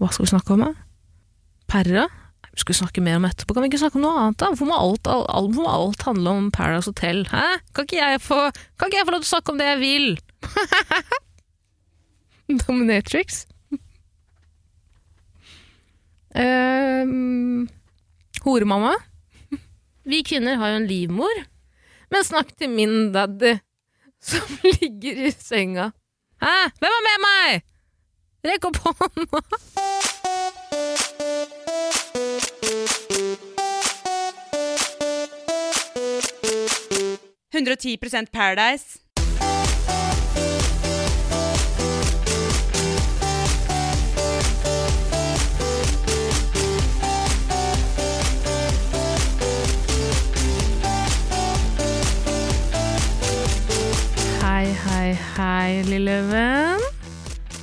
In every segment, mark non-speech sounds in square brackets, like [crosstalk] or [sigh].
hva skal vi snakke om? Perra? Vi skal snakke mer om etterpå. Kan vi ikke snakke om noe annet? da? Hvorfor må alt, alt, må alt handle om Paradise Hotel? Hæ? Kan ikke jeg få, kan ikke jeg få lov til å snakke om det jeg vil? [laughs] Dominatrix. Um, horemamma. Vi kvinner har jo en livmor, men snakk til min daddy som [laughs] ligger i senga. Hæ? Hvem er med meg? Rekk opp hånda! Paradise. Hei, hei, hei, lille venn.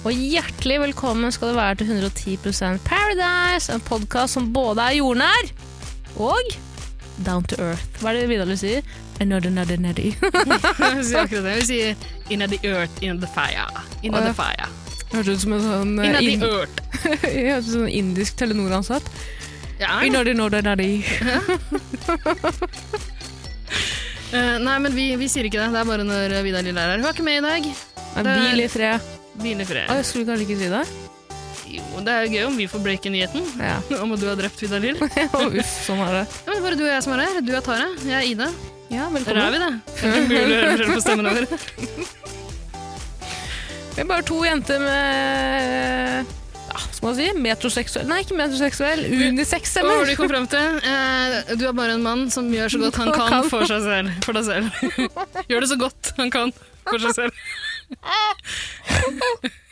Og hjertelig velkommen skal du være til 110% Paradise, en podkast som både er jordnær og down to earth. Hva er det Vidar vil si? Another, another, another. Vi sier akkurat det. Vi sier in the earth, in the fire'. In ja. the fire. Hørtes ut som en sånn, eh, the ind- earth. [laughs] hørtes ut som en indisk Telenor-ansatt. Ja. Another, another, another. Uh, [laughs] nei, men vi, vi sier ikke det. Det er bare når Vidar Lill er her. Hun er ikke med i dag. En er bil i fred. Hvil i fred. jeg skulle kanskje ikke si det? Jo, det er jo gøy om vi får breake nyheten Ja. [laughs] om at du har drept Vidar Lill. [laughs] Uff, sånn er det. Ja, men bare du og jeg som er her. Du er Tara, jeg er Ida. Ja, Der er velkommen. vi, det. [laughs] Det er ikke mulig å høre forskjell på stemmene våre. Vi er bare to jenter med ja, skal man si? Metroseksuell Nei, ikke metroseksuell. Unisex, Hva var det du kom frem til? Eh, du er bare en mann som gjør så godt han kan Kan. for, seg selv, for deg selv. gjør det så godt han kan for seg selv. [laughs]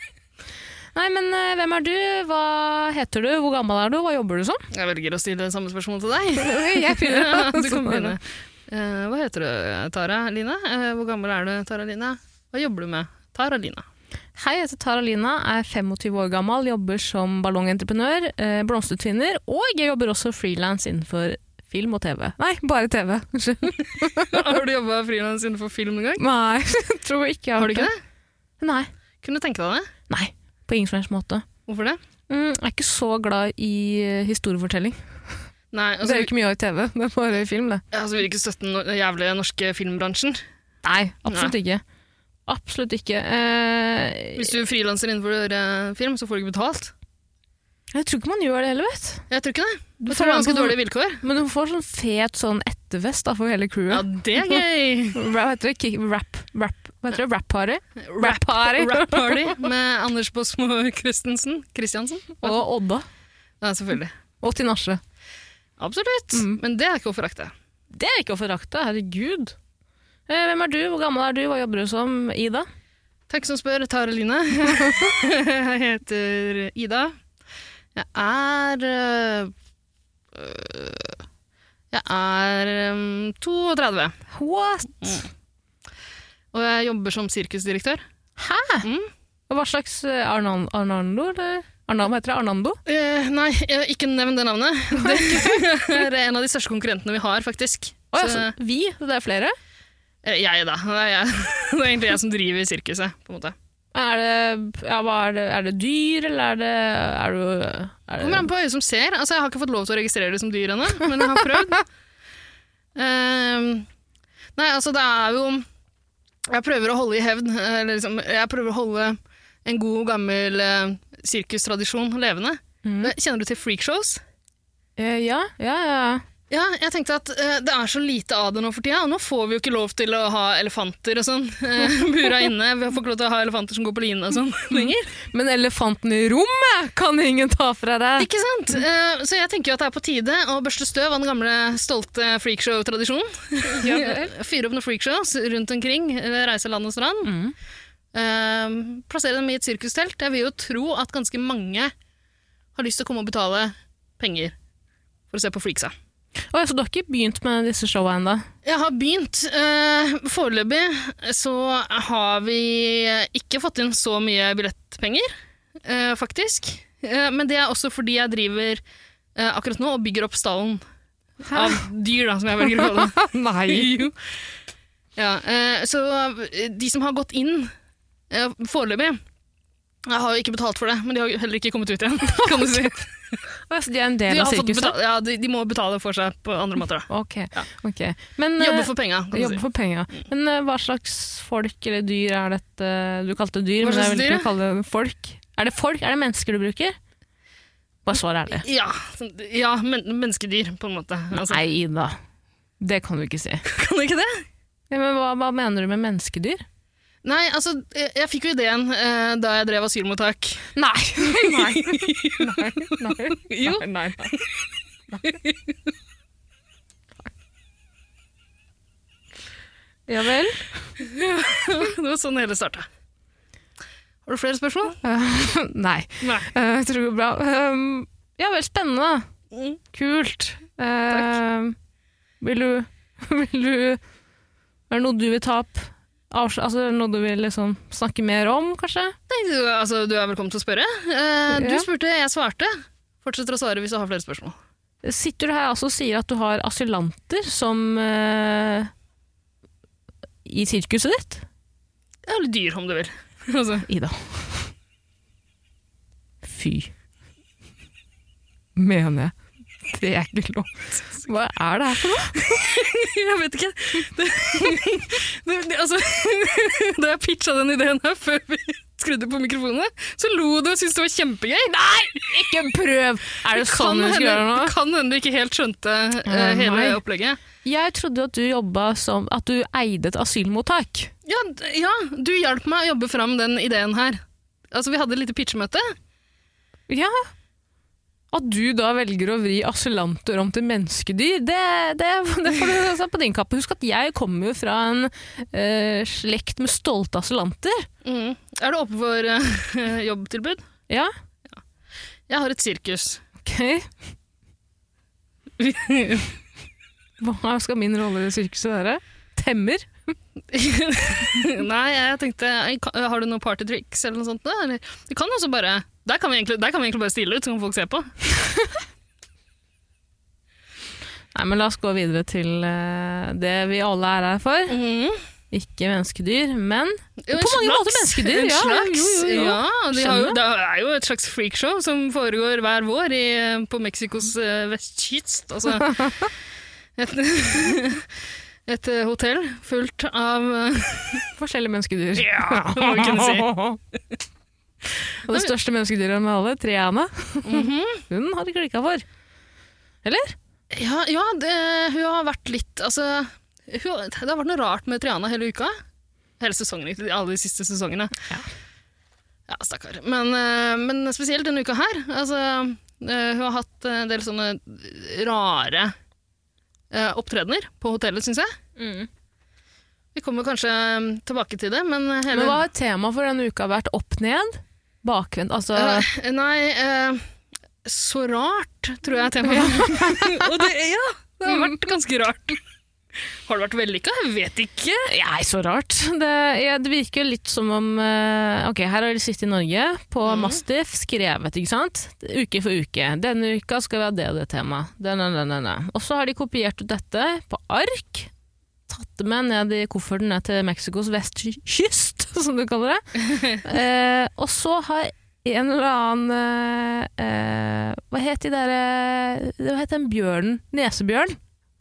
Nei, men eh, hvem er du? Hva heter du? Hvor gammel er du? Hva jobber du som? Jeg velger å stille samme spørsmål til deg. [laughs] Jeg begynner. [laughs] Ja, du Sånn det. Eh, hva heter du, Tara Line? Eh, hvor gammel er du, Tara Line? Hva jobber du med? Tara Line. Hei, jeg heter Tara Lina, er 25 år gammel, jobber som ballongentreprenør, eh, blomstertvinner, og jeg jobber også frilans innenfor film og TV. Nei, bare TV. Unnskyld. Har du jobba frilans innenfor film noen gang? Nei, jeg tror ikke jeg Har du ikke det? Nei. Kunne du tenke deg det? Nei, på ingen som helst måte. Hvorfor det? Mm, jeg er ikke så glad i eh, historiefortelling. [laughs] Nei, det altså, er jo ikke mye av i TV, [laughs] det er bare i film, det. altså vil du ikke støtte den jævlig jævlige norske filmbransjen? Nei, absolutt ikke. Absolutt ikke. Eh, Hvis du frilanser innenfor film, så får du ikke betalt. jeg tror ikke man gjør det heller, vet Jeg tror ikke det. Du får ganske dårlige vilkår. Men du får sånn fet sånn ettervest da, for hele crewet. Ja, det er gøy! [laughs] Hva heter det? Rap, rap, hva heter det? Rap party? Rap. Rap party med Anders Båsmo Christensen. Christiansen. Og Odda. Ja, selvfølgelig. Og Tinashe. Absolutt. Mm. Men det er ikke å forakte. Det er ikke å forakte, herregud. Eh, hvem er du? Hvor gammel er du? Hva jobber du som? Ida? Takk som spør, Tare Line. [laughs] jeg heter Ida. Jeg er øh, øh, Jeg er øhm, 32, What? Og jeg jobber som sirkusdirektør. Hæ? Mm. Og Hva slags eh, Arnan Arnando, eller? Arnando, heter det Arnando? Eh, nei, ikke nevn det navnet. [laughs] Det [laughs] er en av de største konkurrentene vi har, faktisk. Oh, ja, Så, så vi? Det er flere? eh, jeg, da. Det er, jeg. [laughs] det er egentlig jeg som driver sirkuset, på en måte. Er det, ja, er det, er det dyr, eller er det, er du, er Kommer an på øyet som ser. Altså, jeg har ikke fått lov til å registrere det som dyr ennå, men jeg har prøvd. Ehm, nei, altså, det er jo Jeg prøver å holde i hevd eller liksom, Jeg prøver å holde en god, gammel eh, sirkustradisjon levende. Mm. Kjenner du til freakshows? Uh, Ja, ja, ja. Ja, jeg tenkte at uh, det er så lite av det nå for tida, nå får vi jo ikke lov til å ha elefanter og sånn uh, [laughs] bura inne. Vi får ikke lov til å ha elefanter som går på line og sånn [laughs] lenger. Men elefanten i rommet kan ingen ta fra deg! Ikke sant? Uh, så jeg tenker jo at det er på tide å børste støv av den gamle, stolte freakshow-tradisjonen. Ja. [laughs] Fyre opp noen freakshows rundt omkring, reise land og strand. Mm. Uh, plassere dem i et sirkustelt. Jeg vil jo tro at ganske mange har lyst til å komme og betale penger for å se på freaksa. Å, ja, så du har ikke begynt med disse showa ennå? Jeg har begynt. Eh, foreløpig så har vi ikke fått inn så mye billettpenger, eh, faktisk. Eh, men det er også fordi jeg driver eh, akkurat nå og bygger opp stallen av dyr, da, som jeg velger å kalle det. [laughs] Nei! Jo. Ja, eh, så de som har gått inn eh, foreløpig, Jeg har jo ikke betalt for det, men de har heller ikke kommet ut igjen. [laughs] kan du si. De er en del de av sirkuset? ja, de, de må betale for seg på andre måter. Da. Ok. Ja. ok. Men, eh, Jobbe for penga, kan du jobbe si. for penger. Men uh, hva slags folk eller dyr er dette? Du kalte det dyr, men jeg vil ikke kalle det folk. Er det folk? Er det mennesker du bruker? Bare svar ærlig. Ja, ja men, menneskedyr, på en måte. Altså, Nei, Ida. Det kan du ikke si. [laughs] kan du ikke det? Ja, men hva, hva mener du med menneskedyr? Nei, altså, jeg, jeg fikk jo ideen eh, da jeg drev asylmottak. Nei! [laughs] nei. nei, nei. Jo. Nei, nei, Ja vel? det var sånn hele starta. Har du flere spørsmål? nei. Nei. Uh, jeg tror det går bra. Um, ja vel, spennende. Mm. Kult. Takk. vil du [laughs] Vil du Er det noe du vil ta opp? Altså, noe du vil liksom snakke mer om, kanskje? Nei, du, altså, du er velkommen til å spørre. Eh, Du Ja. spurte, jeg svarte. Fortsetter å svare hvis du har flere spørsmål. Sitter du her altså og sier at du har asylanter som eh, I sirkuset ditt? Eller dyr, om du vil. [laughs] altså. Ida. Fy. Mener jeg. [laughs] Det ikke lov. Hva er det her for noe? [laughs] Jeg vet ikke. Det, [laughs] det, det, altså, da jeg pitcha den ideen her før vi skrudde på mikrofonene, så lo du og syntes det var kjempegøy. Nei! Ikke prøv! Er det sånn kan skal gjøre nå? Det kan hende du ikke helt skjønte Eh, hele nei. opplegget. Jeg trodde at du jobba som At du eide et asylmottak. Ja, ja, du hjalp meg å jobbe fram den ideen her. Altså, Vi hadde et lite pitchemøte. Ja. At du da velger å vri asylanter om til menneskedyr, det, det, det får du altså på din kappe. Husk at jeg kommer jo fra en uh, slekt med stolte asylanter. Mm. Er du oppe for uh, [laughs] jobbtilbud? Ja, Jeg har et sirkus. ok. [laughs] Hva skal min rolle i sirkuset være? Temmer? [laughs] Nei, jeg tenkte Har du noen partytricks eller noe sånt? Du Eller, kan også bare der kan, vi egentlig, der kan vi egentlig bare stille ut, så kan folk se på. [laughs] Nei, men la oss gå videre til eh, det vi alle er her for. Mm. Ikke menneskedyr, men Jo, På mange måter slags- menneskedyr, en ja. slags, Jo, jo, jo. Ja, de har jo, det er jo et slags freakshow som foregår hver vår i, på Mexicos uh, vestkyst. Altså, [laughs] et, [laughs] et eh, hotell fullt av uh, forskjellige menneskedyr. Ja, det må vi kunne si. Og det største menneskedyret med alle, Triana, mhm. [laughs] hun har det klikka for. Eller? Ja, ja det, hun har vært litt Altså, hun, det har vært noe rart med Triana hele uka. Hele sesongen, alle de siste sesongene. Ja. Ja, stakkar. Men, eh, men spesielt denne uka her. Altså, eh, hun har hatt en del sånne rare eh, opptredener på hotellet, syns jeg. Vi kommer kanskje tilbake til det, men hele Men hva har temaet for denne uka vært? Opp ned? Bakvendt? Altså uh, Nei, uh, så rart, tror jeg temaet [laughs] Og det, ja, det har vært ganske rart. Har det vært vellykka? Jeg vet ikke. Nei, så rart. Det, ja, det virker litt som om eh, Ok, her har de sittet i Norge, på mm. Mastiff, skrevet, ikke sant? Uke for uke. Denne uka skal vi ha det og det temaet. Den, den, den, den, den. Og så har de kopiert ut dette på ark. Tatt med ned i kofferten ned til Mexicos vestkyst, [laughs] som du kaller det. [laughs] eh, og så har en eller annen eh, eh, Hva het de derre Hva het den bjørnen? Nesebjørn?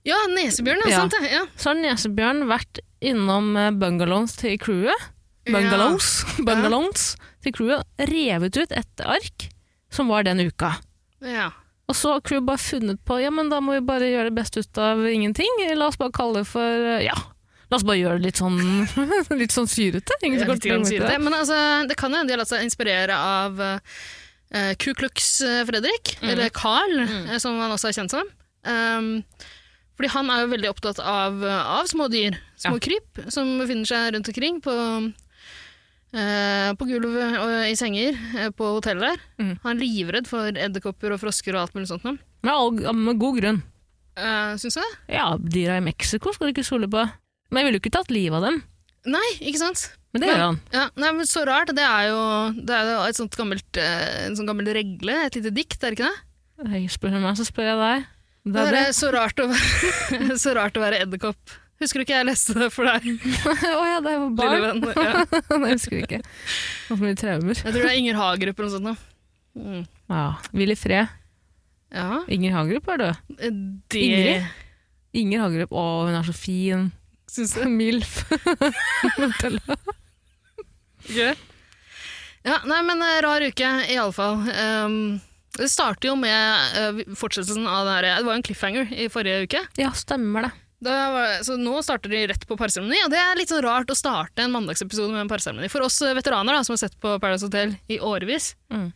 Ja, nesebjørn, ja. Ja. Sant det. Ja. Så har Nesebjørn vært innom eh, bungalows til crewet. Bungalows, [laughs] bungalows til crewet. Revet ut et ark som var den uka. Ja. Og så har crew bare funnet på ja, men da må vi bare gjøre det beste ut av ingenting. La oss bare kalle det for eh, ja. La oss bare gjøre det litt sånn, [laughs] litt sånn syrete. Ingen Ja, som litt det. det. Men altså, det kan jo hende de har latt seg inspirere av uh, Ku Klux eh, Fredrik, Mm. eller Carl, mm. som han også er kjent som. Um, fordi han er jo veldig opptatt av, av små dyr, små Ja. kryp, som befinner seg rundt omkring på, eh, på gulvet og i senger uh, på hotellet der. Mm. Han er livredd for edderkopper og frosker og alt mulig sånt. Med, all, med god grunn. Uh, Syns du det? Ja, dyra i Mexico skal du ikke stole på. Men jeg ville jo ikke tatt livet av dem. Nei, ikke sant? Men det gjør han. Ja, nei, men Så rart. Det er jo, det er jo et sånt gammelt, eh, en sånn gammel regle, et lite dikt, er det ikke det? Jeg spør meg, så spør jeg deg. Det Det er er det. så rart å være, [laughs] så rart å være edderkopp Husker du ikke jeg leste det for deg? [laughs] Å ja, det var barn. venn? Ja. [laughs] Nei, husker du ikke. Hva for mye traumer. Jeg tror det er Inger Hagerup eller noe sånt. Da. Mm. Ja. Willy Fred. Ja, Inger Hagerup er død. det Ingrid? Inger Hagerup. Å, hun er så fin. syns du. [laughs] Milf. Gøy. Ja, nei, men eh, rar uke, i alle fall. Um, det starter jo med uh, fortsettelsen av det her Det var jo en cliffhanger i forrige uke. ja, stemmer det. Var, så nå starter de rett på parseremoni, og det er litt sånn rart å starte en mandagsepisode med en parseremoni. For oss eh, veteraner da, som har sett på Paradise Hotel i årevis, Mm.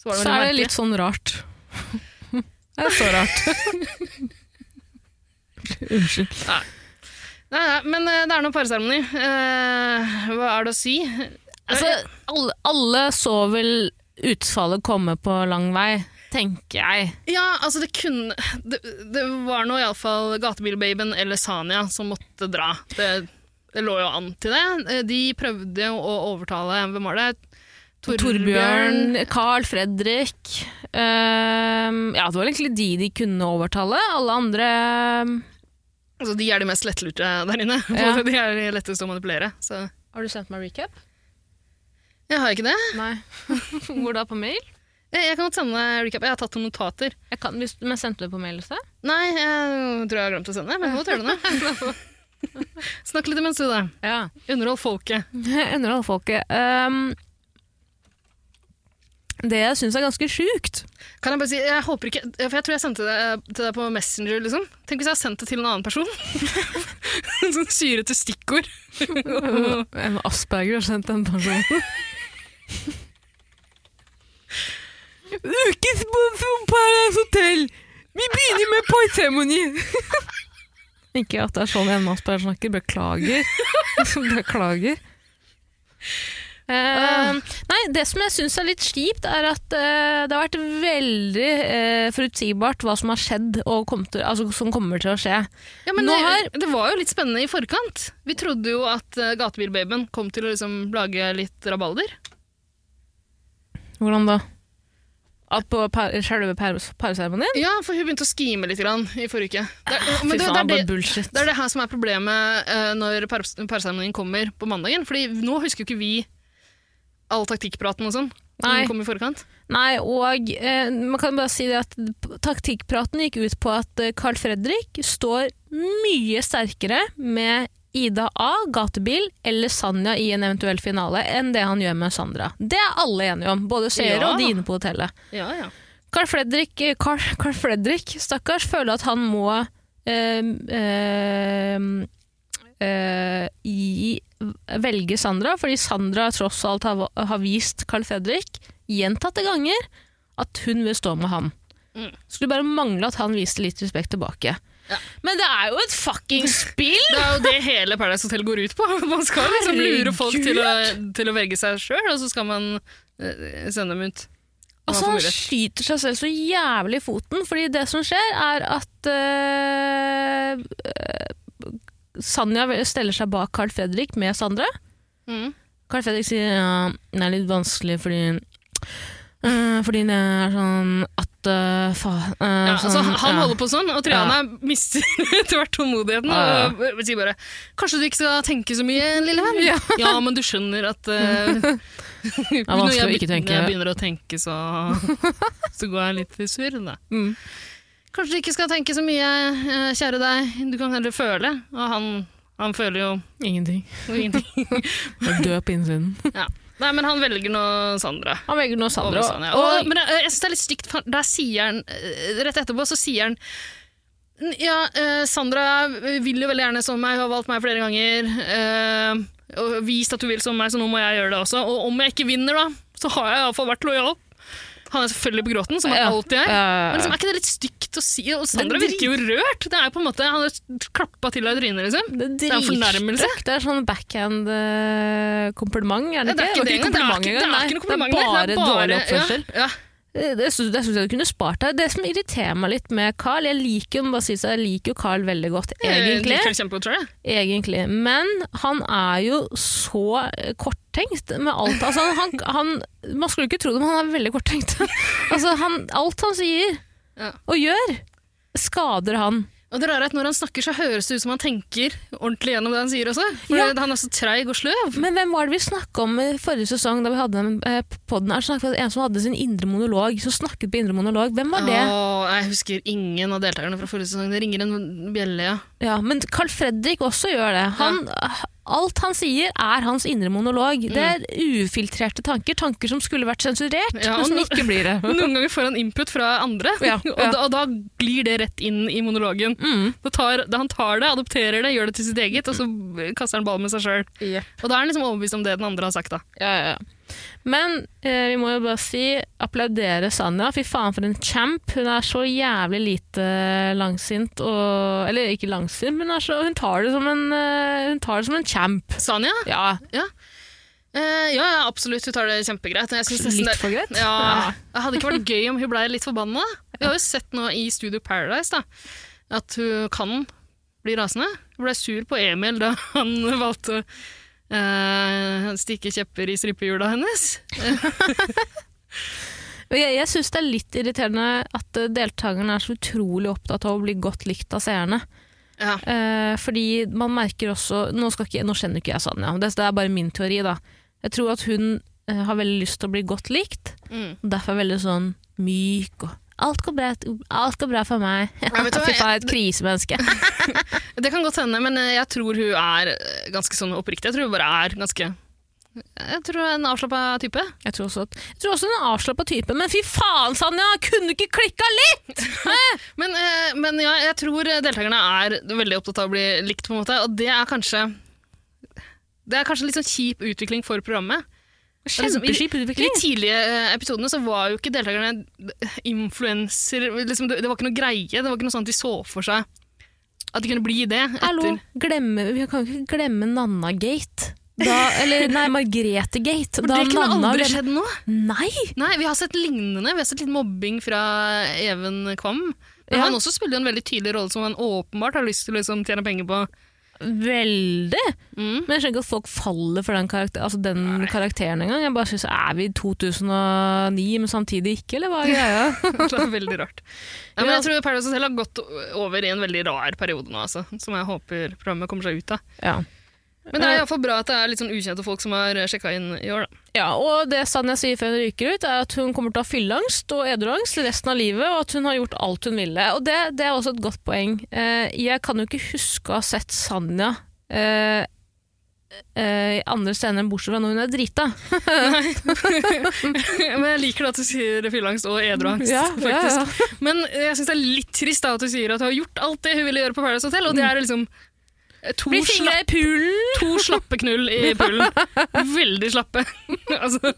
så var det Så er det litt sånn rart. [laughs] Det er så rart. [laughs] Unnskyld. Nei, nei, men eh, det er noe parseremoni. Eh, hva er det å si? Altså, alle, alle så vel utfallet komme på lang vei, tenker jeg. Ja, altså det kunne Det, det var nå iallfall Gatebilbabyen eller Sania som måtte dra. Det, det lå jo an til det. Eh, De prøvde jo å overtale Hvem var det? Torbjørn, Carl Fredrik ehm, Ja, det var egentlig de de kunne overtale. Alle andre ehm, Altså, de er de mest lettlurte der inne. Ja. [laughs] De er de letteste å manipulere. Så Har du sendt meg recap? jeg har ikke det. Nei. [laughs] Hvor da? På mail? Jeg, jeg kan godt sende recap. Jeg har tatt noen notater. Jeg kan, hvis, men sendte du på mail i sted? Nei, jeg tror jeg har glemt å sende, men nå tør du det. [laughs] Snakk litt imens du, da. Ja. Underhold folket. [laughs] Underhold folket. Um, det jeg syns er ganske sjukt Kan jeg bare si, jeg håper ikke, for jeg tror jeg sendte det til deg på Messenger, liksom. Tenk hvis jeg har sendt det til en annen person. [laughs] sånn syrete stikkord. en Asperger har sendt den personen. Ukesponsor Paradise Hotel! Vi begynner med parseremoni! Ikke at det er sånn Asperger snakker. Beklager. [laughs] Beklager. Uh, nei, det som jeg syns er litt kjipt, er at uh, det har vært veldig uh, forutsigbart hva som har skjedd, og kom til, altså, som kommer til å skje. Ja, men Nå det, har- det var jo litt spennende i forkant. Vi trodde jo at uh, Gatebilbabyen kom til å liksom lage litt rabalder. Hvordan da? At på par, selve parseremonien? Ja, for hun begynte å skime litt grann i forrige uke. Det, er- men det, faen, det, er det, det er det her som er problemet uh, når par- parseremonien kommer på mandagen. Fordi nå husker jo ikke vi all taktikkpraten og sånn. Nei. Kom i forkant. Nei, og eh, man kan bare si det at taktikkpraten gikk ut på at eh, Carl Fredrik står mye sterkere med Ida A, gatebil eller Sanja i en eventuell finale enn det han gjør med Sandra. Det er alle enige om, både seere Ja. og de inne på hotellet. Ja, ja. Carl Fredrik, eh, Carl, Carl Fredrik stakkars, føler at han må øh, øh, eh, i, velge Sandra, fordi Sandra tross alt har, har vist Carl Fredrik gjentatte ganger at hun vil stå med ham. Mm. Skulle bare mangle at han viste litt respekt tilbake. Ja. Men det er jo et fucking spill! Det er jo det hele Paradise Hotel går ut på. [laughs] Man skal liksom lure folk til å, til å velge seg sjøl, og så skal man eh, sende dem ut. Altså, han skyter seg selv så jævlig i foten, fordi det som skjer, er at øh, Sanja steller seg bak Carl Fredrik med Sandra. Mm. Carl Fredrik sier ja, det er litt vanskelig fordi uh, fordi det er sånn at øh, faen uh, Ja, altså, sånn, han ja. holder på sånn, og Triana mister [laughs] etter hvert tålmodigheten Ja, ja. og sier bare 'Kanskje du ikke skal tenke så mye, lille venn?' Ja, [laughs] men du skjønner at uh, Det er vanskelig å ikke tenke. Når jeg begynner å tenke, så, [laughs] så går jeg litt i surr. Mm. Kanskje du ikke skal tenke så mye, eh, kjære deg. Du kan heller føle. Og han, han føler jo Ingenting. ingenting. Død på innsiden. Ja. Nei, men han velger nå Sandra. Han velger nå Sandra. Over ja. og, men jeg, jeg synes det er litt stygt, for der sier han eh, Rett etterpå så sier han Ja, eh, Sandra vil jo veldig gjerne som meg, hun har valgt meg flere ganger. eh, og vist at hun vil som meg, så nå må jeg gjøre det også. Og om jeg ikke vinner, da, så har jeg iallfall vært lojal. Han er selvfølgelig på gråten, som han Ja. alltid er. Men liksom, er ikke det litt stygt å si? Og Sandra er virker jo rørt. Det er på en måte, Han har klappa til deg i trynet, liksom. Det Det er en fornærmelse. Det er sånn backhand-kompliment, er det Ja, det er ikke? ikke det er ikke- det er ikke noe kompliment. Det er bare er dårlig oppførsel. Ja, ja. Det, det syns det syns jeg du kunne spart deg. Det som irriterer meg litt med Carl Jeg liker jo si jeg liker jo Carl veldig godt, egentlig. Kjempegodt tror jeg. egentlig. Men han er jo så eh, korttenkt med alt. Altså, han, han, man skulle ikke tro det, men han er veldig korttenkt. [laughs] altså, han, alt han sier Ja. og gjør, skader han. Og det rare er at Når han snakker, så høres det ut som han tenker ordentlig gjennom det han sier også. For Ja. Han er så treig og sløv. Men hvem var det vi snakka om i forrige sesong da vi hadde den eh, podden her? Snakket en som hadde sin indre monolog, som snakket på indre monolog. Hvem var det? Åh, jeg husker ingen av deltakerne fra forrige sesong. Det ringer en bjelle, ja. Ja, men Carl Fredrik også gjør det. Han, Alt han sier er hans indre monolog. Det er ufiltrerte tanker, tanker som skulle vært sensurert, Ja, men som no- ikke blir det. [laughs] Noen ganger får han input fra andre, Ja, [laughs] og, ja. da, og da glir det rett inn i monologen. Mm. Da tar, da han tar det, adopterer det, gjør det til sitt eget, og så kaster han ball med seg sjøl. Og da er han liksom overbevist om det den andre har sagt. da. Ja, ja, ja. Men eh, vi må jo bare si applaudere Sanja. Fy faen for en champ. Hun er så jævlig lite langsint og Eller ikke langsint, men hun, så, hun, tar, det som en, eh, hun tar det som en champ. Sanja? Ja, Eh, ja, ja, absolutt. Hun tar det kjempegreit. Litt det, for greit. ja, det hadde ikke vært gøy om hun ble litt forbanna. Vi har jo sett nå i Studio Paradise da, at hun kan bli rasende. Hun ble sur på Emil da han [laughs] valgte eh, stikke kjepper i strippehjula hennes. [laughs] Jeg, jeg syns det er litt irriterende at eh, deltakerne er så utrolig opptatt av å bli godt likt av seerne. Ja. Uh, fordi man merker også Nå, ikke, nå kjenner ikke jeg Sanja, det, det er bare min teori. da. Jeg tror at hun uh, har veldig lyst til å bli godt likt, Mm. derfor er veldig sånn myk og Alt går bra, alt går bra for meg. Ja, [laughs] Fy faen, et krisemenneske. [laughs] Det kan godt hende, men eh, jeg tror hun er eh, ganske sånn oppriktig. Jeg tror hun bare er ganske Jeg tror en avslappa type. Jeg tror også, jeg tror også er avslappa type, men fy faen, Sanja! Kunne du ikke klikka litt?! [laughs] Men, eh, men ja, jeg tror deltakerne er veldig opptatt av å bli likt, på en måte, og det er kanskje det er kanskje litt sånn kjip utvikling for programmet. Liksom, Kjempeskip I de tidlige eh, episodene så var jo ikke deltakerne influenser. Liksom, det, det var ikke noe greie. Det var ikke noe sånn at de så for seg at de kunne bli det. Hallo, Etter. glemme, vi kan jo ikke glemme Nanna-gate. Da, eller nei, Margrethe-gate. For det kunne Nanna aldri skjedd nå. Nei! Nei, Vi har sett lignende. Vi har sett litt mobbing fra Even Kvam. Men Ja. Han også spiller en veldig tydelig rolle som han åpenbart har lyst til å liksom, tjene penger på. Veldig! Mm. Men jeg skjønner ikke at folk faller for den, karakter, altså den karakteren engang. Jeg bare synes, Er vi i 2009, men samtidig ikke, eller hva er greia? [laughs] Det er veldig rart. Ja, men jeg tror Paradise Hotel har gått over i en veldig rar periode nå, altså, som jeg håper programmet kommer seg ut av. ja. Men det er iallfall bra at det er litt sånn ukjente folk som har sjekka inn i år. Da. ja, Og det Sanja sier før hun ryker ut, er at hun kommer til å ha fylleangst og edruangst resten av livet, og at hun har gjort alt hun ville. Og det, det er også et godt poeng. Eh, jeg kan jo ikke huske å ha sett Sanja eh, eh, i andre scener enn bortsett fra når hun er drita. [laughs] Men jeg liker at du sier fylleangst og edruangst, Ja, ja, ja. faktisk. Men jeg syns det er litt trist da at du sier at du har gjort alt det hun ville gjøre på Paradise Hotel, og det er liksom to, Blir fingra i poolen! to slappe knull i poolen. [laughs] Veldig slappe. [laughs] altså.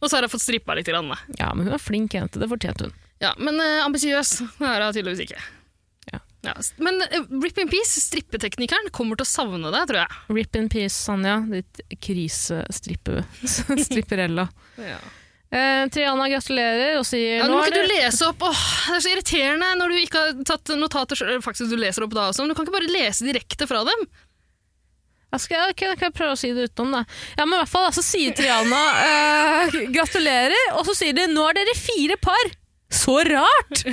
Og så har jeg fått strippa litt. Grann. Ja, men hun er flink jente. Det fortjente hun. Ja, men uh, ambisiøs er hun tydeligvis ikke. Ja. Ja, men uh, Rip in Peace, strippeteknikeren, kommer til å savne deg, tror jeg. Rip in peace, Sanja. Ditt krisestrippe... [laughs] stripperella. Ja. Eh, Triana gratulerer og sier Ja, nå må ikke du lese opp Åh, Det er så irriterende når du ikke har tatt notater. Faktisk, du leser opp da også, men du kan ikke bare lese direkte fra dem. Jeg skal jeg, da kan jeg prøve å si det utenom, da. Ja, men i hvert fall, så sier Triana eh, [laughs] gratulerer, og så sier de nå er dere fire par. Så rart!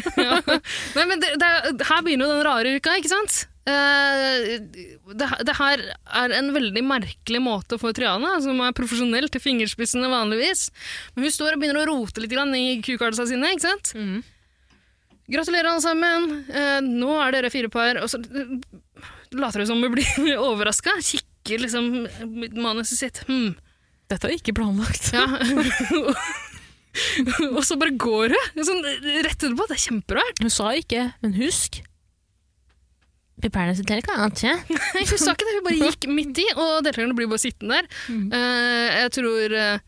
[laughs] Nei, men det, det, er- her begynner jo den rare uka, ikke sant? Eh, det, det her er en veldig merkelig måte for Triana, som er profesjonell til fingerspissene vanligvis. Men hun står og begynner å rote litt grann i kukardsa sine, ikke sant? Mm. Gratulerer alle sammen, Eh, nå er dere fire par. Og så eh, later hun som hun blir [laughs] overraska, kikker liksom manuset sitt. Hmm. Dette er ikke planlagt. Ja. [laughs] [laughs] og så bare går hun, sånn rett etterpå. Det er kjemperart. Hun sa ikke, men husk Paradise Hotel kan ikke. [laughs] Nei, hun sa ikke det, hun bare gikk midt i, og deltakerne blir bare sittende der. Uh, jeg tror uh,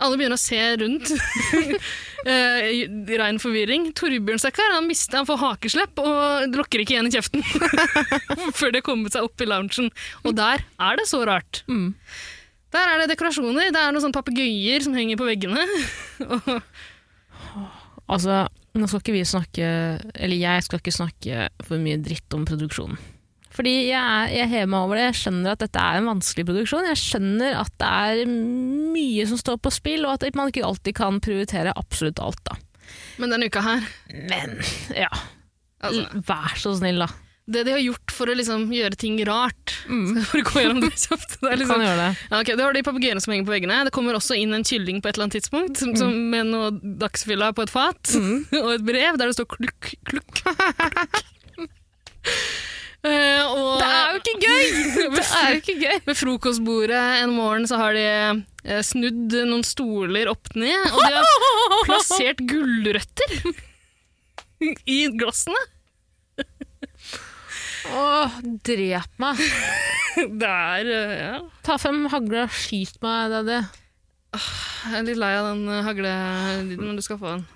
alle begynner å se rundt uh, [laughs] i i rein forvirring. Torbjørn Stakkar han han får hakeslepp og lukker ikke igjen i kjeften [laughs] før det har kommet seg opp i loungen. Og der er det så rart. Mm. Der er det dekorasjoner, det er noen sånne papegøyer som henger på veggene. Og- Altså, nå skal ikke vi snakke Eller jeg skal ikke snakke for mye dritt om produksjonen. Fordi jeg, er- jeg hever meg over det. Jeg skjønner at dette er en vanskelig produksjon. Jeg skjønner at det er mye som står på spill, og at man ikke alltid kan prioritere absolutt alt. da. Men denne uka her Men ja. Altså, Vær så snill, da. Det de har gjort for å liksom gjøre ting rart Skal jeg bare gå gjennom det kjapt? Det liksom, kan gjøre det. ja, okay, det har de papegøyene som henger på veggene. Det kommer også inn en kylling på et eller annet tidspunkt som, som med noe dagsfylla på et fat, [laughs] og et brev der det står klukk, klukk. Uh, og Det er jo ikke gøy! [laughs] Det er jo ikke gøy. ved frokostbordet en morgen så har de uh, snudd noen stoler opp ned, og de har [laughs] plassert gulrøtter i glassene. Åh, drep meg. [laughs] Det er eh, ja. Ta frem hagla, skyt meg, daddy. Jeg er litt lei av den eh, haglelyden, men du skal få den.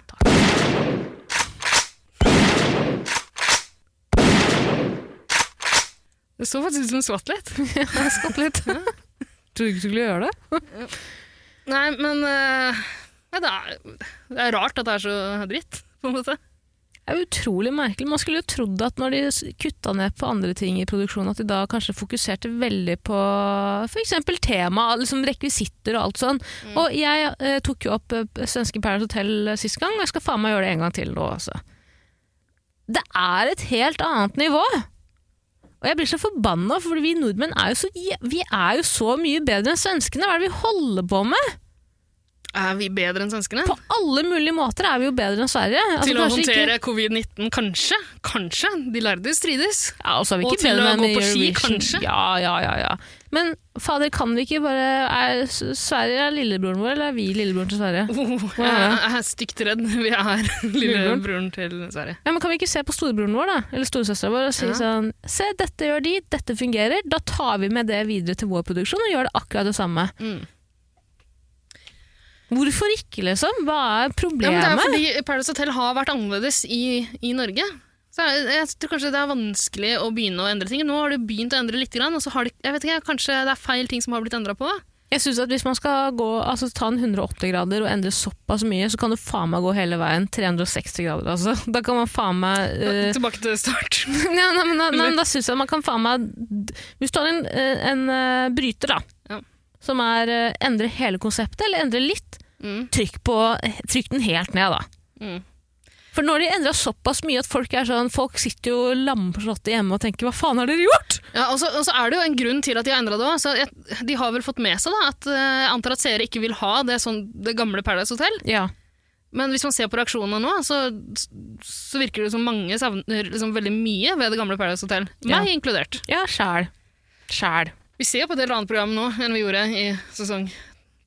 Det så faktisk ut som [laughs] du skvatt litt. Jeg skvatt litt. Trodde ikke du skulle gjøre det. Nei, men uh, det, er, det er rart at det er så dritt, på en måte. Er utrolig merkelig. Man skulle jo trodd at når de kutta ned på andre ting i produksjonen, at de da kanskje fokuserte veldig på f.eks. tema, liksom rekvisitter og alt sånn. Og jeg eh, tok jo opp eh, svenske Paradise Hotel eh, sist gang, og jeg skal faen meg gjøre det en gang til nå, altså. Det er et helt annet nivå! Og jeg blir så forbanna, for vi nordmenn er jo så, vi er jo så mye bedre enn svenskene. Hva er det vi holder på med? Er vi bedre enn svenskene? På alle mulige måter er vi jo bedre enn Sverige. Altså, til å håndtere ikke- håndtere covid-19, kanskje. Kanskje. De lærde strides. Ja, og så vi Og til å gå på ski, kanskje? Ja, ja, ja, ja. Men fader, kan vi ikke bare er, Sverige er lillebroren vår, eller er vi lillebroren til Sverige? Oh, jeg, jeg er stygt redd. [laughs] Vi er lillebroren til Sverige. Ja, men Kan vi ikke se på storebroren vår, da? Eller storesøstera vår, og si Ja. sånn Se, dette gjør de, dette fungerer. Da tar vi med det videre til vår produksjon og gjør det akkurat det samme. Mm. Hvorfor ikke, liksom? Hva er Ja, men problemet? det er fordi Paradise Hotel har vært annerledes i, i Norge. Så jeg, jeg tror kanskje det er vanskelig å begynne å endre ting. Nå har du begynt å endre litt, og så har de, jeg vet ikke, kanskje det er feil ting som har blitt endra på. Jeg synes at Hvis man skal gå, altså, ta en 180 grader og endre såpass mye, så kan du faen meg gå hele veien 360 grader. Altså. [laughs] Da kan man faen meg uh... Tilbake til start. [laughs] ja, nei, men da, nei, men da synes jeg man kan faen meg Hvis du har en, eh, en eh, bryter da Ja. som er uh, endrer hele konseptet, eller endrer litt, Mm. trykk, på, trykk den helt ned, da. Mm. For når de endra såpass mye at folk er sånn Folk sitter jo lamslåtte hjemme og tenker 'hva faen har dere gjort?' Ja, og så, og så er det jo en grunn til at de har endra det òg. De har vel fått med seg da, at eh, jeg antar at seere ikke vil ha det, sånn, det gamle Paradise Hotel. Ja. Men hvis man ser på reaksjonene nå, så, så virker det som mange savner liksom veldig mye ved det gamle Paradise Hotel. Ja. Meg inkludert. Ja, sjæl. Sjæl. Vi ser på et helt annet program nå enn vi gjorde i sesong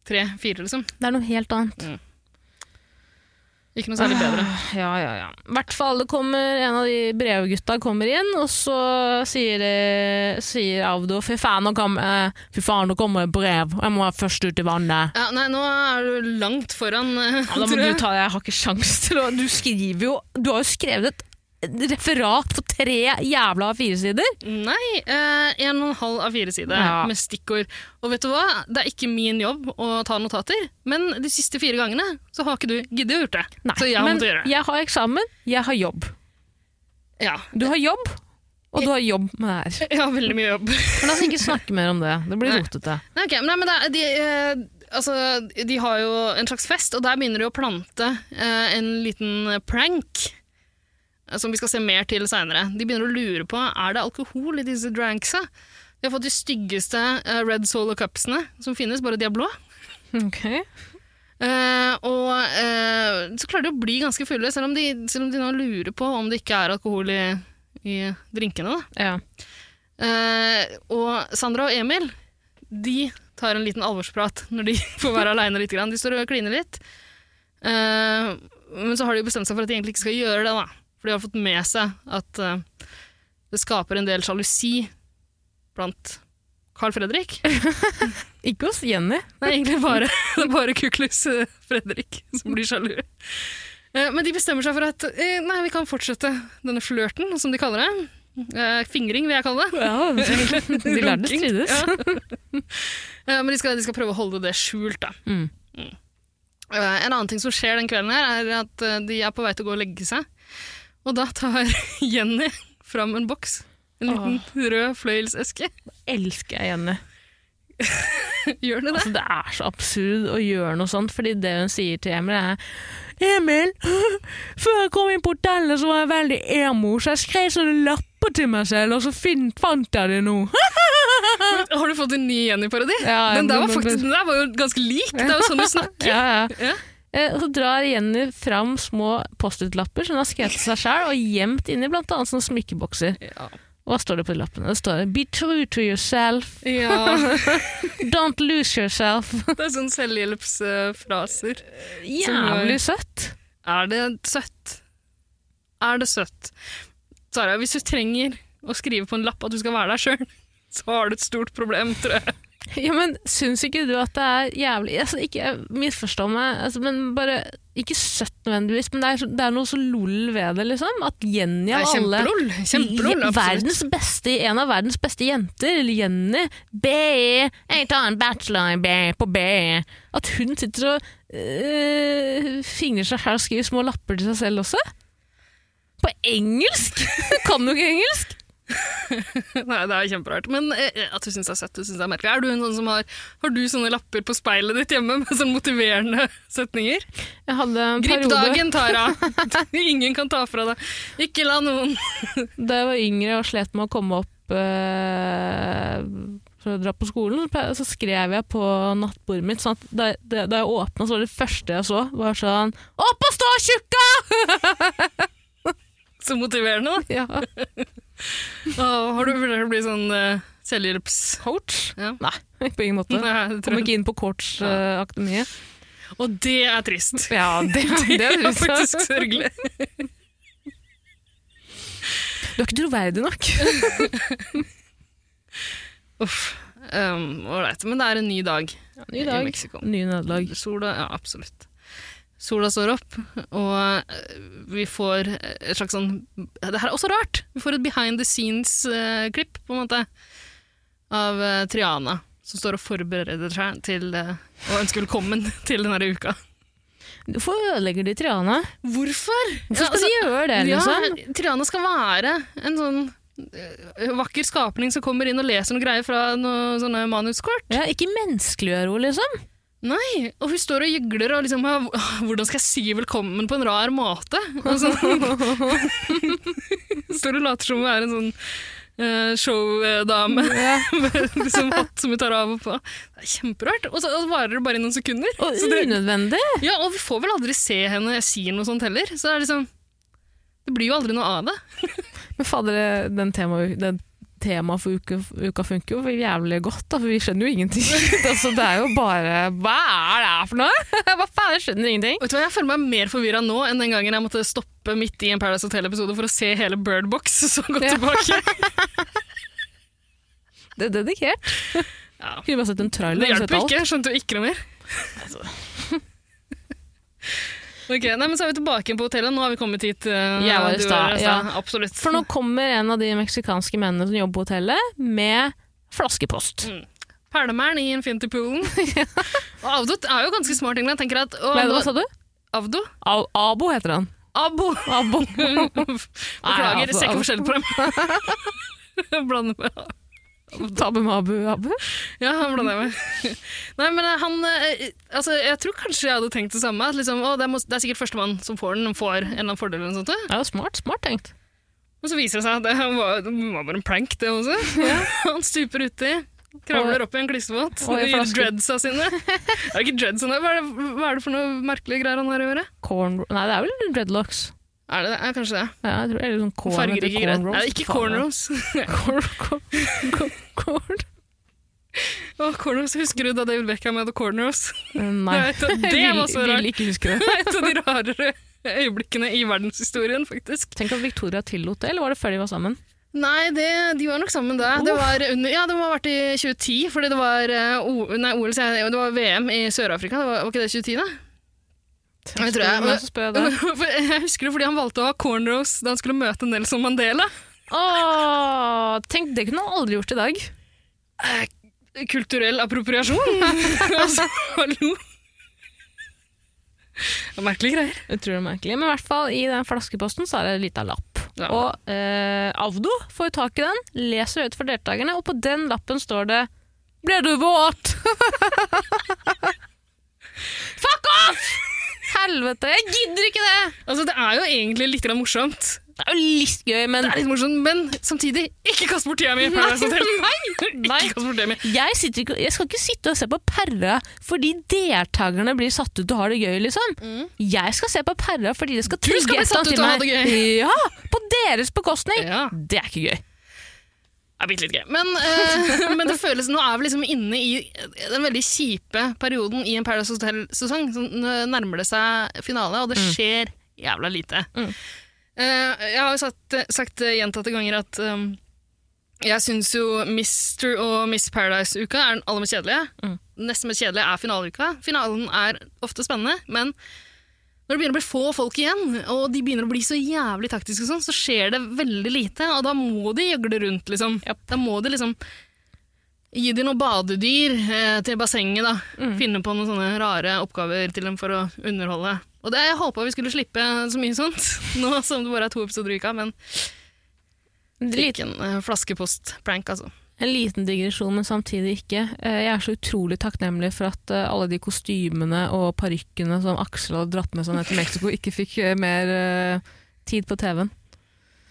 tre-fire, liksom. Det er noe helt annet. Ikke noe særlig bedre. Ja, ja, ja. I hvert fall det kommer en av de brevgutta kommer inn, og så sier, eh, sier Avdo fy faen, nå kommer, eh, fy faen, nå kommer det brev, jeg må være først ut i vannet. Ja, nei, nå er du langt foran, eh, Ja, da må du ta det, jeg har ikke sjans til å Du skriver jo Du har jo skrevet et referat på tre jævla A4-sider. Nei, eh, en og en halv av fire sider Ja. med stikkord. Og vet du hva? Det er ikke min jobb å ta notater, men de siste fire gangene så har ikke du giddet å gjøre det. Nei, så jeg har måttet gjøre det. jeg har eksamen, jeg har jobb. Ja, Du har jobb, og du har jobb med det her. jeg har veldig mye jobb. Men la oss ikke snakke mer om det. Det blir rotete. Nei, ok, men, nei, men det, de, eh, altså, de har jo en slags fest, og der begynner de å plante eh, en liten prank. Eh, Som vi skal se mer til seinere. De begynner å lure på er det alkohol i disse dranksa. De har fått de styggeste eh, Red Solo Cupsene som finnes, bare de er blå. Ok. Uh, og uh, så klarer de å bli ganske fulle, selv om de, selv om de nå lurer på om det ikke er alkohol i, i drinkene. Ja. Uh, og Sandra og Emil de tar en liten alvorsprat når de [laughs] får være aleine litt. De står og kliner litt. Men så har de bestemt seg for at de egentlig ikke skal gjøre det, da. For de har fått med seg at uh, det skaper en del sjalusi blant Carl Fredrik. [laughs] Ikke hos Jenny. [laughs] Nei, egentlig bare, det bare Kuklus eh, Fredrik som blir sjalu. Eh, Men de bestemmer seg for at nei, vi kan fortsette denne flørten, som de kaller det. Fingring, vil jeg kalle det. Ja, [laughs] de lærde strides. Ja. Men de skal, de skal prøve å holde det skjult. Da. Mm. Eh, En annen ting som skjer den kvelden, her er at de er på vei til å gå og legge seg. Og da tar [laughs] Jenny fram en boks. En liten rød fløyelseske. Elsker jeg Jenny. [laughs] Gjør det det? Altså, det er så absurd å gjøre noe sånt, fordi det hun sier til Emil er Emil, [laughs] før jeg kom inn på hotellet så var jeg veldig emo, så jeg skrev sånne lapper til meg selv, og så fant jeg det nå. Har du fått en ny Jenny-parodi? Ja, den, der var faktisk- den der var jo ganske lik. Det er jo sånn du snakker. Ja, ja. Ja. Eh, så drar Jenny fram små Post-It-lapper som hun har skrevet til seg selv, og gjemt inni annet sånne smykkebokser. Ja. Hva står det på de lappene? Det står Be true to yourself. ja. [laughs] Don't lose yourself. [laughs] Det er sånne selvhjelpsfraser. Jævlig søtt. Er det søtt? Er det søtt? Sara, hvis du trenger å skrive på en lapp at du skal være der sjøl, [laughs] så har du et stort problem, tror jeg. Ja, men Syns ikke du at det er jævlig altså, Ikke misforstå meg, altså, men bare ikke søtt nødvendigvis, men det er, det er noe så lol ved det, liksom. At Jenny av alle absolutt. verdens beste, En av verdens beste jenter, eller Jenny BE, jeg tar en bachelor B på BE. At hun sitter og øh, fingrer seg her og skriver små lapper til seg selv også. På engelsk! [laughs] kan du ikke engelsk? [laughs] Nei, det er kjemperart. Men eh, at du syns det er søtt, du synes det er merkelig. Er du en sånn som har, har du sånne lapper på speilet ditt hjemme med sånne motiverende [laughs] setninger? Jeg hadde en Grip periode dagen, Tara! [laughs] Ingen kan ta fra deg. Ikke la noen Da jeg var yngre og slet med å komme opp øh, for å dra på skolen, så skrev jeg på nattbordet mitt. Sånn at da, da jeg åpna, så var det første jeg så, var sånn Opp og stå, tjukka! så motiverende. da. Ja. [laughs] Har du vurdert å bli sånn uh, selvhjelpscoach? Ja. Nei, på ingen måte. [laughs] Nei, det Kom ikke inn på coach-akademiet. Og det er trist. ja, det, Det [laughs] det er faktisk sørgelig. Du er ikke troverdig nok. Uff. Um, Ålreit. Men det er en ny dag Ny i dag, Mexico. nye nederlag. Sola, ja, absolutt. Sola står opp, og eh, vi får et slags sånn Det her er også rart! Vi får et behind the scenes-klipp, på en måte, av eh, Triana, som står og forbereder seg til eh, å ønske velkommen [laughs] til denne uka. Hvorfor ødelegger de Triana? Hvorfor? Hvorfor skal de gjøre det, liksom? Ja, Triana skal være en sånn eh, vakker skapning som kommer inn og leser noe greier fra noen sånne manuskort. Ja, ikke menneskeliggjør henne, liksom. Nei, og hun står og gjøgler og liksom «Ah, Hvordan skal jeg si velkommen på en rar måte? Og sånn. [laughs] står og later som hun er en sånn uh, showdame med [laughs] liksom hatt som hun tar av og på. Det er kjemperart. Og så, og varer det bare i noen sekunder. Og Så det, unødvendig. ja, og vi får vel aldri se henne jeg sier noe sånt heller. Så det er liksom Det blir jo aldri noe av det. Men fader, den temaet den temaet for uka, uka funker jo jævlig godt, da, for vi skjønner jo ingenting. [laughs] altså, det er jo bare Hva er det her for noe?! [laughs] Hva faen, jeg skjønner ingenting. Vet du hva, Jeg føler meg mer forvirra nå enn den gangen jeg måtte stoppe midt i en Paradise Hotel-episode for å se hele Bird Box [laughs] så gå Ja. tilbake. Det er dedikert. Ja. Kunne bare sett en trailer Det hjelper ikke, skjønte jo ikke noe mer. Ok, nei, men Så er vi tilbake på hotellet. Nå har vi kommet hit. Uh, Jeg var i stad, ja. Absolutt. For nå kommer en av de meksikanske mennene som jobber på hotellet, med flaskepost. Perlemeren i Infinity Poolen. [laughs] og Avdo er jo ganske smart. egentlig. Jeg tenker at, og, Hva, sa du? Avdo? Av, Abo heter han. Abo! Abo. [laughs] Beklager, ser ikke forskjell på dem. [laughs] Blander med Tabu Mabu Abu. Ja, han blanda jeg med. [laughs] Nei, men han eh, Altså, jeg tror kanskje jeg hadde tenkt det samme. At liksom, å, det, er, det er sikkert førstemann som får den, får en eller annen fordel. eller noe sånt. Det er smart, smart tenkt. Men så viser det seg at det [laughs] var, det var bare en prank, det også. [laughs] Han stuper uti, kravler opp i en klissvåt Og i dreads av dreadsa sine. Det er ikke dreads? nei. hva, er det, hva er det for noe merkelige greier han har i gjøre? Corn... Nei, det er vel dreadlocks. Er det det? Ja, kanskje det. Ja, jeg tror, eller sånn corn, Fargerike greier. Nei, ikke cornrows. [laughs] Corn. Å, cornrows. Husker du da David Beckham hadde cornrows? Nei, Det var så vil, vil ikke huske det. [laughs] Et av de rarere øyeblikkene i verdenshistorien, faktisk. Tenk at Victoria tillot det, eller var det før de var sammen? Nei, det, de var nok sammen da. Det var under, ja, det må ha vært i 2010, fordi det var, uh, o, nei, OL, jeg, det var VM i Sør-Afrika. Var, var ikke det 2010, da? Jeg tror jeg. Men jeg [laughs] jeg husker det fordi han valgte å ha cornrows da han skulle møte Nelson Mandela. Åh, tenk, det kunne han aldri gjort i dag. Eh, Kulturell appropriasjon! [laughs] altså, hallo! Det er merkelige greier. Utrolig merkelig. Men i hvert fall i den flaskeposten så er det en liten lapp. Ja. Og eh, Avdo får tak i den, leser høyt for deltakerne, og på den lappen står det 'Ble du våt. [laughs] Fuck off! Helvete, jeg gidder ikke det! Altså, det er jo egentlig litt grann morsomt. Det er jo litt gøy, men Det er litt morsomt, men samtidig, ikke kast bort tida mi! Nei. [laughs] Nei. [laughs] Ikke kast bort tida mi. jeg, ikke, jeg skal ikke sitte og se på Perra fordi deltakerne blir satt ut og har det gøy, liksom. Jeg skal se på Perra fordi det skal Du skal bli satt ut og ha det gøy. Ja, på deres bekostning. Ja. Det er ikke gøy. Er bitte litt gøy. Men, eh, men det føles, nå er vi liksom inne i den veldig kjipe perioden i en Paradise Hotel-sesong. Nå nærmer det seg finale, og det skjer jævla lite. Mm. Eh, jeg har jo sagt, sagt gjentatte ganger at um, jeg syns jo Mister og Miss Paradise-uka er den aller mest kjedelige. Mm. Nesten neste mest kjedelige er finaleuka. Finalen er ofte spennende, men når det begynner å bli få folk igjen, og de begynner å bli så jævlig taktiske, sånn, så skjer det veldig lite, og da må de gjøgle rundt. Liksom. Da må de liksom gi dem noe badedyr eh, til bassenget. da. Finne på noen sånne rare oppgaver til dem for å underholde. Og det, Jeg håpa vi skulle slippe så mye sånt, [laughs] nå som det bare er to episoder i uka. Men fikk en eh, flaskepost-prank, altså. En liten digresjon, men samtidig ikke. Eh, Jeg er så utrolig takknemlig for at eh, alle de kostymene og parykkene som Aksel hadde dratt med seg ned til Mexico, ikke fikk eh, mer tid på TV-en.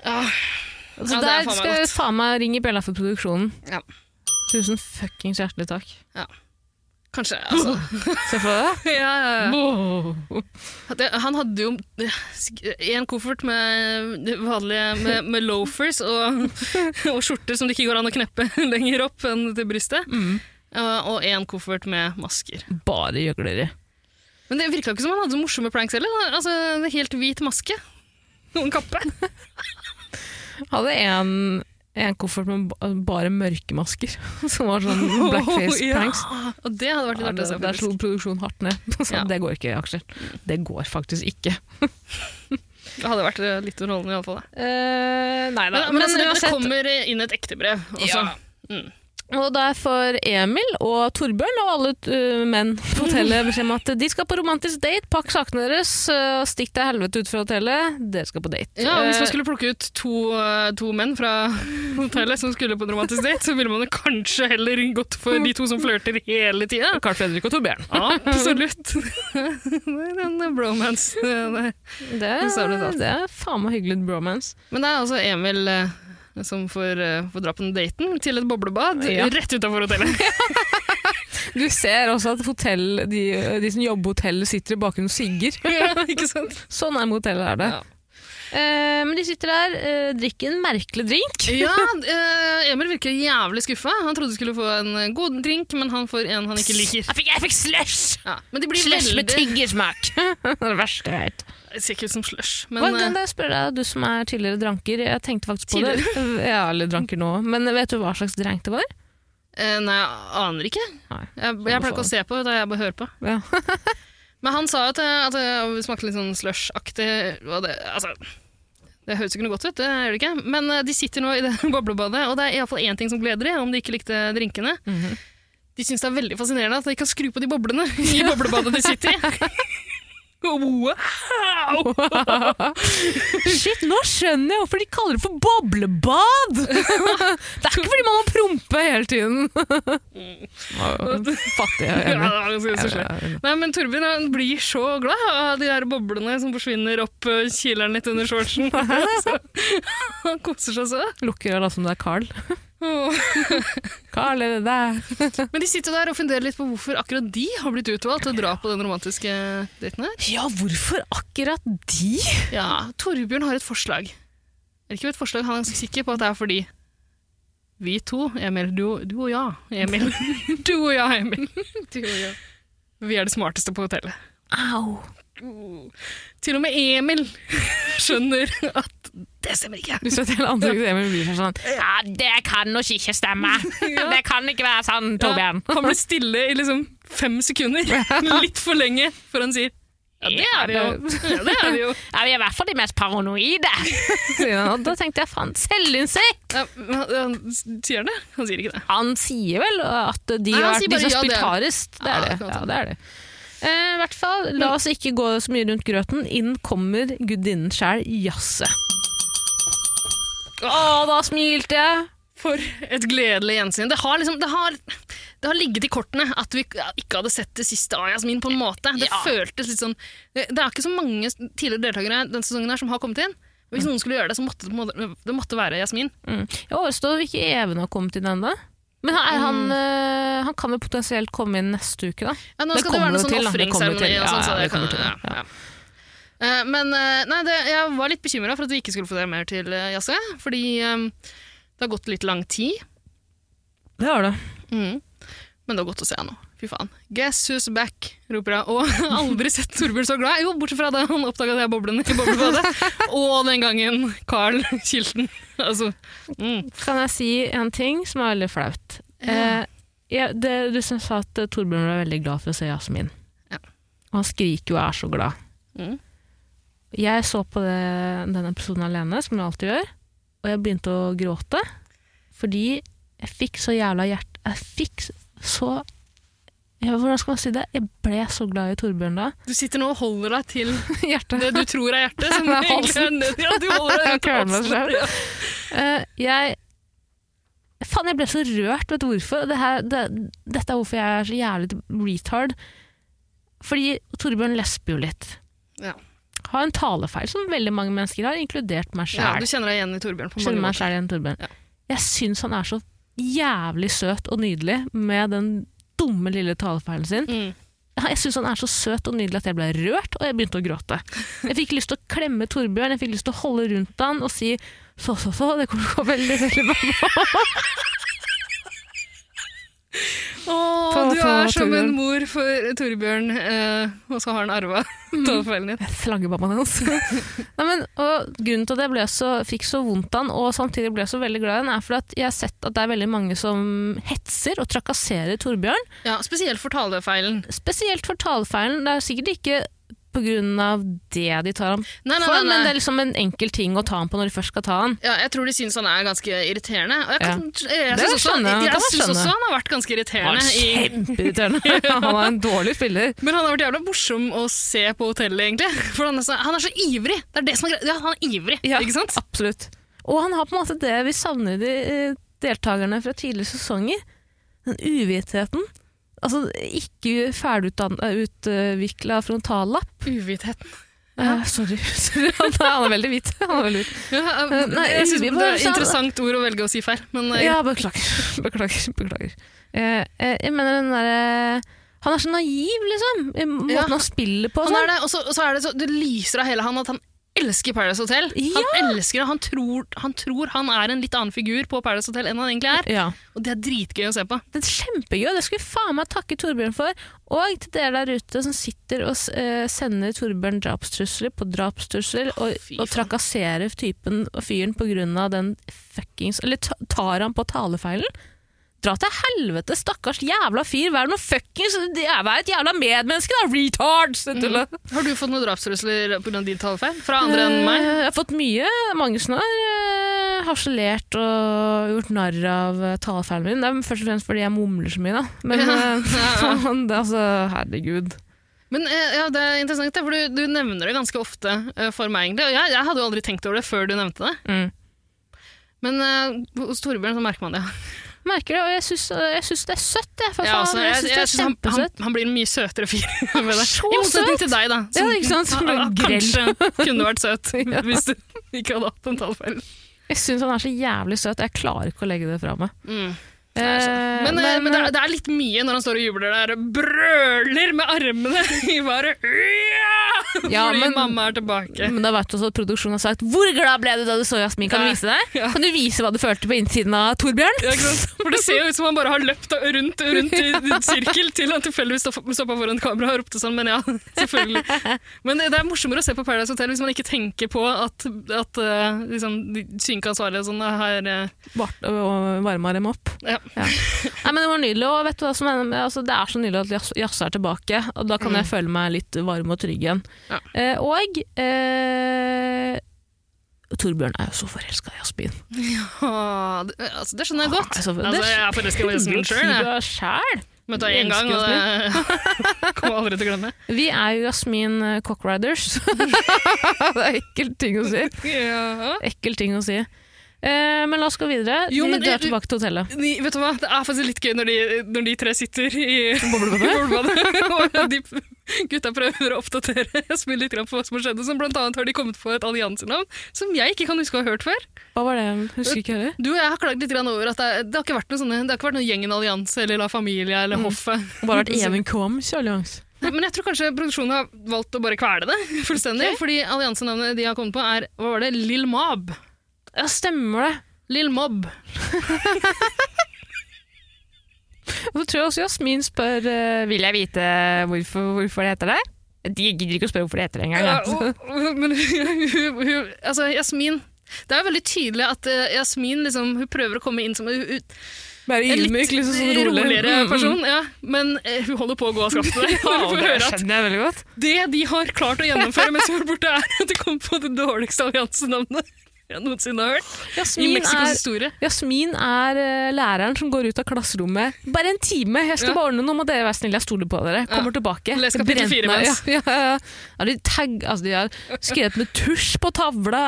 Ja, så Ja, er der skal jeg faen meg ringe bjella for produksjonen. Ja. Tusen fuckings hjertelig takk. Kanskje, altså. [laughs] Se for deg ja, ja, ja. han hadde jo en koffert med vanlige med, med loafers og, [laughs] og skjorter som det ikke går an å kneppe [laughs] lenger opp enn til brystet. Mm. Og én en koffert med masker. Bare gjøglere. Men det virka ikke som han hadde så morsomme pranks heller. Altså, en helt hvit maske. Og en kappe. Hadde en, en koffert med bare mørkemasker. [laughs] som var sånn blackface-pranks. [laughs] Ja, og det hadde vært litt artig å se. der slo produksjonen hardt ned. [laughs] Så Ja. Det går ikke, Aksel. Det går faktisk ikke. Det hadde vært eh, litt underholdende iallfall. Uh, nei da. Men, men, altså, det, det kommer inn et ekte brev. Også. Ja. Mm. Og der får Emil og Torbjørn og alle uh, menn på hotellet beskjed om at de skal på romantisk date. Pakk sakene deres, uh, stikk deg helvete ut fra hotellet. Dere skal på date. Ja, Hvis man Eh, skulle plukke ut to, uh, to menn fra [laughs] hotellet som skulle på en romantisk date, så ville man kanskje heller gått for de to som flørter hele tida. Carl Fredrik og Torbjørn. Absolutt. Det er en bromance. Det Det, er det det er faen meg hyggelig bromance. Men det er altså Emil som får, eh, får dra på den daten til et boblebad Ja. rett utafor hotellet. [laughs] Du ser også at hotell, de, de som jobber på hotellet, sitter i bakgrunnen og sigger. ja? Sånn er motellet, er det. Ja. Eh, men de sitter der, eh, drikker en merkelig drink. [laughs] Ja, eh, Emil virker jævlig skuffa. Han trodde skulle få en god drink, men han får en han ikke liker. Jeg fikk, jeg fikk slush! Ja. Men de blir Slush med veldig tyggersmak. [laughs] det er det verste jeg vet. Det ser ikke ut som slush, Men, kan eh, jeg spørre deg, du som er tidligere dranker, jeg tenkte faktisk på det. [laughs] Ja, eller dranker nå. Men vet du hva slags drank det var? eh, Nei, jeg aner ikke. Nei. Jeg, jeg pleier ikke å se på, da jeg bare hører på. Ja. Men han sa at, det- at det smakte litt sånn slush-aktig. det- Altså, det høres ikke noe godt ut, det gjør det ikke. Men eh, de sitter nå i det [laughs] boblebadet, og det er iallfall én ting som gleder dem, om de ikke likte drinkene. De syns det er veldig fascinerende at de kan skru på de boblene [laughs] i boblebadet de sitter i. [laughs] Wow! [laughs] Shit, nå skjønner jeg hvorfor de kaller det for boblebad! [laughs] det er ikke fordi man må prompe hele tiden. Fattig, jeg er enig. Nei, men Torbjørn han blir så glad av de der boblene som forsvinner opp eh, kileren litt under shortsen. [laughs] Han koser seg så. Lukker later som det er Carl. [laughs] Carl, er det deg? [laughs] Men de sitter der og funderer litt på hvorfor akkurat de har blitt utvalgt til å dra på den romantiske daten her. Ja, hvorfor akkurat de? Ja, Torbjørn har et forslag. Eller ikke et forslag, han er ganske sikker på at det er fordi vi to, Emil, du, du og ja, Emil. [laughs] Du og ja, Emil. Du og ja. Vi er det smarteste på hotellet. Au. Til og med Emil skjønner at det stemmer ikke. Du ser til ansiktet Emil blir sånn Ja, det kan nok ikke stemme. [laughs] Det kan ikke være sånn, Torbjørn. Ja, han blir stille i liksom fem sekunder. [laughs] Litt for lenge før han sier ja, det er det jo. Ja, det er det jo. [laughs] Ja, vi er i hvert fall de mest paranoide. ja, da tenkte jeg faen, selvinnsikt! Ja, han, sier han det? Han sier ikke det. Han sier vel at de, har, de som har spilt det hardest. Det Ja, er det. Ja, det, er det. Eh, I hvert fall, la oss ikke gå så mye rundt grøten. Inn kommer gudinnen sjæl, Jasse. Å, da smilte jeg! For et gledelig gjensyn. Det har liksom Det har, det har ligget i kortene at vi ikke hadde sett det siste av Jasmin på en måte. Det Ja. føltes litt sånn Det er ikke så mange tidligere deltakere denne sesongen her som har kommet inn. Hvis noen skulle gjøre det, så måtte det, på en måte- det måtte være Jasmin. Mm. Jeg overstår ikke Even har kommet inn ennå. Men han, er han, øh, han kan jo potensielt komme inn neste uke, da. Ja, nå Det skal det kommer være noe jo sånn til, da. Det kommer jo ofringsseremoni til. og sånn. Ja, så ja, det det kommer kan- til, ja, ja. Eh, Men eh, nei, det, jeg var litt bekymra for at vi ikke skulle få det mer til uh, jazzet. Fordi um, det har gått litt lang tid. Det har det. Mm. Men det var godt å se nå. Fy faen. Guess who's back, roper jeg. Og [laughs] aldri sett Torbjørn så glad. Jo, bortsett fra da han oppdaga de boblene i boblebadet. [laughs] og den gangen Carl Kilton [laughs] Altså, mm. Kan jeg si en ting som er veldig flaut? Ja. Eh, ja, det, du sa at eh, Torbjørn var veldig glad for å se Jasmin. Ja. Han skriker jo og er så glad. Mm. Jeg så på det, den episoden alene, som jeg alltid gjør, og jeg begynte å gråte. Fordi jeg fikk så jævla hjerte... Jeg fikk så Hvordan skal man si det? Jeg ble så glad i Torbjørn da. Du sitter nå og holder deg til [laughs] Hjertet. det du tror er hjertet. Som [laughs] er halsen. ja, du holder deg [laughs] til halsen. Ja. Eh, jeg Faen, jeg ble så rørt. Vet du hvorfor? Det her, det, dette er hvorfor jeg er så jævlig retard. Fordi Torbjørn lesber jo litt. Ja. Har en talefeil som veldig mange mennesker har, inkludert meg Ja, du kjenner deg igjen i Torbjørn på mange måter. igjen, Torbjørn. Ja. Jeg syns han er så jævlig søt og nydelig med den dumme lille talefeilen sin. Mm. Jeg syns han er så søt og nydelig at jeg ble rørt, og jeg begynte å gråte. Jeg fikk lyst til å klemme Torbjørn, jeg fikk lyst til å holde rundt han og si så, så, så, det kommer til å gå veldig, veldig bra. [laughs] Få- du er som en mor for Torbjørn, eh, og så har han arva [laughs] talefeilen din. Slaggebammaen hans. [laughs] Nei, men, og grunnen til at jeg ble så, fikk så vondt av han, og samtidig ble så veldig glad i han, er for at jeg har sett at det er veldig mange som hetser og trakasserer Torbjørn. Ja, spesielt for talefeilen. Spesielt for talefeilen. Det er sikkert ikke av det de tar ham Nei, nei, for, nei, men det er liksom en enkel ting å ta ham på når de først skal ta ham. Ja, jeg tror de syns han er ganske irriterende. Og jeg, kan, jeg, Det syns også, skjønner jeg, syns skjønne. også han har vært ganske Han irriterende. er I, kjempeirriterende. [laughs] [laughs] han er en dårlig spiller. men han har vært jævla morsom å se på hotellet, egentlig. [laughs] For han er så, han er så ivrig. Det er det som er greit. Ja, han er ivrig, Ja. ikke sant? Absolutt. Og han har på en måte det vi savner i de eh, deltakerne fra tidligere sesonger. Den uvitheten. Altså, ikke ferdigutvikla frontallapp. Uvitheten. Uh, sorry. sorry. [laughs] Han er- han er veldig hvit. Han er veldig hvit. Ja, jeg, Nei, jeg synes det er et interessant ord å velge å si feil, men eh, Ja, beklager. [laughs] Beklager. beklager. Uh, eh, jeg mener den derre Han er så naiv, liksom. i Måten Ja. han spiller på. og sånn. er det, og så, og så er det så Det lyser av hele han at han elsker Paradise Hotel. Ja. Han elsker det, han tror, han tror han er en litt annen figur på Paradise Hotel enn han egentlig er. Ja. Og det er dritgøy å se på. Det er kjempegøy, det skulle faen meg takke Torbjørn for. Og til dere der ute som sitter og eh, sender Torbjørn drapstrusler på drapstrusler, og, og trakasserer typen og fyren av den fuckings Eller tar han på talefeilen. Dra til helvete, stakkars jævla fyr! Vær noe fuckings Vær et jævla medmenneske, da! Retards! Mm. Har du fått noen drapstrusler pga. din talefeil? Fra andre enn meg? Eh, Jeg har fått mye. Mange som har eh, harselert og gjort narr av eh, talefeilen min. Det er først og fremst fordi jeg mumler så mye, da. Men Ja. [laughs] ja, [laughs] faen, det, er altså, herregud. Men ja, Det er interessant, for du, du nevner det ganske ofte for meg. egentlig. Og jeg, jeg hadde jo aldri tenkt over det før du nevnte det. Mm. Men uh, hos Torbjørn så merker man det. [laughs] Merker det, og jeg syns, det er søtt. Jeg, for Ja, faen, altså, jeg, jeg, syns det jeg er synes han, han, kjempesøtt. han blir en mye søtere fyr [laughs] med det. Så I motsetning til deg, da. Ja, ikke sant? Som [laughs] ah, kanskje [laughs] kunne vært søt Ja. hvis du ikke hadde hatt en tallfeil. Jeg syns han er så jævlig søt. Jeg klarer ikke å legge det fra meg. Mm. Sånn. Eh, Men, eh, men det, er, det er litt mye når han står og jubler der og brøler med armene [laughs] i været. Ja! [laughs] Ja, Fordi men- mamma er tilbake. Men det har vært også at produksjonen har sagt 'Hvor glad ble du da du så Jasmin?' Kan du vise deg? Ja. Kan du vise hva du følte på innsiden av Torbjørn? Ja? [laughs] For Det ser jo ut som han bare har løpt rundt, rundt i en sirkel til han tilfeldigvis stoppa foran kamera og ropte sånn, men ja, selvfølgelig. Men det det er morsommere å se på Paradise Hotel hvis man ikke tenker på at, at eh, liksom, de og sånn har eh, varma dem opp. ja. Nei, men Det var nydelig, og vet du hva som er, altså, det er så nydelig at jazz, jazz er tilbake. og Da kan jeg føle meg litt varm og trygg igjen. Ja. Eh, og eh, Torbjørn er jo så forelska i Jasmin. Ja, det, altså, det skjønner jeg godt. Altså, det Altså, jeg er forelska i Jasmin sjøl. Møtte henne én gang, og det [laughs] kommer aldri til å glemme. Vi er jo Jasmin eh, Cockriders. [laughs] [laughs] det er ekkelt ting å si. Ja. Ekkel ting å si. Eh, men la oss gå videre. Jo, de men- drar tilbake til hotellet. Ni, vet du hva? Det er faktisk litt gøy når de, når de tre sitter i boblebadet, [laughs] og de gutta prøver å oppdatere Smil litt på hva som har skjedd. Som blant annet har de kommet på et alliansenavn som jeg ikke kan huske å ha hørt før. Hva var det? Husker ikke heller. Du og jeg har klagd litt grann over at det, det har ikke vært noe sånne, det har ikke vært noen Gjengen allianse eller La Familia eller Hoffet. Bare vært [laughs] Even Kvoms allianse. Men jeg tror kanskje produksjonen har valgt å bare kvele det [laughs] fullstendig. Fordi alliansenavnet de har kommet på, er hva var det? Lill Mob. Ja, stemmer det. Lill Mob. [laughs] Og så tror jeg også Jasmin spør uh, Vil jeg vite hvorfor, hvorfor det heter det. De gidder ikke å spørre hvorfor det heter det engang. Ja, og, men altså, Jasmin Det er jo veldig tydelig at uh, Jasmin liksom, hun prøver å komme inn som hun- Bare ydmyk, liksom sånn rolig. roligere Mm, mm. person. Ja, men eh, hun holder på å gå av skaftet. [laughs] Ja, det det de har klart å gjennomføre mens hun er borte, er at de kom på det dårligste alliansenavnet jeg noensinne har hørt i Jasmin Mexicos er, historie. Jasmin er eh, læreren som går ut av klasserommet. Bare en time! Jeg skal Ja. bare ordne noe, må dere være snille, jeg stoler på dere. Kommer tilbake. Les kapittel fire mens. [laughs] Ja, ja, ja. ja, de, altså, de har skrevet med tusj på tavla,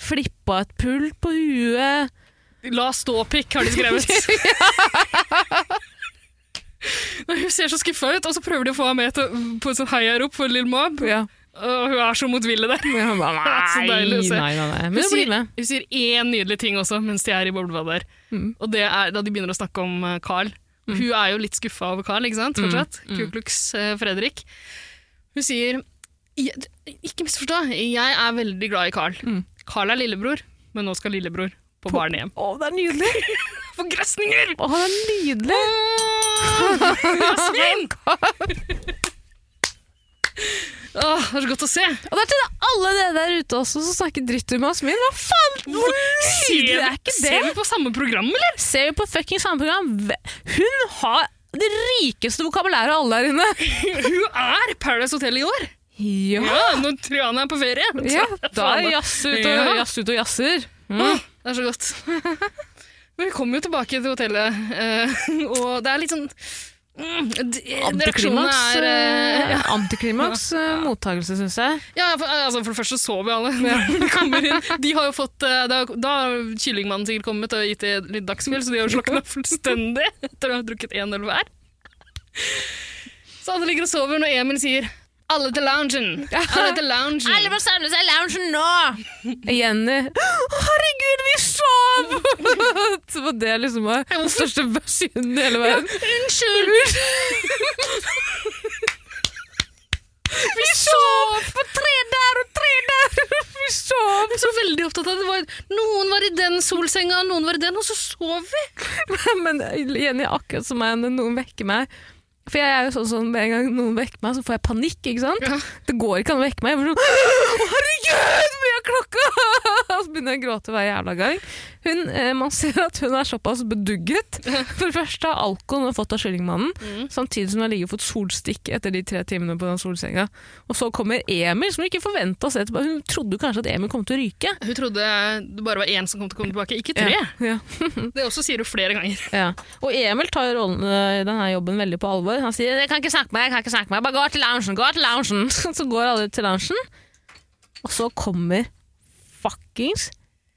flippa et pult på huet. La stå pikk, har de skrevet. [laughs] Nei, hun ser så skuffa ut, og så prøver de å få henne med til, på et sånt heiarop for Lill Mob. Ja. Og hun er så motvillig der. [laughs] Er så nei, deilig å se. nei, nei, nei. Hun sier, hun sier én nydelig ting også mens de er i boblebadet der. Mm. Og det er da de begynner å snakke om Carl. Carl. Hun er jo litt skuffa over Carl, ikke sant? Fortsatt. Mm. Ku Klux eh, Fredrik. Hun sier Ikke misforstå, jeg er veldig glad i Carl. Mm. Carl er lillebror, men nå skal lillebror på barnehjem. Å, det er nydelig! [laughs] Forgrøsninger! Å, det er nydelig! Jasmin! [laughs] Åh, det er så godt å se. Og det er til alle dere der ute også som snakker dritt om min Hva faen? Hvor nydelig er ikke det? Ser vi på samme program, eller? Ser vi på fucking samme program? Hun har det rikeste vokabulæret av alle der inne. [laughs] Hun er Paradise Hotel i år. Ja, Ja, når Triana er på ferie. ja [laughs] da er jazz ut og Ja. jazz ut og jazzer. Mm. Åh, det er så godt. Men [laughs] vi kommer jo tilbake til hotellet, eh, og det er litt sånn Antiklimaks, er eh, eh, antiklimaks eh, mottakelse, syns jeg. Ja, for, altså for det første så vi alle [laughs] når vi kommer inn. De har jo fått, da, da har kyllingmannen sikkert kommet og gitt det litt dagsfjell, så de har jo slokna fullstendig [laughs] etter å ha drukket én øl hver. Så alle ligger og sover når Emil sier 'alle til loungen'. Alle til loungen. Alle må samle seg i loungen nå! Jenny Å, herregud, vi sov! [laughs] Så var det liksom var den største versjonen i hele verden. Unnskyld! [laughs] Vi sov! på tre der og tre der! [laughs] Vi sov! Jeg er så veldig opptatt av det var, Noen var i den solsenga, noen var i den, og så sov vi. Men Jenny er akkurat som meg når noen vekker meg. For jeg er jo sånn som Med en gang noen vekker meg, så får jeg panikk. ikke sant? Ja. Det går ikke an å vekke meg. Jeg blir sånn, Å, herregud, hvor mye er klokka?! [laughs] Og så begynner jeg å gråte hver jævla gang. Hun, eh, man ser at hun er såpass bedugget. [laughs] For det første har alkoholen hun fått av kyllingmannen, Mm. samtidig som hun har ligget og fått solstikk etter de tre timene på den solsenga. Og så kommer Emil, som hun ikke forventa å se tilbake. Hun trodde kanskje at Emil kom til å ryke. Hun trodde det bare var én som kom til å komme tilbake, ikke tre. Ja, ja. [laughs] Det også sier du flere ganger. Ja. Og Emil tar rollen i denne jobben veldig på alvor. Han sier 'jeg kan ikke snakke med deg, jeg kan ikke snakke med deg, bare gå til loungen', gå til loungen. [laughs] Så går alle til loungen, og så kommer fuckings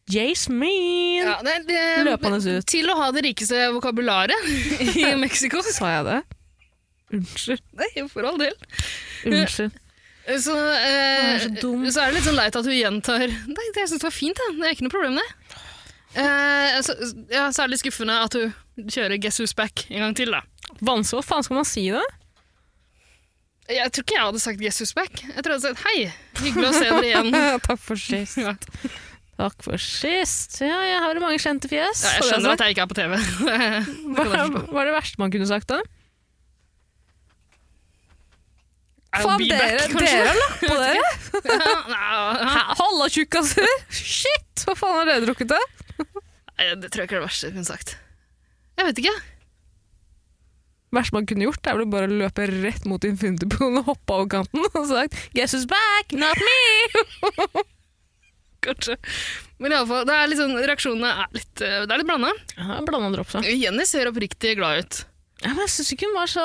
Jasmine Ja, det, det, løpende ut. Til å ha det rikeste vokabularet [laughs] i Mexico. Sa jeg det? Unnskyld. Nei, for all del. Unnskyld. Så, eh, er så så er det litt sånn leit at hun gjentar Nei, det, jeg synes det var fint, det. det er ikke noe problem, det. Eh, så, ja, så er det litt skuffende at hun kjører Guess Who's Back en gang til, da. Vanskelig, hva faen skal man si det? Jeg tror ikke jeg hadde sagt Guess Who's Back. Jeg tror jeg hadde sagt hei, hyggelig å se dere igjen. [laughs] Takk for sist. Ja. Takk for sist. Ja, jeg har jo mange kjente fjes. Ja, jeg skjønner at jeg ikke er på TV. [laughs] Hva hva er det verste man kunne sagt da? Faen, dere, back, dere har lagt på dere! [laughs] Halla, [laughs] tjukkaser! Shit! Hva faen har dere drukket det? det tror jeg ikke er det verste hun kunne sagt. Jeg vet ikke. Det verste man kunne gjort, er vel bare å løpe rett mot Infinity Pool og hoppe over kanten og sagt 'Guess who's back? Not me!' Kanskje. Men i alle fall, det er litt sånn, reaksjonene er litt, eh, det er litt blanda. Ja, Blanda drops, ja. Jenny ser oppriktig glad ut. Ja, men jeg syns ikke hun var så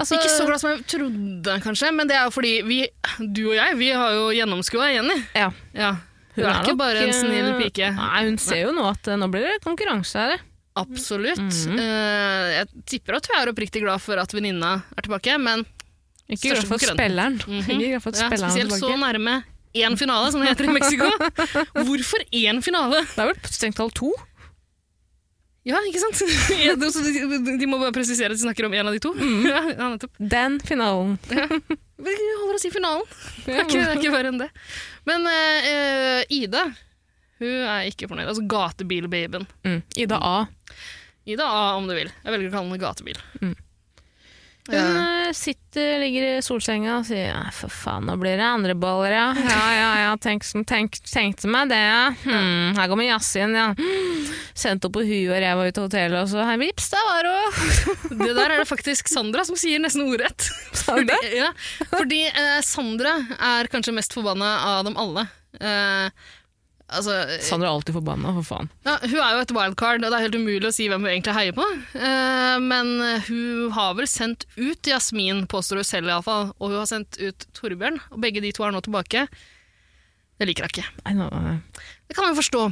altså, Ikke så glad som jeg trodde, kanskje, men det er jo fordi vi, du og jeg, vi har jo gjennomskua Jenny. Ja. Ja. Hun er ikke nok, bare en snill eh, pike. Nei, hun ser jo nå at eh, nå blir det konkurranse her. Absolutt. Mm -hmm. uh, jeg tipper at hun er oppriktig glad for at venninna er tilbake, men Ikke glad for spilleren. For at ja, spilleren er spesielt så nærme én finale, som det heter i Mexico. Hvorfor én finale? Det er vel strengt talt to. Ja, ikke sant? De, må bare presisere at de snakker om én av de to. Mm. Ja, ja. Den finalen. Vi holder oss i finalen. Det er ikke, det er ikke verre enn det. Men eh, Ida hun er ikke fornøyd. Altså gatebilbabyen. Mm. Ida A. Ida A, om du vil. Jeg velger å kalle henne gatebil. Mm. Hun Ja. eh, sitter, ligger i solsenga og sier ja, for faen, nå blir det andre boller, ja. Ja, ja, ja, [laughs] tenk, tenk, tenkte meg det, ja. Hmm, her kommer jazzen, ja. Hmm. Sendte opp på huet og ræva ut av hotellet, og så her, vips, der var hun. [laughs] Det der er det faktisk Sandra som sier nesten ordrett. [laughs] Sa hun det? Ja, fordi eh, Sandra er kanskje mest forbanna av dem alle. Eh, altså, Sandra er alltid forbanna, for faen. ja, hun er jo et wildcard, og det er helt umulig å si hvem hun egentlig heier på. Eh, men hun har vel sendt ut Jasmin, påstår hun selv iallfall, og hun har sendt ut Torbjørn, og begge de to er nå tilbake. Det liker jeg ikke. Det kan man jo forstå.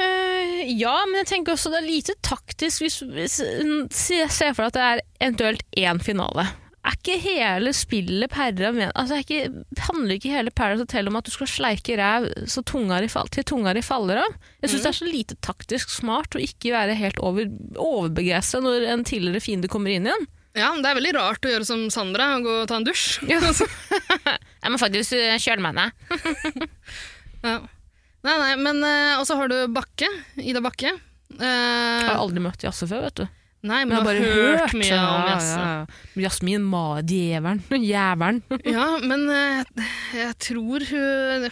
Uh, ja, men jeg tenker også det er lite taktisk hvis, hvis Se se for deg at det er eventuelt én finale. Er ikke hele spillet Perra med altså ikke, Handler ikke hele Paradise Hotel om at du skal sleike ræv så tunga fall, til tunga di faller av? Jeg syns det er så lite taktisk smart å ikke være helt over, overbegeistra når en tidligere fiende kommer inn igjen. Ja, men Det er veldig rart å gjøre som Sandra og gå og ta en dusj. [laughs] [laughs] Jeg må faktisk uh, kjøle meg ned. [laughs] Ja. Nei, nei, men eh, Og så har du Bakke. Ida Bakke. Uh, Jeg har aldri møtt Jasse før, vet du. Nei, men, Men jeg har bare hørt hørt mye om Jasse. ja, ja. Jasmin Ma, djevelen. [laughs] Jævelen. Ja, men eh, jeg tror hun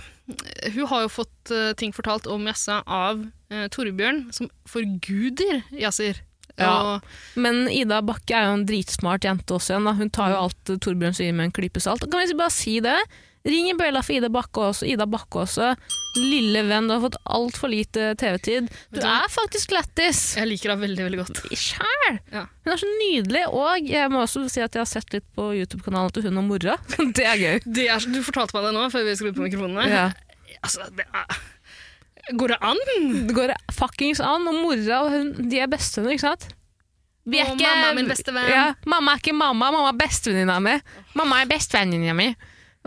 Hun har jo fått eh, ting fortalt om Jassa av eh, Torbjørn, som forguder Yasir. Ja. Men Ida Bakke er jo en dritsmart jente også igjen. Da. Hun tar jo alt Torbjørn sier med en klype salt. Kan vi bare si det? Ring en bjella for Ida Bakke også. Ida Bakke også. Lille venn, du har fått altfor lite TV-tid. Du er faktisk lættis! jeg liker henne veldig veldig godt. Sjæl! Ja. Hun er så nydelig. Og jeg må også si at jeg har sett litt på YouTube-kanalen til hun og mora. [laughs] det er gøy. Det er, du fortalte meg det nå før vi skrudde på mikrofonene. Ja. Altså, det er, går det an? Det går fuckings an. Og mora og hun, de er bestevenner, ikke sant? Vi Og mamma er min beste venn. Ja, mamma er ikke mamma, mamma er bestevenninna mi. Mamma er bestevenninna mi.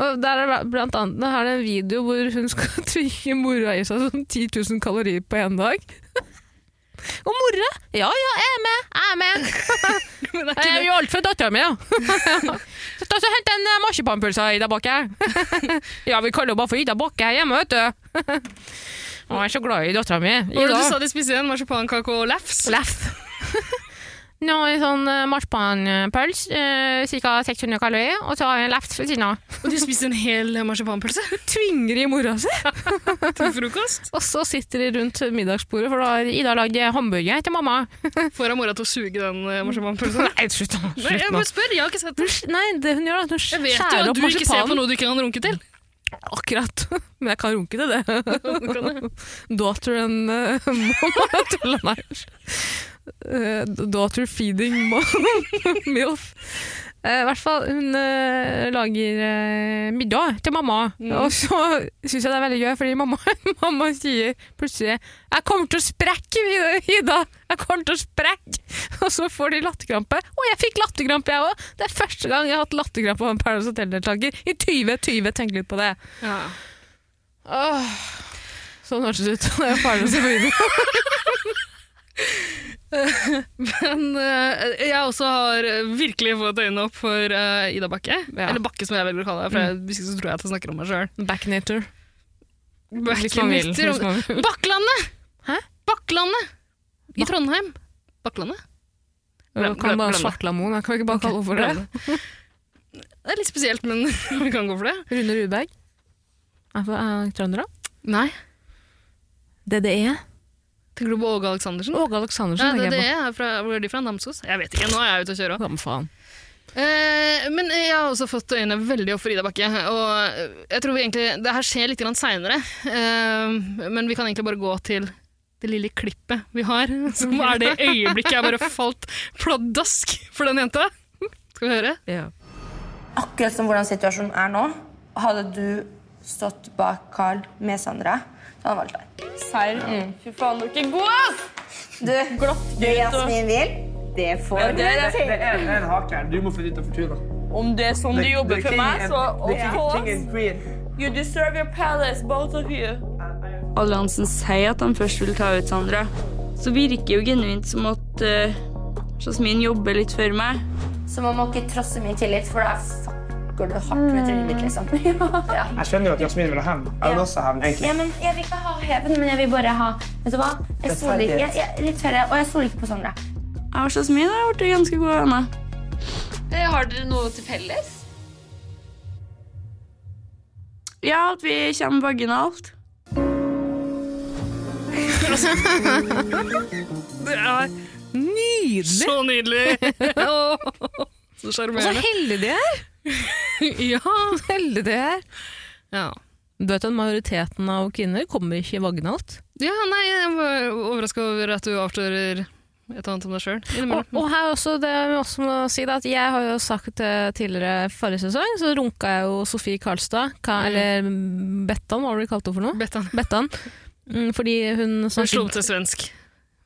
Og der er det blant annet her er det en video hvor hun skal [laughs] tvinge mora i seg sånn 10 000 kalorier på én dag. [laughs] Og mora Ja, ja, jeg er med! Jeg er med! [laughs] Men er Jeg gjør alt for dattera mi, ja. Ta så Hent en eh, marsipanpølse Ida Bakke. ja, vi kaller henne bare for Ida Bakke her hjemme, vet du. Å, jeg er så glad i dattera mi. Ida. du sa de spiste en Marsipankake og lefs? Leff. Jeg sånn marsipanpølse, uh, ca. 600 kalorier, og så har jeg en lefs ved siden av. Og de spiste en hel marsipanpølse [laughs] Tvinger i mora si. [laughs] til frokost? Og så sitter de rundt middagsbordet, for da har Ida lagd hamburger til mamma. [laughs] Får hun mora til å suge den eh, marsipanpølsen? Nei, slutt nå. Nei, jeg må bare spør, jeg har ikke sett det. Nei, det hun gjør, at hun Jeg vet jo at opp du ikke ser på noe du ikke kan runke til. Akkurat. Men jeg kan runke til det. Du. Daughter and uh, nei. Eh, daughter feeding. [laughs] Milf. Eh, I hvert fall, hun eh, lager middag til mamma. Mm. Og så syns jeg det er veldig gøy, fordi mamma, [laughs] mamma sier plutselig 'Jeg kommer til å sprekke, Ida! Jeg kommer til å sprekke!' [laughs] Og så får de latterkrampe. Og jeg fikk latterkrampe, jeg òg! Det er første gang jeg har hatt latterkrampe av en Paradise Hotel-deltaker. I 2020, tenk litt på det. Ja. Åh, sånn hørtes det ut da jeg var ferdig video. [laughs] Men eh, jeg også har virkelig fått øynene opp for eh, Ida Bakke. Ja. Eller Bakke, som jeg velger å kalle det. For jeg, hvis ikke så tror jeg at jeg snakker om meg sjøl. Backnator. Vil. Bakklandet! Hæ? Bakklandet! I Trondheim. Bakklandet? Glem- Kan bare. Svartlamoen, kan vi ikke bare kalle henne for det? [laughs] Det. Er litt spesielt, men [laughs] vi kan gå for det. Rune Rudberg. Er han trønder, da? Nei. DDE. Tenker du på Åge Aleksandersen? Åge Aleksandersen. Ja, det, det er fra, hvor er de fra? Namsos? Jeg vet ikke, nå er jeg ute og kjører òg. Eh, men jeg har også fått øynene veldig opp for Ida Bakke. Og jeg tror vi egentlig, Det her skjer litt seinere, eh, men vi kan egentlig bare gå til det lille klippet vi har. [laughs] Som er det øyeblikket jeg bare falt pladask for den jenta. Skal vi høre? Ja. akkurat som hvordan situasjonen er nå, hadde du stått bak Carl med Sandra, så han valgte deg. Serr? Fy faen, dere er gode, ass! Du, det Jasmin vil, det får du det er- Det er en, en hake her. Du må flytte ut av Fortuna. Om det er sånn du jobber for meg, så The king, of course. You deserve your palace, both of you. alliansen sier at han først vil ta ut Sandra, så virker jo genuint som at uh, Jasmin jobber litt for meg. Så man må ikke trosse min tillit, for da fucker du hardt med trynet liksom. [laughs] Ja. Jeg skjønner jo at Jasmin vil ha hevn. Jeg vil også ha hevn, egentlig. Ja, men jeg vil ikke ha hevn, men jeg vil bare ha Vet du hva? Jeg stoler ikke, jeg, jeg, litt færre, og jeg stoler ikke på Sondre. Jeg og Jasmin har blitt ganske gode venner. Har dere noe til felles? Ja, at vi kommer vaginalt. [laughs] Det er Nydelig! så nydelig! [laughs] Så Og så heldige de er! [laughs] Ja. [laughs] Heldig det er. ja. Du vet at majoriteten av kvinner kommer ikke vaginalt. Ja, nei, jeg var overraska over at du avslører et annet om deg sjøl. Og, og her også, det vi også må si da, at jeg har jo sagt tidligere forrige sesong, så runka jeg jo Sofie Karlstad, ka, eller Bettan, hva var det du kalte henne for noe? Bettan. Bettan. Mm, Fordi hun Hun slo om til svensk.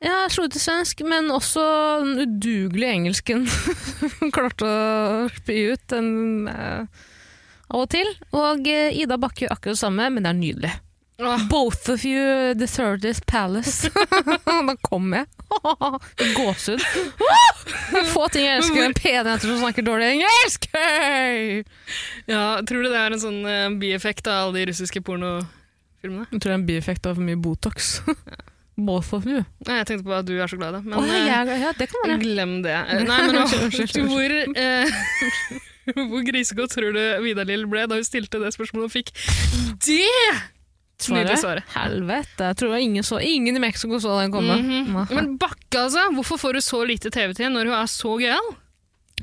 Ja, slo ut til svensk, men også den udugelige engelsken [laughs] hun klarte å spy ut den, eh, av og til. Og eh, Ida Bakke gjør akkurat det samme, men det er nydelig. Åh. Both of you deserve this palace. [laughs] da kom jeg. [laughs] Gåsehud. Få ting jeg elsker, en pene jenter som snakker dårlig engelsk! Hey! Ja, Tror du det er en sånn eh, bieffekt av alle de russiske pornofilmene? Jeg tror det er en bieffekt av for mye Botox. Both of you. Jeg tenkte på at du er så glad i det. Men oh, eh, jeg, ja, det kan være. glem det. Eh, [laughs] Nei, men hvor, eh, [laughs] hvor grisegodt tror du Vidar Lill ble da hun stilte det spørsmålet og fikk det nydelige svaret? Helvete. Jeg tror ingen, så, ingen i Mexico så den komme. Mm -hmm. Men Bakke, altså! Hvorfor får hun så lite TV-tid når hun er så gøyal?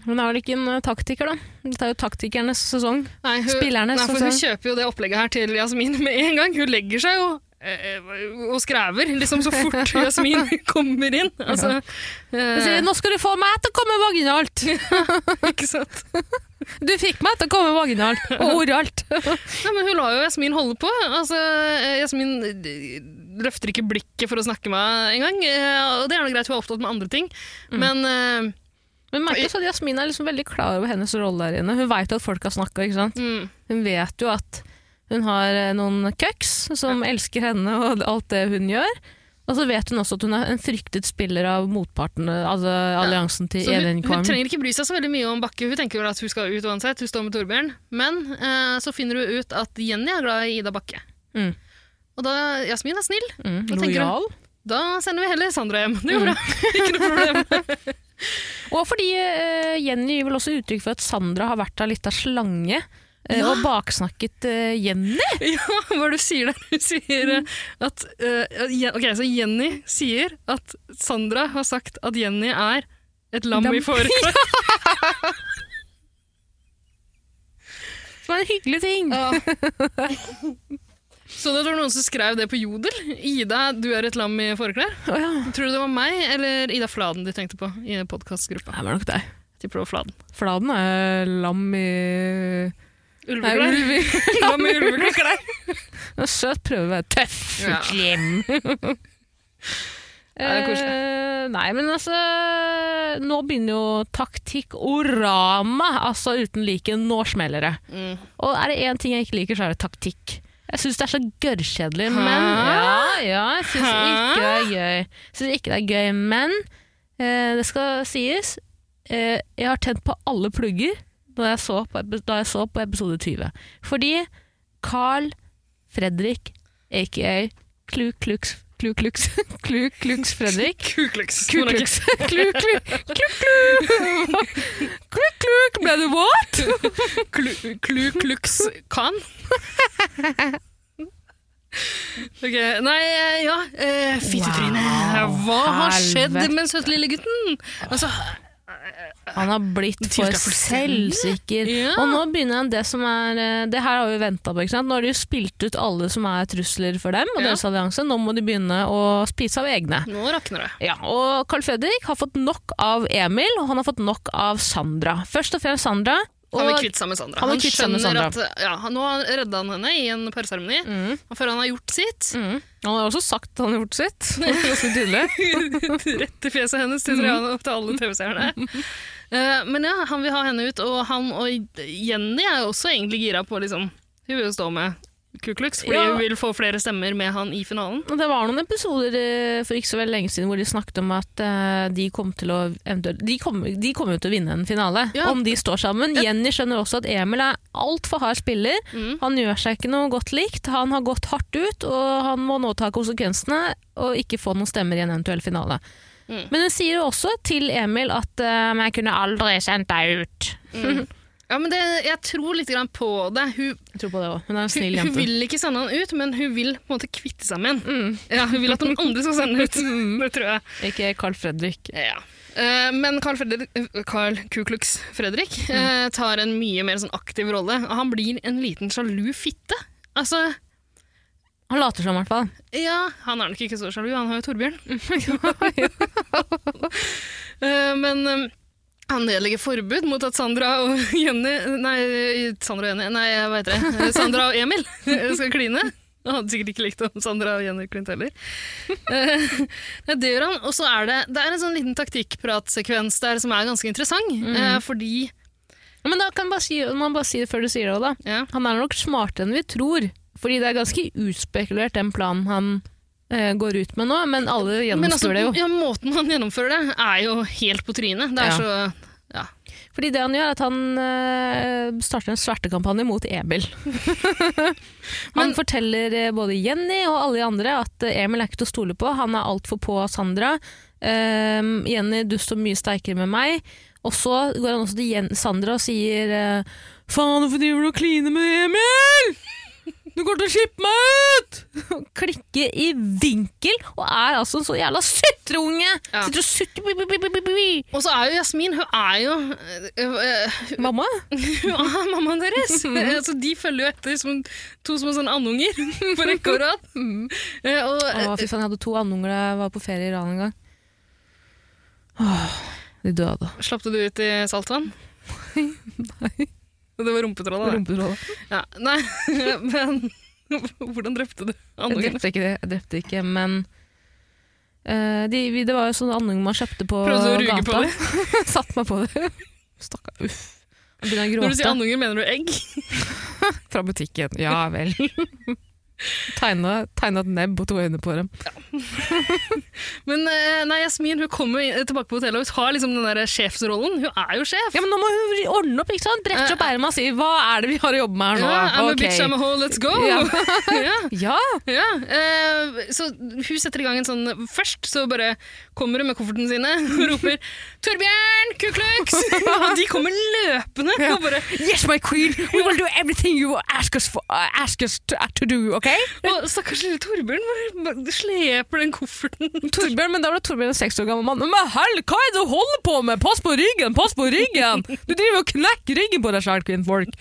Hun er vel ikke en uh, taktiker, da. Dette er jo taktikernes sesong. Nei, hun, Spillernes nei, for hun kjøper jo det opplegget her til Jasmin med en gang. Hun legger seg jo og skrever, liksom så fort [laughs] Jasmin kommer inn. Altså, Jeg sier, eh, 'Nå skal du få meg til å komme vaginalt'. [laughs] ikke sant? [laughs] Du fikk meg til å komme vaginalt og oralt. Nei, men hun lar jo Jasmin holde på. Altså, eh, Jasmin eh, løfter ikke blikket for å snakke med meg engang. eh, Og det er noe greit, hun er opptatt med andre ting. Men eh, Men merker også at Jasmin er liksom veldig klar over hennes rolle der inne. Hun veit at folk har snakka. mm, Hun vet jo at hun har eh, noen cucks som elsker henne og alt det hun gjør. Og så vet hun også at hun er en fryktet spiller av motparten, altså alliansen til hun, Elin hun Kvam. trenger ikke bry seg så veldig mye om Bakke. Hun tenker vel at hun skal ut uansett. Hun står med Torbjørn. Men eh, så finner hun ut at Jenny er glad i Ida Bakke. Mm. Og da Jasmin er snill, Mm, Da Lojal. Hun, da sender vi heller Sandra hjem. Det går Mm. bra. [laughs] ikke noe problem. [laughs] Og fordi eh, Jenny gir vel også uttrykk for at Sandra har vært av litt av slange. Eh, Og baksnakket uh, Jenny. [laughs] Ja, hva er det du sier der? Du sier mm. at uh, Ok, så Jenny sier at Sandra har sagt at Jenny er et lam, Lam. i fårekål. Som [laughs] er en hyggelig ting. [laughs] Så det var noen som skrev det på Jodel. Ida, du er et lam i fåreklær. Oh, ja. Tror du det var meg eller Ida Fladen de tenkte på i podkastgruppa? Det var nok deg. Tipper det var Fladen. Fladen er lam i Ulveklær. Nei, ulve. [laughs] Hva med ulveklær. [laughs] Søt prøver å være tøff. Ja. Klem. [laughs] Eh, nei, men altså Nå begynner jo taktikk orama, altså uten like. Nå smeller det. Mm. Og er det én ting jeg ikke liker, så er det taktikk. Jeg syns det er så gørrkjedelig, men Ja, ja jeg syns ikke det er gøy. Jeg synes ikke det er gøy, men eh, det skal sies eh, Jeg har tent på alle plugger da jeg så på, da jeg så på episode 20. Fordi Carl Fredrik, aka Klu Klux Klu Klux [laughs] Klu Klux Fredrik Kuklux. Kuklux. Kluk, kluk, kluk, kluk. Kluk, kluk, ble du våt? Kluklux kan. Ok, Nei, eh, ja eh, Fittetryne. Hva har skjedd med den søte lille gutten? Altså, Han har blitt for selvsikker. Ja. Og nå begynner han det som er eh, Det her har vi venta på. ikke sant? Nå har de jo spilt ut alle som er trusler for dem, og Ja. deres allianse. Nå må de begynne å spise av egne. nå rakner det. Ja, og Carl Fredrik har fått nok av Emil, og han har fått nok av Sandra. Først og fremst Sandra. Han Og- kvitte seg med Sandra. han Han, skjønner Sandra. at ja, Nå redda han henne i en parseremoni, Mm. og før han har gjort sitt, Mm. Han har også sagt at han har gjort sitt. [laughs] Ganske tydelig. [laughs] rett i fjeset hennes til, mm. til alle TV-seerne. Uh, [laughs] men ja, han vil ha henne ut, og han og Jenny er jo også egentlig gira på liksom, Hun vil jo stå med Ku Klux, fordi Ja. hun vil få flere stemmer med han i finalen. Det var noen episoder eh, for ikke så veldig lenge siden hvor de snakket om at eh, de kom til å De kommer de kommer jo til å vinne en finale, Ja. om de står sammen. Jenny skjønner også at Emil er altfor hard spiller. Mm. Han gjør seg ikke noe godt likt. Han har gått hardt ut, og han må nå ta konsekvensene og ikke få noen stemmer i en eventuell finale. Mm. Men hun sier jo også til Emil at eh, 'jeg kunne aldri sendt deg ut'. [laughs] Ja, men det, Jeg tror litt grann på det. Hun, Jeg tror på det også. Hun er en snill hun, hun vil ikke sende han ut, men hun vil på en måte kvitte seg med han. Mm. Ja, hun vil at noen andre skal sende han ut. [laughs] Det tror jeg. Ikke Carl Fredrik. Ja. Uh, men Carl, Fredrik, eh, Carl Kuklux Fredrik uh, tar en mye mer sånn aktiv rolle, og han blir en liten sjalu fitte. Altså, Han later som, i hvert fall. ja, han er nok ikke så sjalu, han har jo Torbjørn. [laughs] uh, [laughs] men han nedlegger forbud mot at Sandra og [laughs] Jenny Nei, Sandra og Jenny, nei, hva heter det? Sandra og Emil [laughs] skal kline. Han hadde sikkert ikke likt om Sandra og Jenny klinte heller. Eh, det gjør han. Og så er det, det er en sånn liten taktikkpratsekvens der som er ganske interessant. eh, fordi Ja, Men da kan man bare si, man bare si det før du sier det òg, da. ja, Han er nok smartere enn vi tror. Fordi det er ganske utspekulert, den planen han går ut med nå. Men alle Men altså, det jo. ja, måten han gjennomfører det, er jo helt på trynet. Det er Ja. så ja. Fordi det han gjør, er at han eh, starter en svertekampanje mot Emil. [laughs] han forteller eh, både Jenny og alle de andre at eh, Emil er ikke til å stole på. Han er altfor på Sandra. Eh, Jenny, du står mye sterkere med meg. Og så går han også til Sandra og sier eh, Faen, hvorfor driver du og kliner med Emil? Du går til å skippe meg ut! [laughs] Klikker i vinkel, og er altså en så jævla sutreunge! Ja. Sitter og sutrer. Og så er jo Jasmin Hun er jo øh, øh, Mamma? [laughs] Hun er mammaen deres! [laughs] Så de følger jo etter som to små sånne andunger på rekke og rad. Fy faen, jeg hadde to andunger da jeg var på ferie i Iran en gang. Åh, de døde. Slapp du ut i saltvann? Nei. [laughs] Det var rumpetrådet. rumpetrådet. Ja. Nei, [laughs] men [laughs] hvordan drepte du Jeg andungen? drepte ikke det, jeg drepte ikke, men uh, de, Det var jo sånn andung man kjøpte på Prøvde du å ruge gata. på Satt meg på det. Stakkar. Uff. Når du sier andunger, mener du egg? Fra butikken. Ja vel. Tegna, tegna et nebb og to øyne på dem. [laughs] Men eh, nei, Jasmin hun kommer tilbake på hotellet og har liksom den der sjefsrollen. Hun er jo sjef. Ja, men Nå må hun ordne opp, ikke sant? brette opp ermet og si 'hva er det vi har å jobbe med her nå'? Ja, I'm a bitch, I'm a hole, let's go! Ja. [laughs] ja. Ja, Ja, Uh, så hun setter i gang en sånn Først så bare kommer hun med kofferten sine [laughs] og roper 'Torbjørn! Kuklux!' [laughs] og de kommer løpende og bare Yes, my queen, we will do everything you ask us, for, uh, ask us to, uh, to do, ok? Og stakkars lille Torbjørn bare sleper den kofferten. [laughs] Torbjørn, men da ble Torbjørn en seks år gammel mann. Men hell, hva er det du holder på med? Pass på ryggen, pass på ryggen! Du driver og knekker ryggen på deg sjæl, kvinnfolk.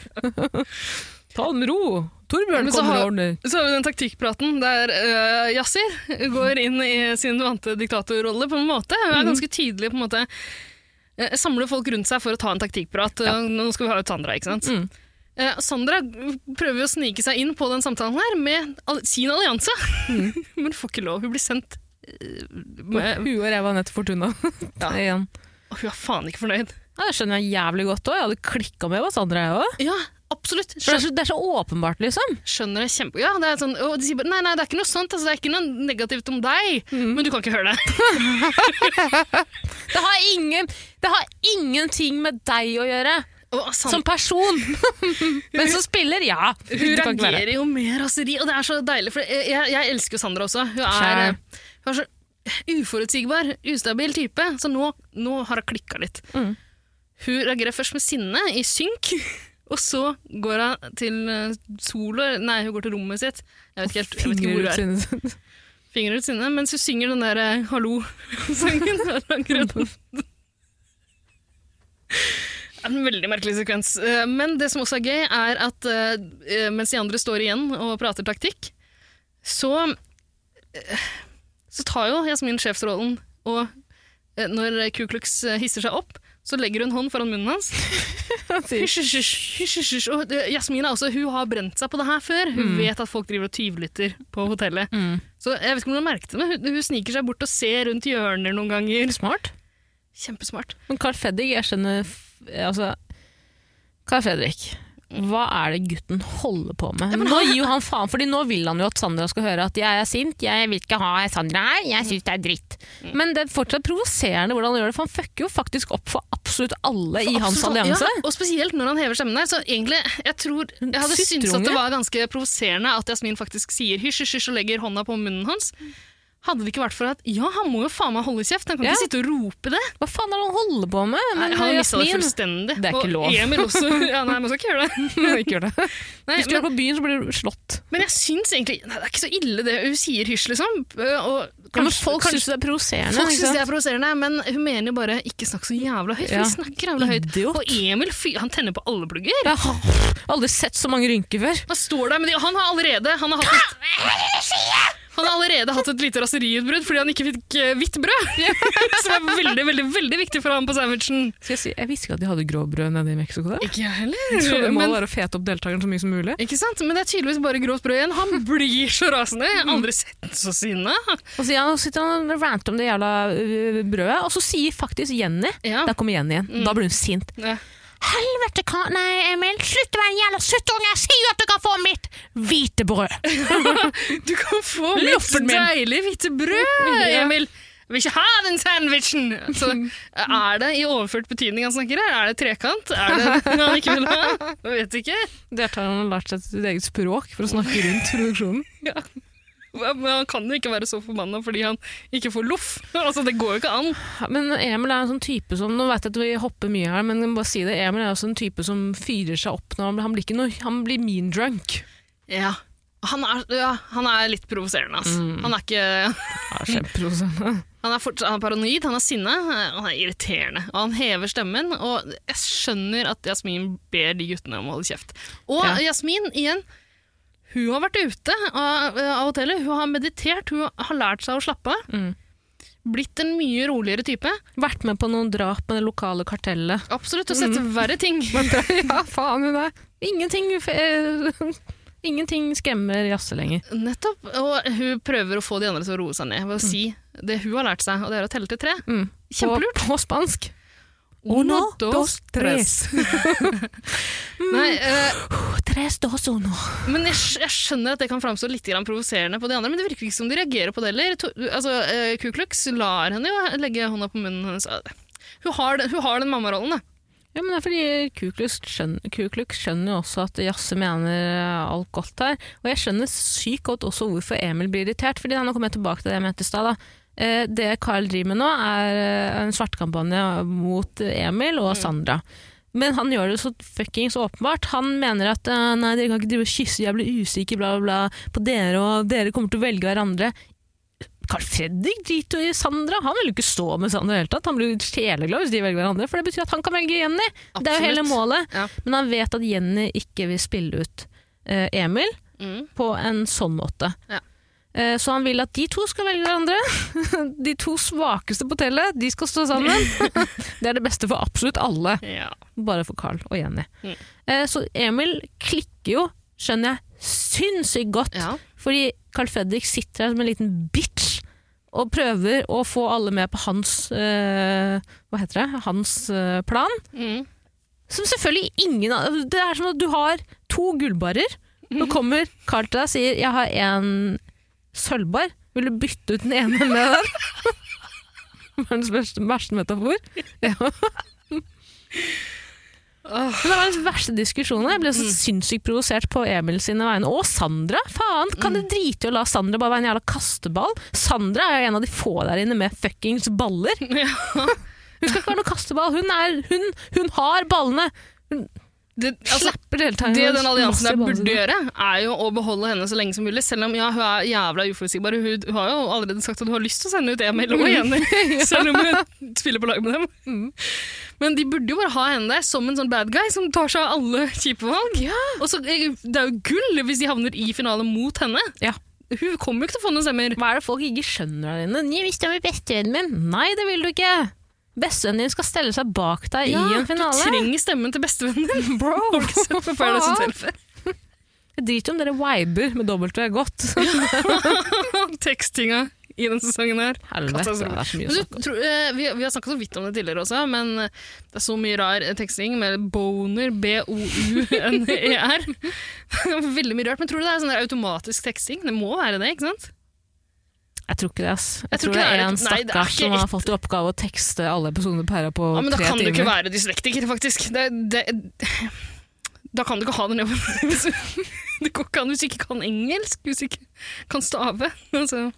Ta det med ro. Torbjørn kommer har- og ordner. Så har vi den taktikkpraten der uh, Yasir går inn i sin vante diktatorrolle på en måte. Hun er ganske tydelig på en måte eh, Samler folk rundt seg for å ta en taktikkprat. Ja. Nå skal vi ha ut Sandra, ikke sant? Mm. Uh, Sandra prøver å snike seg inn på den samtalen her med sin allianse, [laughs] men får ikke lov. Hun blir sendt med, Huet og ræva ned til Fortuna. [laughs] Ja. Igjen. og hun er faen ikke fornøyd. Ja, det skjønner jeg jævlig godt òg. Jeg hadde klikka med Sandra jeg òg. Ja, absolutt. For det er, så, det er så åpenbart, liksom. Skjønner det kjempe... Ja, det er sånn, og de sier bare nei, nei, det er ikke noe sånt, altså, det er ikke noe negativt om deg, men du kan ikke høre det. [laughs] Det har, ingen, det har ingenting med deg å gjøre. Oh, Som person. [laughs] Men som spiller, ja. Hun reagerer jo med raseri, og det er så deilig. For jeg, jeg, jeg elsker jo Sandra også. Hun er, hun er så uforutsigbar, ustabil type. Så nå, nå har hun klikka litt. Mm. Hun reagerer først med sinne, i synk. Og så går hun til eh, solo Nei, hun går til rommet sitt. Jeg vet ikke helt hvor hun er. Fingrer ut sinne. Mens hun synger den der eh, Hallo-sangen. [laughs] En veldig merkelig sekvens. Eh, Men det som også er gøy, er at mens de andre står igjen og prater taktikk, så, så tar jo Jasmin sjefsrollen, og når Ku Klux hisser seg opp, Så legger hun hånd foran munnen hans. [laughs] Hysj, hysj, hysj. Og det- Jasmin er også, hun har brent seg på det her før. Hun vet at folk driver og tyvlytter på hotellet. Så jeg vet ikke om hun har merket det, men hun, hun sniker seg bort og ser rundt hjørner noen ganger. Smart. Kjempesmart. Men Carl Fredrik, jeg skjønner Altså, Carl Fredrik, hva er det gutten holder på med? nå gir jo han faen, fordi nå vil han jo at Sandra skal høre at jeg er sint, jeg vil ikke ha Sandra her, jeg syns det er dritt. Men det er fortsatt provoserende hvordan han gjør det, for han fucker jo faktisk opp for absolutt alle i hans allianse. Ja, og spesielt når han hever stemmen der. Så egentlig, jeg tror Jeg hadde syntes at det var ganske provoserende at Jasmin faktisk sier hysj, hysj, hysj og legger hånda på munnen hans. Hadde det ikke vært for at ja, han må jo faen meg holde kjeft, han kan Ja. ikke sitte og rope det. Hva faen er det han holder på med? Nei, han mista det fullstendig. Det er ikke lov. og. Emil også. [laughs] Ja, nei, man skal ikke gjøre det. ikke gjør det. [laughs] Nei, [laughs] Hvis du er på byen, så blir du slått. men jeg syns egentlig nei, Det er ikke så ille det hun sier hysj, liksom. Og Ja, men folk kanskje- syns det er provoserende. Folk syns det er provoserende, men hun mener jo bare ikke snakk så jævla høyt. For Ja. de snakker jævla høyt. Idiot. Og Emil fy, han tenner på alle plugger. Jeg har aldri sett så mange rynker før. Han står der, men de, han har allerede han har hatt et, han har allerede hatt et lite raseriutbrudd fordi han ikke fikk eh, hvitt brød. [laughs] Som er veldig veldig, veldig viktig for ham på sandwichen. Skal jeg, si, jeg visste ikke at de hadde grovbrød nede i Mexico. der. Ikke jeg heller. Så det må Men, være å fete opp deltakeren så mye som mulig. ikke sant? men det er tydeligvis bare grovt brød igjen. Han blir så rasende. Jeg har aldri sett ham så sinna. Og så sitter han og ranter om det jævla øh, brødet, og så sier faktisk Jenny Ja. Der kommer Jenny igjen. Da blir hun sint. Ja. Helvete, hva Nei, Emil, slutt å være en jævla suttunge! Jeg sier jo at du kan få mitt hvite brød! [laughs] Du kan få mitt Loffen min. deilige hvite brød, Emil! Jeg vil ikke ha den sandwichen! Så er det i overført betydning han snakker her? Er det trekant? Er det noe han ikke vil ha? Jeg vet ikke. Deltakerne har lært seg sitt eget språk for å snakke rundt produksjonen. Men han kan jo ikke være så forbanna fordi han ikke får loff. [laughs] Altså, det går jo ikke an. Men Emil er en sånn type som Nå vet jeg at vi hopper mye her, men bare si det. Emil er også en type som fyrer seg opp når han, blir- han blir ikke noe Han blir mean drunk. Ja. Han er, ja, han er litt provoserende, ass. Han er ikke er Kjempeprovoserende. [laughs] Han er, fortsatt, han er paranoid, han er sinne, han er irriterende. Og han hever stemmen, og jeg skjønner at Jasmin ber de guttene om å holde kjeft. Og Ja. Jasmin, igjen, hun har vært ute av, av hotellet, hun har meditert, hun har lært seg å slappe av. Mm. Blitt en mye roligere type. Vært med på noen drap med det lokale kartellet. Absolutt, og sett verre ting. [laughs] ja, faen hun er Ingenting, [laughs] ingenting skremmer Jasse lenger. Nettopp. Og hun prøver å få de andre til å roe seg ned ved å si det hun har lært seg, og det er å telle til tre. Mm. Kjempelurt. På, på spansk. Uno, dos, tres. [laughs] Nei, [laughs] uh, Tres dos uno. men jeg, jeg skjønner at det kan framstå litt provoserende på de andre, men det virker ikke som de reagerer på det heller. Altså, uh, Ku Klux lar henne jo legge hånda på munnen hennes. Hun har den, hun har den mammarollen, da. Ja, men det er fordi Ku Klux skjønner, Ku Klux skjønner jo også at Jasse mener alt godt her. Og jeg skjønner sykt godt også hvorfor Emil blir irritert. fordi Nå kommer jeg tilbake til det jeg mente i stad. Eh, Det Carl driver med nå, er eh, en svartkampanje mot Emil og Sandra. Men han gjør det så fuckings åpenbart. Han mener at eh, nei, dere kan ikke drive og kysse, jeg blir usikker bla, bla, bla, på dere, og dere kommer til å velge hverandre. Carl Fredrik driter jo i Sandra. Han vil jo ikke stå med Sandra i det hele tatt. Han blir sjeleglad hvis de velger hverandre, for det betyr at han kan velge Jenny. Det er jo hele målet. Ja. Men han vet at Jenny ikke vil spille ut Emil Mm. på en sånn måte. Ja. Eh, så han vil at de to skal velge hverandre. [laughs] De to svakeste på hotellet, de skal stå sammen. [laughs] det er det beste for absolutt alle, Ja. bare for Carl og Jenny. Mm. Eh, så Emil klikker jo, skjønner jeg, sinnssykt godt. Fordi Carl Fredrik sitter her som en liten bitch og prøver å få alle med på hans eh, Hva heter det? Hans plan. Mm. Som selvfølgelig ingen av Det er som at du har to gullbarer. Nå kommer Carl til deg og sier 'jeg har en sølvbar'. Vil du bytte ut den ene med [laughs] den? Verdens verste, verste metafor. Ja. Men det var den verste diskusjonen. Jeg ble så sinnssykt provosert på Emil sine vegne. Og Sandra! Faen! Kan det drite i å la Sandra bare være en jævla kasteball? Sandra er jo en av de få der inne med fuckings baller. Hun skal ikke være noe kasteball. Hun, er, hun, hun har ballene! Det, altså, det den alliansen der burde gjøre, er jo å beholde henne så lenge som mulig. Selv om ja, hun er jævla uforutsigbar. Hun, hun har jo allerede sagt at hun har lyst til å sende ut Emil og Jenny, selv om hun spiller på lag med dem. Mm. Men de burde jo bare ha henne der som en sånn bad guy som tar seg av alle kjipe valg. Og så, eh, det er jo gull hvis de havner i finalen mot henne. Ja. Hun kommer jo ikke til å få noen stemmer. Hva er det folk ikke skjønner der inne? hvis visste jeg var bestevennen min. Nei, det vil du ikke. Bestevennen din skal stelle seg bak deg Ja, i en finale. Du trenger stemmen til bestevennen din. [laughs] Bro? [laughs] Jeg driter om dere viber med V godt. [laughs] Tekstinga i denne sesongen her. Helvete, det er så mye å snakke om. eh, vi, vi har snakka så vidt om det tidligere også, men det er så mye rar teksting med boner, B-O-U-N-E-R. Veldig mye rart. Men tror du det er sånn automatisk teksting? Det må være det, ikke sant? Jeg tror ikke det, ass. Jeg, Jeg tror tror det er en stakkar som har fått i oppgave å tekste alle episodene på Herra på Ja, men da tre kan du ikke være dyslektiker, faktisk. Det, det, [sighs] da kan du ikke ha den jobben. [laughs] Det går ikke an hvis du ikke kan engelsk, hvis du ikke kan stave. Altså.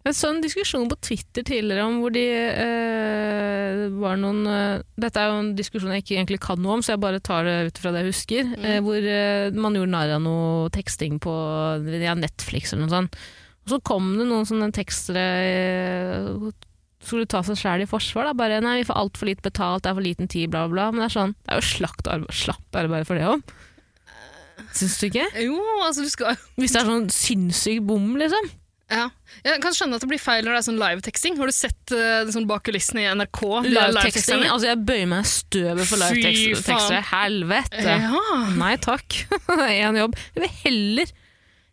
Jeg så en diskusjon på Twitter tidligere om hvor de eh, var noen eh, Dette er jo en diskusjon jeg ikke egentlig kan noe om, så jeg bare tar det ut fra det jeg husker. Mm. eh, hvor man gjorde narr av noe teksting på ja, Netflix eller noe sånt. Og så kom det noen sånne tekstere eh, skulle ta seg sjæl i forsvar. Da. Bare 'nei, vi får altfor lite betalt, det er for liten tid', bla, bla. Men det er sånn, det er jo slakt arbeid, slapp arbeid for det òg. Syns du ikke? Jo, altså du skal Hvis det er sånn sinnssyk bom, liksom. ja. Jeg kan skjønne at det blir feil når det er sånn live-teksting. Har du sett uh, det sånn bak kulissene i NRK? Live-teksting. live-teksterne? Altså, jeg bøyer meg i støvet for live-tekstere. Helvete! Ja. Nei takk. [laughs] Én jobb. Jeg vil heller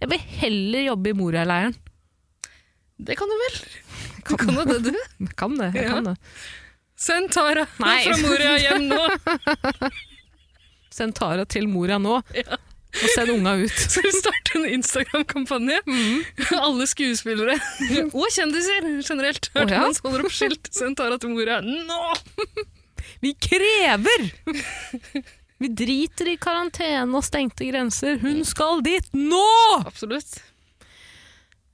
jeg vil heller jobbe i Moria-leiren. Det kan du vel? [laughs] Kan, kan du det, du. Jeg [laughs] kan det. jeg Ja. kan det. Send Tara Nei. fra Moria hjem nå. [laughs] Send Tara til Moria nå, Ja. og send unga ut. Skal vi starte en Instagram-kampanje? Alle skuespillere og kjendiser generelt. Å, ja? Hørte man holder opp skilt. Send Tara til Moria nå! Vi krever! Vi driter i karantene og stengte grenser. Hun skal dit nå! Absolutt.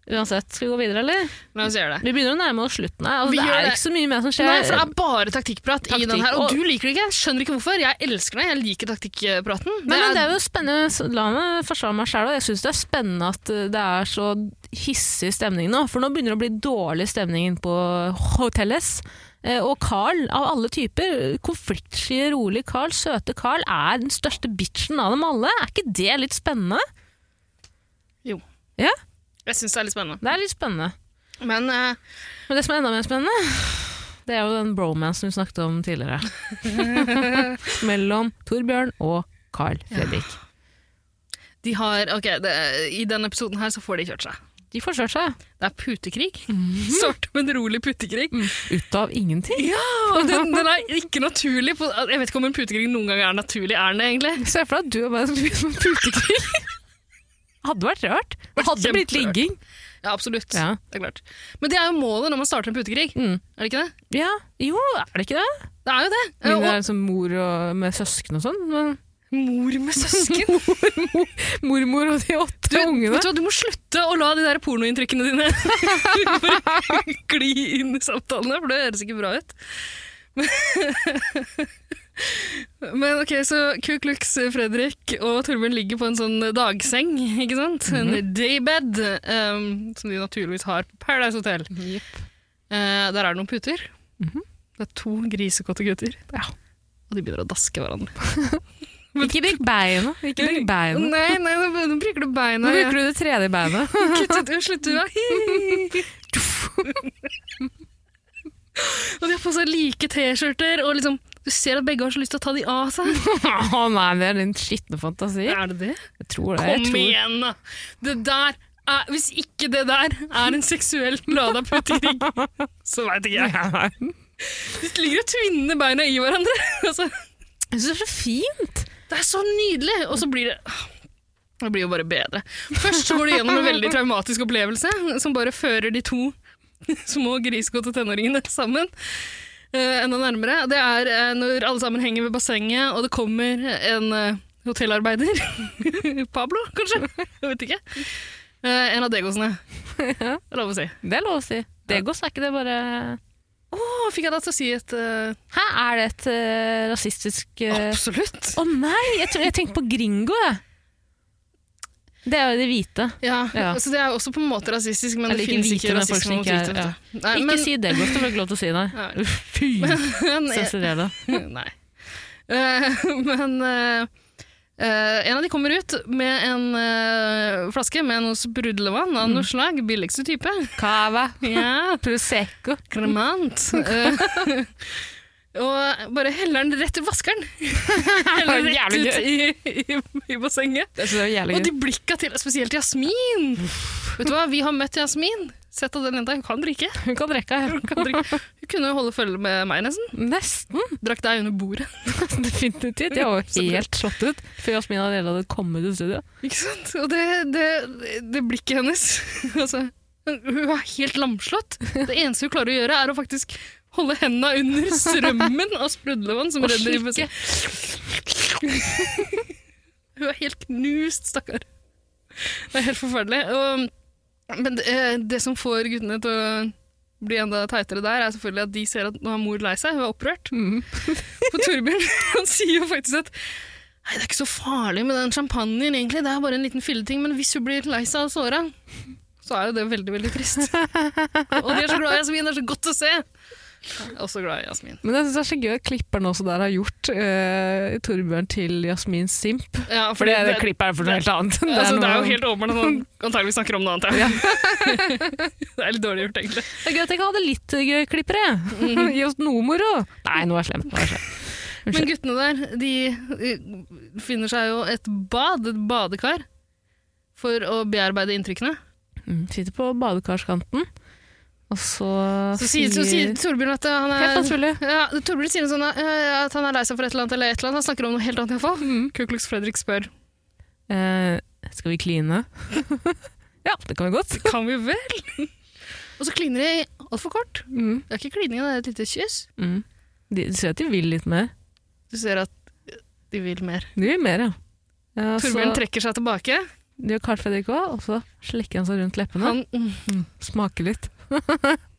Uansett, skal vi gå videre, eller? La oss gjøre det. Vi begynner å nærme oss slutten her. Altså, det er det. ikke så mye mer som skjer. Nei, for Det er bare taktikkprat i Taktikk, den her, og og- du liker det ikke. Skjønner ikke hvorfor. Jeg elsker det. Jeg liker taktikkpraten. Men, men det er jo spennende, La meg forsvare meg sjøl. Jeg syns det er spennende at eh, det er så hissig stemning nå. For nå begynner det å bli dårlig stemning på hotelles. Eh, Og Carl, av alle typer, konfliktsky, rolig Carl, søte Carl, er den største bitchen av dem alle. Er ikke det litt spennende? Jo. Ja? Jeg syns det er litt spennende. Det er litt spennende. Men uh... Men det som er enda mer spennende, det er jo den bromansen vi snakket om tidligere. [laughs] Mellom Torbjørn og Carl Fredrik. de har Ok, det, i denne episoden her så får de kjørt seg. De får seg Det er putekrig. Starter Sort, en rolig putekrig. ut av ingenting. Ja, og den, den er ikke naturlig. På, jeg vet ikke om en putekrig noen gang er naturlig. Er den det, egentlig? Se for deg at du og meg skulle begynne med putekrig. Hadde vært rart. Det hadde blitt ligging. Ja, absolutt. Ja. Det er klart. Men det er jo målet når man starter en putekrig. Mm. Er det ikke det? Ja, jo, er det ikke det? Det er jo det. Men det Og, er som mor og, med søsken og sånn. Men mor med søsken. [laughs] mormor og de åtte Du, ungene. vet du, hva, du må slutte å la de der pornoinntrykkene dine [laughs] gli inn i samtalene, for det høres ikke bra ut. [laughs] Men ok, så Ku Klux Fredrik og Torbjørn ligger på en sånn dagseng, ikke sant? En daybed, um, som de naturligvis har på Paradise Hotel. Eh, der er det noen puter. Det er to grisekåte gutter. Ja. Og de begynner å daske hverandre. Ikke bruk beina. Ikke bruk beina. Nei, nei, nå bruker du beina. Nå bruker du det tredje beinet. [laughs] Kutt ut, slutt du, [laughs] og de har på seg like T-skjorter, og liksom, du ser at begge har så lyst til å ta de av seg. Å nei, det er din skitne fantasi. Er det det? Jeg tror det. Kom tror. igjen, da! Det der er, hvis ikke det der er en seksuelt lada putekrig, [laughs] så veit ikke jeg. De ligger og tvinner beina i hverandre. altså, Jeg synes det er så fint. Det er så nydelig! Og så blir det Det blir jo bare bedre. Først så går du gjennom en veldig traumatisk opplevelse som bare fører de to [laughs] små grisgåte tenåringene sammen eh, enda nærmere. Det er eh, når alle sammen henger ved bassenget, og det kommer en eh, hotellarbeider. [laughs] Pablo, kanskje? Jeg vet ikke. En av degosene. [laughs] Det er lov å si. Det er lov å si. Degos er ikke det bare Å, fikk jeg deg til å si et uh... Hæ, er det et uh, rasistisk uh... Absolutt. Å nei, jeg, jeg tenkte på gringo, jeg. Det er jo de hvite. Ja, Ja. Så det er jo også på en måte rasistisk, men Eller det hvite, ikke rasisme mot hvite. Ja. Nei, ikke men- si det godt, du ikke lov til å si, nei. Nei. Fy! [laughs] men, Sensurere det. [laughs] Nei. Eh, [laughs] men Eh, en av de kommer ut med en uh, flaske med noe sprudlevann av noe slag. Billigste type. Cava. Ja, [laughs] Prosecco. kremant. Uh, [laughs] og bare heller den rett i vaskeren. [laughs] Heller rett ut i, i, i bassenget. Og de blikka til, spesielt Jasmin. Vet du hva, vi har møtt Jasmin. Sett at den jenta, [laughs] hun kan drikke. Hun kan drikke. Hun, kan drikke. hun kunne holde følge med meg nesten. Nesten. Drakk deg under bordet. [laughs] Definitivt. Jeg var helt slått ut før Jasmin allerede hadde kommet til studio. Ikke sant? Og det, det, det blikket hennes [laughs] altså, Hun er helt lamslått. Det eneste hun klarer å gjøre, er å faktisk holde hendene under strømmen av sprudlevann som renner i bassenget. Hun er helt knust, stakkar. Det er helt forferdelig. Og, men det, eh, det som får guttene til å bli enda teitere der, er selvfølgelig at de ser at nå er mor lei seg, hun er opprørt. [laughs] For Torbjørn han sier jo faktisk at Nei, det er ikke så farlig med den champagnen, egentlig. Det er bare en liten fylleting. Men hvis hun blir lei seg og såra, så er jo det veldig, veldig trist. [laughs] og de er så glad i Jasmin. Det er så godt å se. Jeg er også glad i Jasmin. Men jeg synes det er så gøy at klipperen også der har gjort uh, Torbjørn til Jasmin simp. Ja, For det, det klippet er for noe helt annet. [laughs] Det, altså, det er jo helt åpenbart at han [laughs] antagelig snakker om noe annet. Ja. [laughs] det er litt dårlig gjort, egentlig. Det er gøy at jeg kan ha det litt gøy, klippere. Gi oss noe moro. Nei, nå er jeg slem. Nå er slem. Men guttene der, de finner seg jo et bad, et badekar, for å bearbeide inntrykkene. Mm, sitter på badekarskanten, og så, Så sier, så sier Torbjørn at han er Helt naturlig. Ja, Torbjørn sier sånn eh, at han er lei seg for et eller annet, eller et eller annet. Han snakker om noe helt annet iallfall. Mm. Kuklux Fredrik spør Eh, skal vi kline? [laughs] ja, det kan vi godt. Det kan vi vel? Og så kliner de altfor kort. Mm. Det er ikke klining, det er et lite kyss. Mm. De, du ser at de vil litt mer. Du ser at de vil mer. De vil mer, ja. ja Torbjørn så, trekker seg tilbake. det gjør Carl Fredrik òg, og så slikker han seg rundt leppene. Han Mm, smaker litt.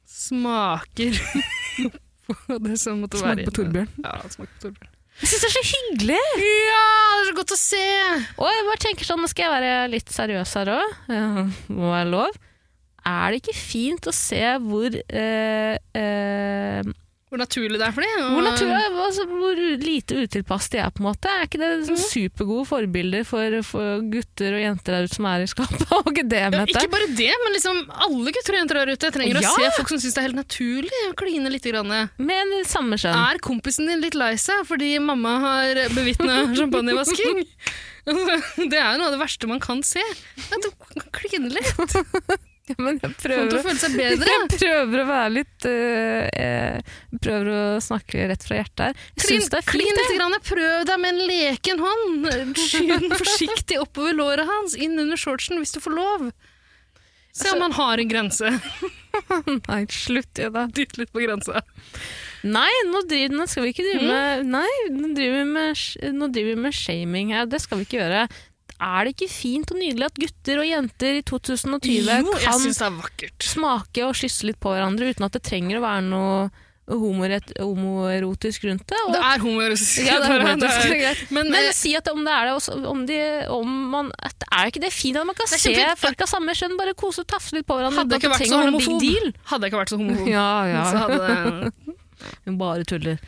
Smaker på det som måtte være Smaker på Torbjørn. Ja, smaker på Torbjørn. Jeg syns det er så hyggelig! Ja, det er så godt å se! Og jeg bare tenker sånn, nå skal jeg være litt seriøs her òg. Ja, må være lov. Er det ikke fint å se hvor eh, eh, Hvor naturlig det er for dem. hvor, natur, altså, hvor lite utilpass de er, på en måte. Er ikke det sånn supergode forbilder for, for gutter og jenter der ute som er i skapet? Og ikke det, Ja, ikke bare det, men liksom alle gutter og jenter der ute trenger Ja. å se folk som syns det er helt naturlig å kline litt. Grann. Med samme skjønn. Er kompisen din litt lei seg fordi mamma har bevitna [laughs] champagnevasking? [laughs] Det er jo noe av det verste man kan se. At du kliner litt. [laughs] Ja, men jeg prøver, å [laughs] jeg prøver å være litt eh, Prøver å snakke rett fra hjertet her. Jeg Klin, det er fint. litt. Grann. Prøv deg med en leken hånd. Skyv den forsiktig oppover låret hans, inn under shortsen hvis du får lov. Se om han har en grense. [laughs] Nei, slutt i da. Dytt litt på grensa. Nei, nå, driver, nå skal vi ikke Mm. drive med Nei, nå driver vi med, nå driver vi med shaming her. Det skal vi ikke gjøre. Er det ikke fint og nydelig at gutter og jenter i 2020 Jo, kan smake og kysse litt på hverandre uten at det trenger å være noe homoerotisk rundt det? Det er homoerotisk. ja, det er [laughs] homoerotisk, Det det Men, Men eh, si at om det er det, også, om de, om man, er ikke det fint at man kan se fint. folk av samme kjønn bare kose og tafse litt på hverandre hadde jeg ikke vært så homofob, hadde jeg ikke vært så homofob, Ja, ja. [laughs] så hadde [laughs] Hun bare tuller.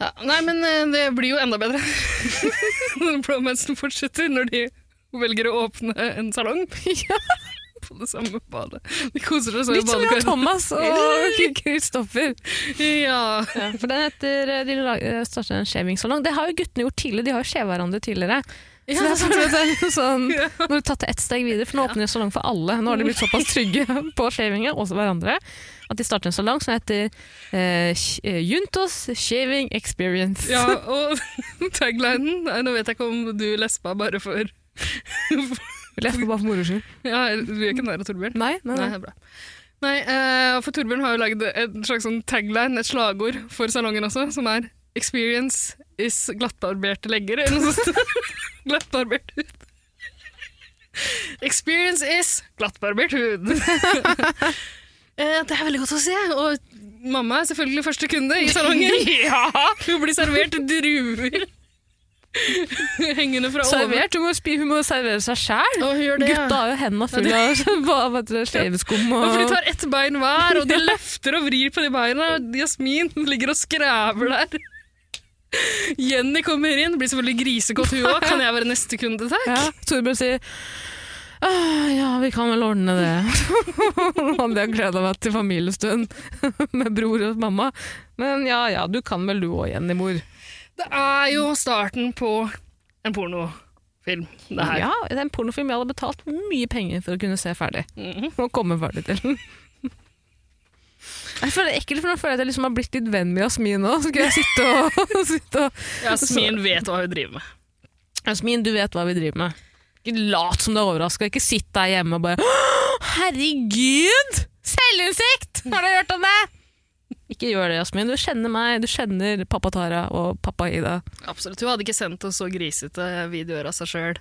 Ja. Nei, men eh, det blir jo enda bedre [laughs] når bromansen fortsetter, når de velger å åpne en salong. [laughs] Ja. På det samme badet. De koser seg så i Litt som Jan badekaret. Thomas og [laughs] Kristoffer. Ja. Ja, for den heter De lag- eh, starter en shavingsalong. Det har jo guttene gjort tidligere. De har jo skjeva hverandre tidligere. Så det er sånn, det er sånn. Nå har du tatt det ett steg videre, for nå åpner de salong for alle. Nå har de blitt såpass trygge på shavinga, også hverandre, at de starter en salong som heter eh, eh, Juntos Shaving Experience. ja, [laughs] og [laughs] taglinen Nå vet jeg ikke om du lespa bare for [laughs] Lespa bare for moro skyld. Ja, du gjør ikke narr av Torbjørn? Nei, nei, Nei, nei. det er bra. Nei, eh, for Torbjørn har jo lagd en slags sånn tagline, et slagord for salongen også, som er 'Experience is glattbarberte legger'. Eller noe sånt. glattbarbert hud. Experience is glattbarbert hud. Eh, det er veldig godt å se. Og mamma er selvfølgelig første kunde i salongen. [laughs] ja. Hun blir servert druer hengende fra oven. Servert? Hun må, hun må servere seg sjæl. Og. Gutta har jo hendene fulle av shaveskum [laughs] for de tar ett bein hver, og de løfter og vrir på de beina. Jasmin ligger og skræver der. Jenny kommer inn, blir selvfølgelig grisekåt hun òg. Kan jeg være neste kunde, takk? Ja, Torbjørn sier «Ah, ja, vi kan vel ordne det. [laughs] Hadde jeg gleda meg til familiestund [laughs] med bror og mamma. Men ja ja, du kan vel du òg, Jenny mor. Det er jo starten på en pornofilm, det her. Ja, det er en pornofilm jeg hadde betalt mye penger for å kunne se ferdig. Mhm. Og komme ferdig til. [laughs] Jeg føler det er ekkelt, for nå føler jeg at jeg liksom har blitt litt venn med Jasmin nå. Skal jeg sitte og, sitte og Jasmin vet hva hun driver med. Jasmin, du vet hva vi driver med. Ikke lat som du er overraska. Ikke sitt der hjemme og bare Herregud! Selvinnsikt! Har du hørt om det? Ikke gjør det, Jasmin. Du kjenner meg. Du kjenner pappa Tara og pappa Ida. Absolutt. Hun hadde ikke sendt oss så grisete videoer av seg sjøl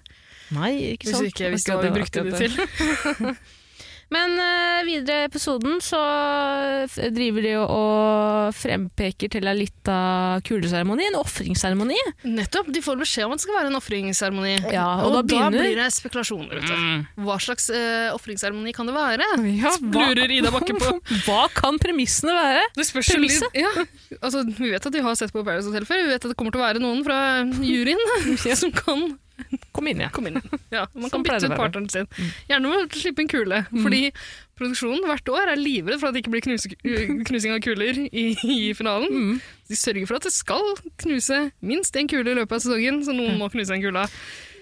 Nei, ikke hvis sant. Hvis, ikke visste hva Akkurat vi brukte det til. [laughs] Men uh, videre i episoden så driver de og, frempeker til en lita kuleseremoni, en ofringsseremoni. Nettopp. De får beskjed om at det skal være en ofringsseremoni. Ja, og og da da, blir det spekulasjoner. Vet du. Hva slags uh, ofringsseremoni kan det være? Ja, Lurer Ida Bakke på. [laughs] Hva kan premissene være? Det spørs Premisset? ja. altså, Vi vet at de har sett på Paradise Hotel før. Vi vet at det kommer til å være noen fra juryen [laughs] [laughs] som kan Kom inn, ja. Kom inn. Ja, [laughs] man kan bytte ut partneren sin. Gjerne med å slippe en kule. Fordi produksjonen hvert år er livredd for at det ikke blir knuse, [laughs] knusing av kuler i, i finalen. De sørger for at det skal knuse minst én kule i løpet av sesongen, så noen må knuse en kule.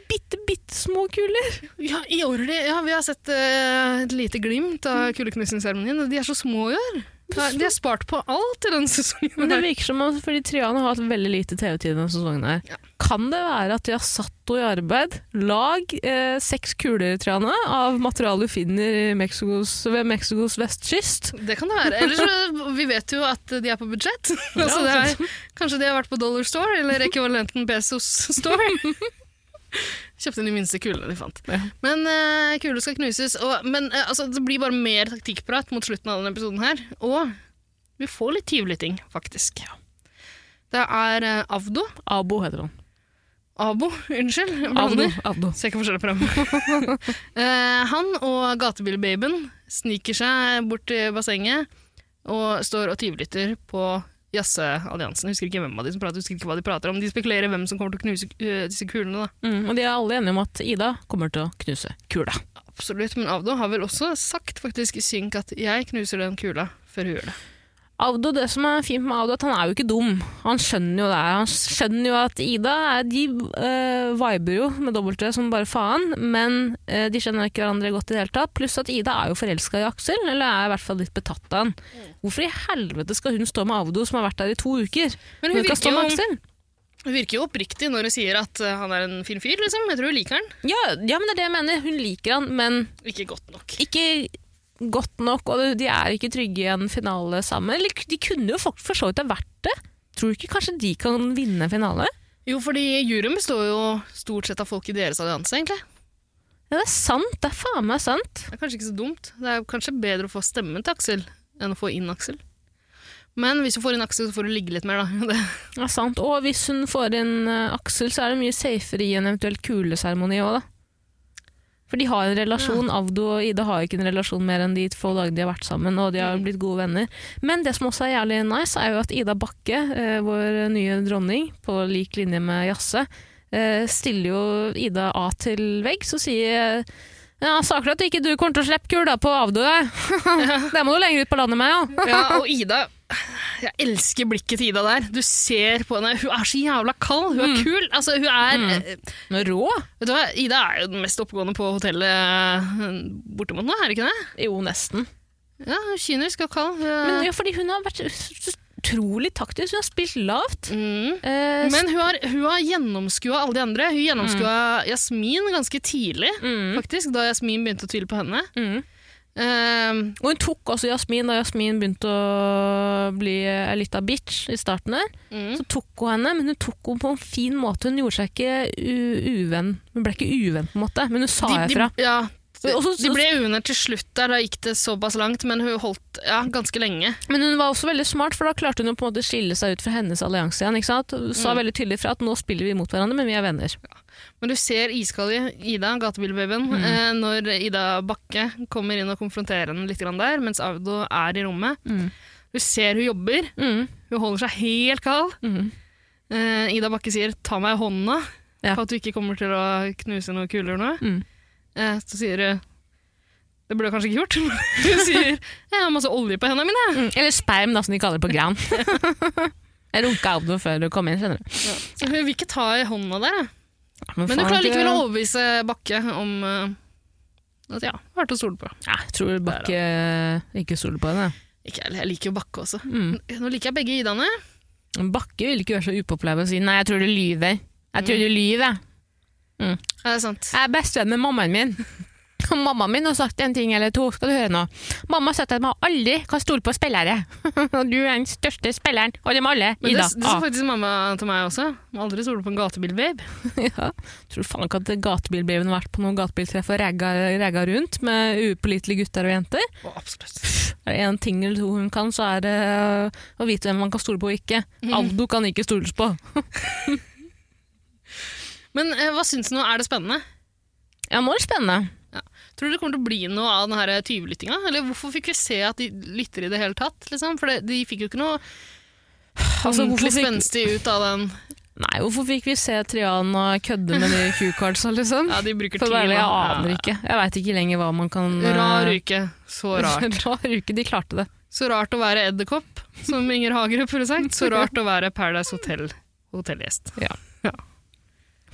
Bitte, bitte små kuler. Ja, i år, er ja, vi har sett uh, et lite glimt av kuleknusingsseremonien, og de er så små i år. Ja, De har spart på alt i denne sesongen. Men det virker som at fordi Triana har hatt veldig lite TV-tid denne sesongen her. Ja. Kan det være at de har satt henne i arbeid? Lag eh, seks kuler, Triana, av materiale du finner i Mexicos, ved Mexicos vestkyst. Det kan det være. Ellers så, vi vet jo at de er på budsjett. altså, [laughs] det er, kanskje de har vært på Dollar Store, eller ekvivalenten Bezos Store. [laughs] [laughs] Kjøpte de minste kulene de fant. Ja. Men uh, kuler skal knuses. Og, men uh, altså, det blir bare mer taktikkprat mot slutten av denne episoden her. Og vi får litt tyvlytting, faktisk. Det er uh, Avdo. Abo heter han. Abo, [laughs] unnskyld. Blander. Avdo. Avdo. Ser ikke forskjell på dem. [laughs] Han og gatebilbabyen sniker seg bort til bassenget og står og tyvlytter på Jazzealliansen. Husker ikke hvem av de som prater, husker ikke hva de prater om. De spekulerer hvem som kommer til å knuse uh, disse kulene. Mm, og de er alle enige om at Ida kommer til å knuse kula. Absolutt, men Avdo har vel også sagt faktisk i synk at 'jeg knuser den kula før hun gjør det'. Avdo, Det som er fint med Avdo, er at han er jo ikke dum. Han skjønner jo det. Han skjønner jo at Ida er, de uh, viber jo med W som bare faen, men uh, de skjønner ikke hverandre godt i det hele tatt. Pluss at Ida er jo forelska i Aksel, eller er i hvert fall litt betatt av han. Hvorfor i helvete skal hun stå med Avdo, som har vært der i to uker? Men Hun hun kan stå med Aksel. hun virker jo oppriktig når hun sier at eh, han er en fin fyr, liksom. Jeg tror hun liker han. Ja, ja, men det er det jeg mener. Hun liker han, men Ikke godt nok. ikke godt nok, og de er ikke trygge i en finale sammen. Eller de kunne jo for, så vidt ha vært det. Tror du ikke kanskje de kan vinne finale? Jo, fordi juryen består jo stort sett av folk i deres allianse, egentlig. Ja, det er sant. Det er faen meg sant. Det er kanskje ikke så dumt. Det er kanskje bedre å få stemmen til Aksel enn å få inn Aksel. Men hvis du får inn Aksel, så får du ligge litt mer, da. [laughs] Det, Det er sant. Og hvis hun får inn eh, Aksel, så er det mye safere i en eventuell kuleseremoni òg, da. For de har en relasjon. Avdo og Ida har ikke en relasjon mer enn de få dagene de har vært sammen, og de har blitt gode venner. Men det som også er jævlig nice, er jo at Ida Bakke, eh, vår nye dronning, på lik linje med Jasse, eh, stiller jo Ida A til veggs og sier ja, Saker at ikke du kommer til å slippe kula på Avdo, jeg. [laughs] det må du lenger ut på landet med, ja. ja, og Ida Jeg elsker blikket til Ida der. Du ser på henne. Hun er så jævla kald. Hun er kul. Altså, hun er mm. Nå rå. Vet du hva? Ida er jo den mest oppegående på hotellet eh, bortimot nå, er det ikke det? Jo, nesten. Ja, kynisk og kald. Men ja, fordi hun har vært utrolig taktisk. Hun har spilt lavt. mm. Eh, Men hun har, hun har gjennomskua alle de andre. Hun gjennomskua Jasmin ganske tidlig, mm, faktisk, da Jasmin begynte å tvile på henne. mm. Eh, Og hun tok også Jasmin da Jasmin begynte å bli ei lita bitch i starten der. mm. Så tok hun henne, men hun tok henne på en fin måte. Hun gjorde seg ikke uvenn. Hun ble ikke uvenn, på en måte, men hun sa de, ifra. de, ja, de, ble uvenner til slutt der, da gikk det såpass langt, men hun holdt ja, ganske lenge. Men hun var også veldig smart, for da klarte hun å på en måte skille seg ut fra hennes allianse igjen. ikke sant? Sa Mm. veldig tydelig fra at nå spiller vi mot hverandre, men vi er venner. Men du ser iskalde Ida, gatebilbabyen, Mm. eh, når Ida Bakke kommer inn og konfronterer henne litt grann der, mens Audo er i rommet. Mm. Du ser hun jobber, Mm. hun holder seg helt kald. Mm. Eh, Ida Bakke sier 'ta meg i hånda' Ja. for at du ikke kommer til å knuse noen kuler nå. Mm. Eh, så sier du Det burde jeg kanskje ikke gjort. Du [laughs] Hun sier 'jeg har masse olje på hendene mine'. Mm, eller sperm, da, som de kaller det på Gran. [laughs] jeg runka opp noe før du kom inn, skjønner du. Så hun vil ikke ta i hånda der. Men faen, du klarer likevel å overbevise Bakke om uh, at ja, verdt å stole på. Ja, jeg tror Bakke ikke stoler på henne. Ikke jeg, liker jo Bakke også. Mm. Nå liker jeg begge Idaene. Bakke vil ikke være så upopulær og si 'nei, jeg tror du lyver'. Jeg tror du lyver. Er det sant? Jeg er bestevenn med mammaen min. [laughs] Og mammaen min har sagt en ting eller to, skal du høre nå. Mamma har sagt at man aldri kan stole på spillere. Og [laughs] du er den største spilleren av dem alle, Men det, Ida. det sa faktisk mamma til meg også. Må aldri stole på en gatebil-babe. [laughs] Ja. Tror faen ikke at gatebilbaben har vært på noen gatebiltreff og regga, regga rundt med upålitelige gutter og jenter. Oh, absolutt. Er det en ting eller to hun kan, så er det øh, å vite hvem man kan stole på og ikke. Aldo kan ikke stoles på. Men eh, hva syns du nå? Er det spennende? Ja, nå er det spennende. Tror du det kommer til å bli noe av denne tyvlyttinga? tyvelyttinga? Eller hvorfor fikk vi se at de lytter i det hele tatt? Liksom? For det, de fikk jo ikke noe [sighs] Altså, ordentlig fikk- spenstig ut av den. Nei, hvorfor fikk vi se Triana kødde med de Q-cardsa, liksom? Ja, de bruker For ærlig, jeg aner Ja. ikke. Jeg veit ikke lenger hva man kan Rar øh, uke. Så [laughs] rart. Rar uke. De klarte det. Så rart å være edderkopp, som Inger Hagerup ville sagt. Så [laughs] rart å være Paradise Hotel hotellgjest.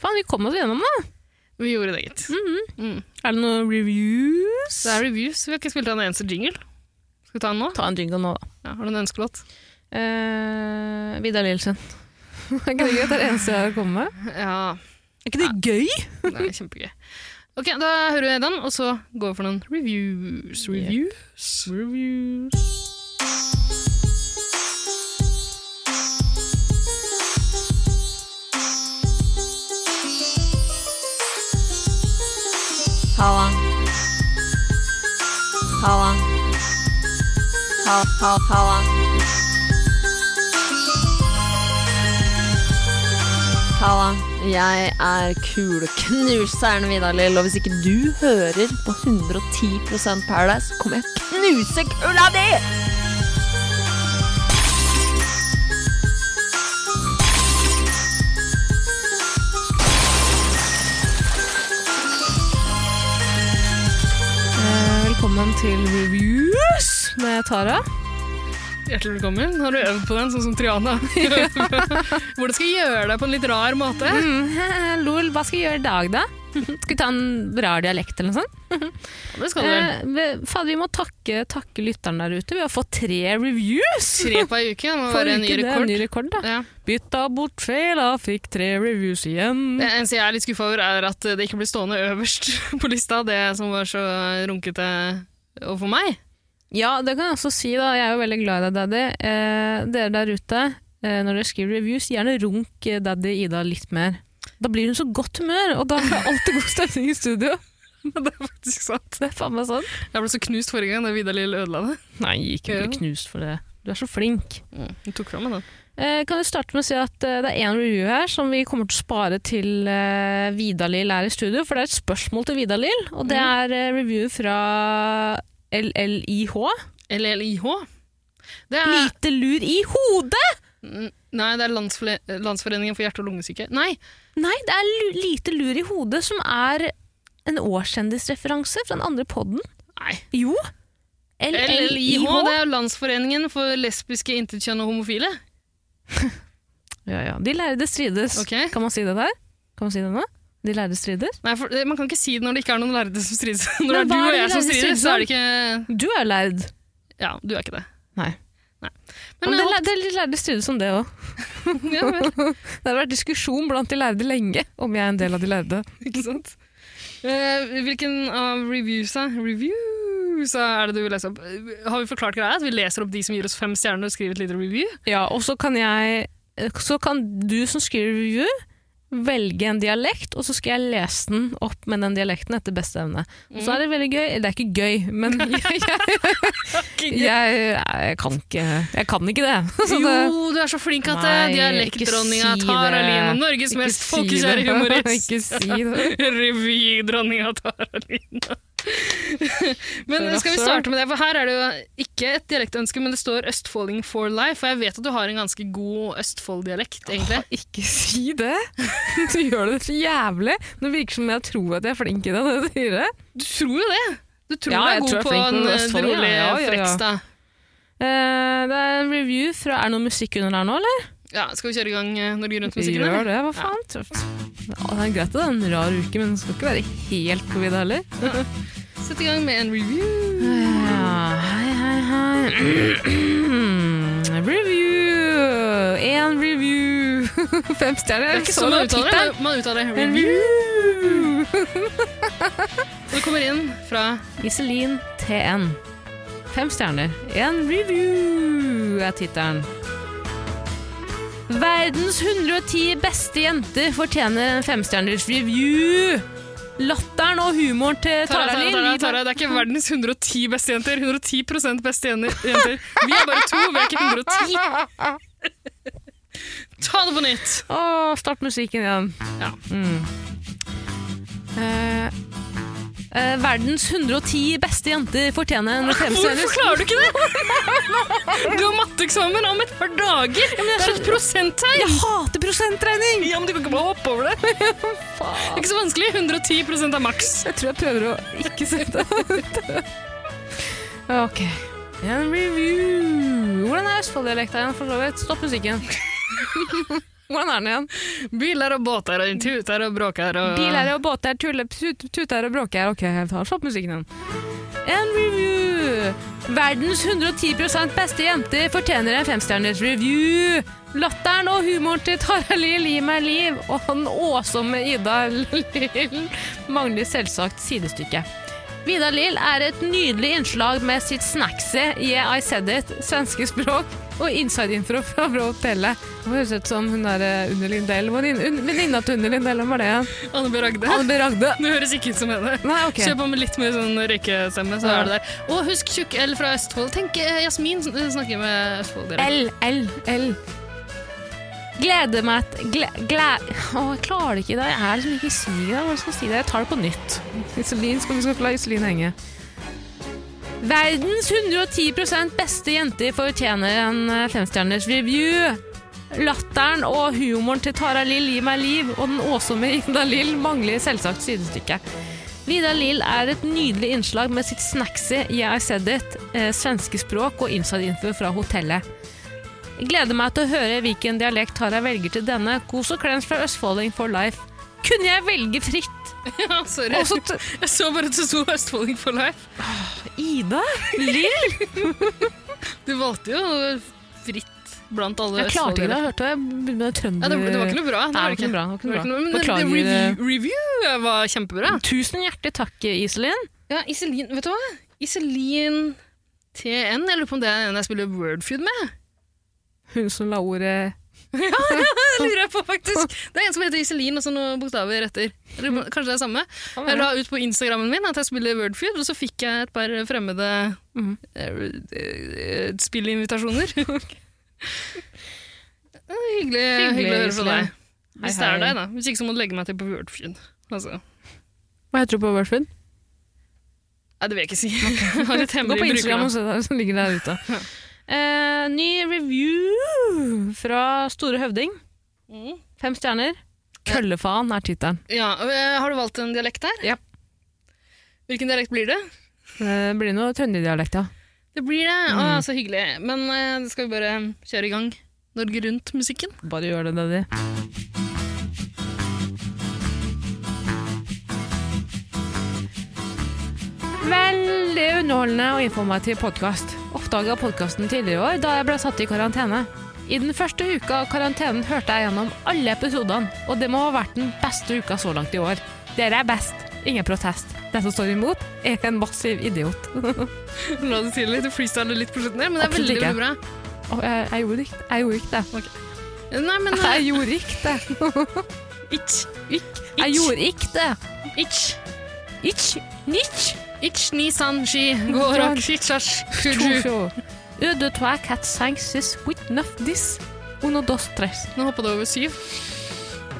Faen, vi kom oss gjennom det. Vi gjorde det, gitt. Mm. Er det noen reviews? Det er reviews. Vi har ikke spilt av en eneste jingle. Skal vi ta den nå? Ta en jingle nå, da. Ja, har du en ønskelåt? Eh, Vidar Lielsen. [laughs] er ikke det gøy? Det er det eneste jeg har kommet med. Ja, Er ikke det gøy? det er kjempegøy. Ok, da hører vi den, og så går vi for noen reviews. Reviews? Reviews. Halla. Halla. Ha, ha, halla. Halla. Er kuleknuseren Vidar Lill, og hvis ikke du hører på 110 Paradise, kommer jeg å knuse kula di! Til reviews med Tara. Hjertelig velkommen. Har du øvd på den, sånn som Triana? [laughs] [laughs] Hvordan skal jeg gjøre det på en litt rar måte? Mm, [laughs] Lol, hva skal jeg gjøre i dag, da? Skal vi ta en rar dialekt eller noe sånt? Det skal du vel. Eh, vi- fader, vi må takke, takke lytteren der ute. Vi har fått tre reviews! Tre på ei uke, det må For være en ny rekord. en ny rekord. Ja. Bytta bort fela, fikk tre reviews igjen. Det eneste jeg er litt skuffa over, er at det ikke blir stående øverst på lista, det som var så runkete overfor meg. Ja, det kan jeg også si, da. Jeg er jo veldig glad i deg, Daddy. Eh, dere der ute, eh, når dere skriver reviews, gjerne runk eh, Daddy Ida litt mer. Da blir hun så godt humør, og da er det alltid god stemning i studio. [laughs] Det er faktisk sant. Det er faen meg sant. Jeg ble så knust forrige gang da Vidar Lill ødela det. Nei, ikke bli knust for det. Du er så flink. Du tok fra meg den. Eh, kan vi starte med å si at eh, det er en review her som vi kommer til å spare til eh, Vidar-Lill er i studio, for det er et spørsmål til Vidar-Lill, og det er eh, review fra LLIH. LLIH. Det er Lite lur i hodet! Nei, det er Landsfore Landsforeningen for hjerte- og lungesyke. Nei, Nei, det er lu Lite lur i hodet som er en årskjendisreferanse fra den andre podden. Nei. Jo. LLIH, det er Landsforeningen for lesbiske, intetkjønn og homofile. [laughs] Ja, ja. De lærde strides. Okay. Kan man si det der? Kan man si det nå? De lærde strides? Nei, for, eh, Man kan ikke si det når det ikke er noen lærde som strides. [laughs] Når Nei, det er du er og jeg som strider, så er det ikke Du er lærd. Ja, du er ikke det. Nei. Men, Men det, eh, lær- det lærde strides om det òg. [laughs] ja, Det har vært diskusjon blant de lærde lenge om jeg er en del av de lærde. ikke sant? Uh, hvilken av reviewsa Reviewsa er det du leser opp? Eh, Har vi forklart greia? At vi leser opp de som gir oss fem stjerner og skriver et lite review? Ja, og så kan jeg Så kan du som skriver review, velge en dialekt, og så skal jeg lese den opp med den dialekten etter beste evne. Og så er det veldig gøy Det er ikke gøy, men [laughs] jeg, [laughs] jeg, jeg, jeg kan ikke Jeg kan ikke det. [laughs] Så det Jo, du er så flink at det Dialektdronninga si Tara. Line, Norges mest si folkekjære humorist. Ikke si det. Revydronninga Tara Line. [laughs] Men skal vi starte med det? For her er det jo ikke et dialektønske, men det står Østfolding for life. Og jeg vet at du har en ganske god Østfold-dialekt, egentlig. Ikke si det! [laughs] Du gjør det så jævlig. Det virker som jeg tror at jeg er flink i det. når du sier det. Du tror jo det! Du tror Ja, du er god er på en eh, rolig Ja, ja, ja. Frekstad. Eh, det er en review fra Er det noe musikk under der nå, eller? Ja, skal vi kjøre i gang eh, Norge Rundt-musikken? gjør det, hva faen? Tøft. Ja, det er greit det er en rar uke, men det skal ikke være helt på vidda heller. [laughs] Sett i gang med en review. Ja, hei, hei, hei. [clears throat] review! En review! [laughs] Fem stjerner. Det er ikke Så sånn man uttaler det. Man uttaler En review. review! Og [laughs] det kommer inn fra Iselin TN. Fem stjerner. En review er tittelen. Verdens 110 beste jenter fortjener en femstjerners review. Latteren og humoren til Tara, Tara Tara, Tara, Tara, det er ikke verdens 110 beste jenter. 110 beste jenter. Vi er bare to, vi er ikke 110. Ta det på nytt. Å, start musikken igjen. Ja. Mm. Eh, eh, verdens 110 beste jenter fortjener en Hvorfor femstjerners klarer du ikke det? [laughs] Du har matteeksamen om et par dager. Det er et prosenttegn. Jeg hater prosentregning! Ja, men du kan ikke bare hoppe over det. [laughs] Det er ikke så vanskelig. 110% er maks. Jeg tror jeg prøver å ikke sette [laughs] Ok. En review. Hvordan er Østfold-dialekta igjen, for så vidt? Stopp musikken. Hvordan er den igjen? Biler og båter og tuter og bråker og Biler og båter, tuller, tuter og bråker. Ok, jeg tar slått musikken igjen. En review. Verdens 110% beste jenter fortjener en femstjerners review. Latteren og humoren til Tara Lill gir meg liv, og den åsomme Ida Lill mangler selvsagt sidestykke. Vidar Lill er et nydelig innslag med sitt snacksy Yeah, I said it, svenske språk og inside-info fra hotellet. Det høres ut som hun der eh, Unni Lindell. Venninna til Unni Lindell, hvem var det? Anne B. Ragde. Anne B. Ragde. Det høres ikke ut som henne. Nei, ok. Kjør på med litt mer sånn røykestemme, så Ja. er det der. Og husk Tjukk L fra Østfold. Tenk eh, Jasmin snakker med Østfold. dere. L, L, L. Gleder meg til gle, jeg klarer det ikke. Jeg er liksom ikke si det. Hva skal jeg si det? Jeg tar det på nytt. Iselin, skal skal la Iselin henge. Verdens 110 beste jenter fortjener en eh, femstjerners review. Latteren og humoren til Tara Lill gir meg liv, og den åsomme Ida Lill mangler selvsagt sidestykke. Vidar Lill er et nydelig innslag med sitt snacksy Yeah I Said It, eh, svenske språk og inside-info fra hotellet. Jeg gleder meg til å høre hvilken dialekt Tara velger til denne. Kos og klems fra Østfolding for life. Kunne jeg velge fritt? [laughs] Ja, sorry. Jeg så bare at det sto Østfolding for life. Ida? Lill? [laughs] Du valgte jo fritt blant alle Jeg klarte ikke det. Jeg hørte jeg begynte med trønder... Ja, det, det var ikke noe bra. Nei, det var ikke noe bra. Det var ikke noe bra. Men Beklager. review, review var kjempebra. Tusen hjertelig takk, Iselin. Ja, Iselin, vet du hva? Iselin TN, jeg lurer på om det er en jeg spiller Wordfeud med. Hun som la ordet [laughs] ja, Det lurer jeg på, faktisk. Det er en som heter Iselin, og så noen bokstaver etter. Eller, kanskje det er samme. Jeg la ut på Instagrammen min at jeg spiller Wordfeud, og så fikk jeg et par fremmede Mhm. eh, eh, spillinvitasjoner. [laughs] Det er hyggelig, hyggelig, å høre fra deg. Hvis det er deg, da. Hvis ikke så må du legge meg til på Wordfeud. Altså. Hva heter du på Wordfeud? Nei, det vil jeg ikke si. [laughs] Et Gå på Instagram og se der, som ligger der ute. Eh, ny review fra Store Høvding. Mm. Fem stjerner. Køllefaen er tittelen. Ja, eh, har du valgt en dialekt her? Ja. Hvilken dialekt blir det? Det blir noe trønderdialekt, ja. Det blir det. Mm. Å, så hyggelig. Men eh, skal vi bare kjøre i gang Norge Rundt-musikken? Bare gjør det, Daddy. Veldig underholdende og informativ podkast. Oppdaga podkasten tidligere i år da jeg ble satt i karantene. I den første uka av karantenen hørte jeg gjennom alle episodene, og det må ha vært den beste uka så langt i år. Dere er best. Ingen protest. Den som står imot, er en massiv idiot. [laughs] La det til litt, freestyle litt på slutten der, men det er veldig, veldig bra. Jeg, jeg gjorde ikke jeg gjorde ikke det. Nei, men [laughs] eh, Jeg gjorde ikke det. [laughs] Itch. Ikk. Jeg gjorde ikke det. Itch. Itch ni san shi gorak shitshash kuju. Øde twa cat sang sis with enough this. Uno dos tres. Nå hoppa det over syv.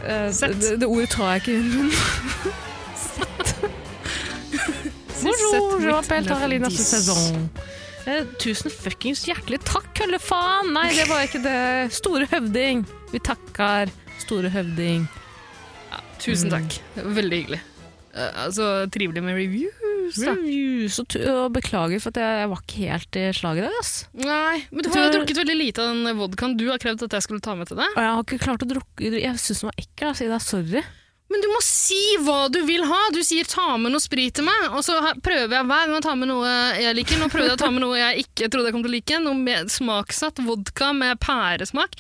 Uh, det, det ordet tar jeg ikke inn. Sett. Bonjour, je m'appelle Taralina Dis. Saison. Eh, tusen fuckings hjertelig takk, kølle faen! Nei, det var ikke det. Store høvding. Vi takker store høvding. Tusen Mm. takk. Veldig hyggelig. Eh, altså, trivelig med review. Og, beklager for at jeg, jeg var ikke helt i slaget dag, ass. Nei, men du har jo drukket veldig lite av den vodkaen du har krevd at jeg skulle ta med til deg. Og jeg har ikke klart å drukke Jeg syns den var ekkel. Jeg sier deg sorry. Men du må si hva du vil ha! Du sier 'ta med noe sprit til meg', og så prøver jeg hver gang å ta med noe jeg liker. Nå prøvde jeg å ta med noe jeg ikke trodde jeg kom til å like. Noe smaksatt vodka med pæresmak.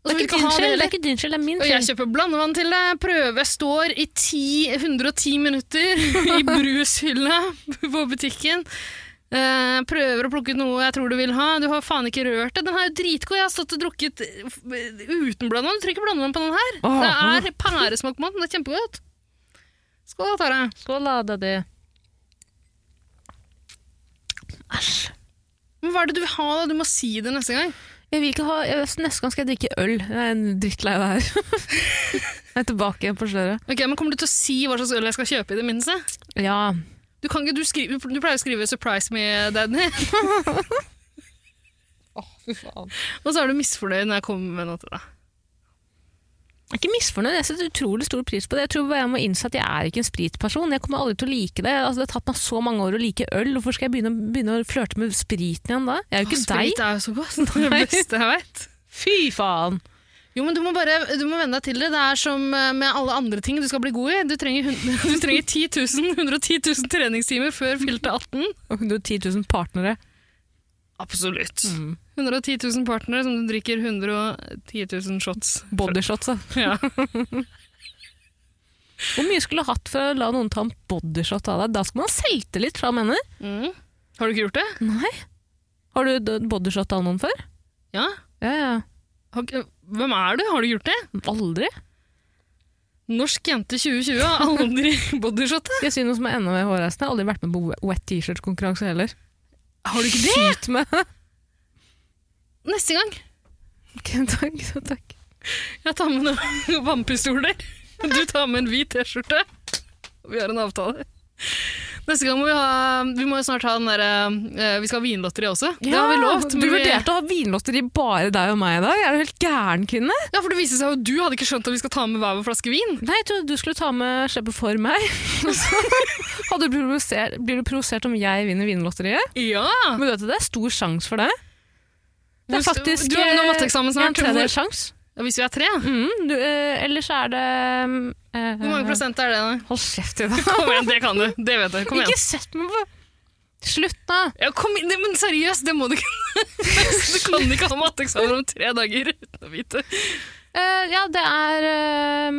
Det er skyld, det er ikke din skyld, det er min Og jeg kjøper blandevann til deg, prøver, står i 10, 110 minutter [laughs] i brushylla [laughs] på butikken. Uh, prøver å plukke ut noe jeg tror du vil ha. Du har faen ikke rørt det. Den her er jo dritgod. Jeg har stått og drukket uten blandevann. Du trenger ikke blandevann på den her. Oh, Det er pæresmak på den. Det er kjempegodt. Skål, Tara. Skål, da, daddy. Æsj. Men hva er det du vil ha, da? Du må si det neste gang. Jeg vil ikke ha, jeg, neste gang skal jeg drikke øl. Jeg er en drittlei av det her. [laughs] jeg er tilbake igjen på sløret. Ok, men Kommer du til å si hva slags øl jeg skal kjøpe, i det minste? Ja. Du, kan ikke, du, skriver, du pleier å skrive 'surprise me, daddy'. [laughs] Fy faen. Og så er du misfornøyd når jeg kommer med noe til deg. Jeg er ikke misfornøyd, jeg setter utrolig stor pris på det. Jeg tror bare jeg må innse at jeg er ikke en spritperson. Jeg kommer aldri til å like det. Altså, det har tatt meg så mange år å like øl. Hvorfor skal jeg begynne, begynne å flørte med spriten igjen da? Jeg er jo ikke deg. Sprit er jo så godt. Det er det [laughs] beste jeg vet. Fy faen! Jo, men du må bare du må venne deg til det. Det er som eh, med alle andre ting du skal bli god i. Du trenger, [laughs] du trenger 10 000, 110 000 treningstimer før fylte 18. Og 110 000 partnere. Absolutt. Mm. 110 000 partnere som du drikker 110 000 shots. Bodyshots. Ja. [laughs] Hvor mye skulle du hatt for å la noen ta en bodyshot av deg? Da skal man ha selvtillit fra mener. Mm. Har du ikke gjort det? Nei. Har du bodyshot av noen før? Ja. Ja, ja. Har Hvem er du? Har du gjort det? Aldri. Norsk jente 2020 har aldri [laughs] bodyshotet. Jeg sier noe som er enda mer hårreisende? Aldri vært med på wet t-shirt-konkurranse heller. Har du ikke det? Skyt med. Neste gang. Ok, takk, takk. Jeg tar med noen [laughs] vannpistoler. Du tar med en hvit T-skjorte. Vi har en avtale. Neste gang må vi ha Vi må jo snart ha den derre eh, Vi skal ha vinlotteri også. det har vi lovt. Du vurderte å ha vinlotteri bare deg og meg i dag? Er du helt gæren, kvinne? Ja, for det viser seg jo du hadde ikke skjønt at vi skal ta med hver vår flaske vin. Nei, jeg trodde du skulle ta med slippe for meg. [laughs] Hadde du provosert, blir du provosert om jeg vinner vinlotteriet. Ja! Men du vet at det er stor sjanse for det. Det er faktisk du har nå eh, matteeksamen snart. En tredjedel Hvor- sjanse. Ja, hvis vi er tre. Mm, du, eh, ellers er det eh, Hvor mange prosent er det? da? Hold kjeft i dag. [laughs] Kom igjen, det kan du. Det vet jeg. Kom igjen. Ikke sett meg på Slutt, da! Ja, kom inn, men seriøst, det må du ikke. [laughs] Du kan ikke ha matteeksamen om tre dager uten å vite. Uh, ja, det er uh,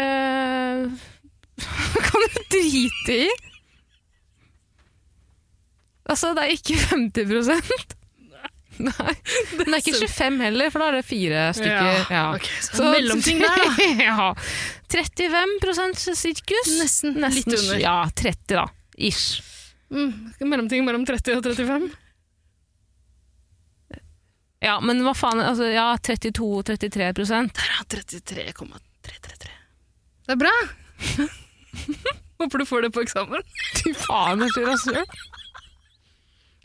uh, [laughs] Kan du drite i? Altså, det er ikke 50 [laughs] Nei. Den er ikke 25 heller, for da er det fire stykker. Ja. ok, så mellomting der, da. [laughs] ja. 35 sirkus. Nesten, litt under. Ja, 30 da. Ish. Mm, mellomting mellom 30 og 35. Ja, men hva faen, altså, ja, 32-33 Der, er 33,333. Det er bra. [laughs] Håper du får det på eksamen. Fy faen, jeg tror rasshøl.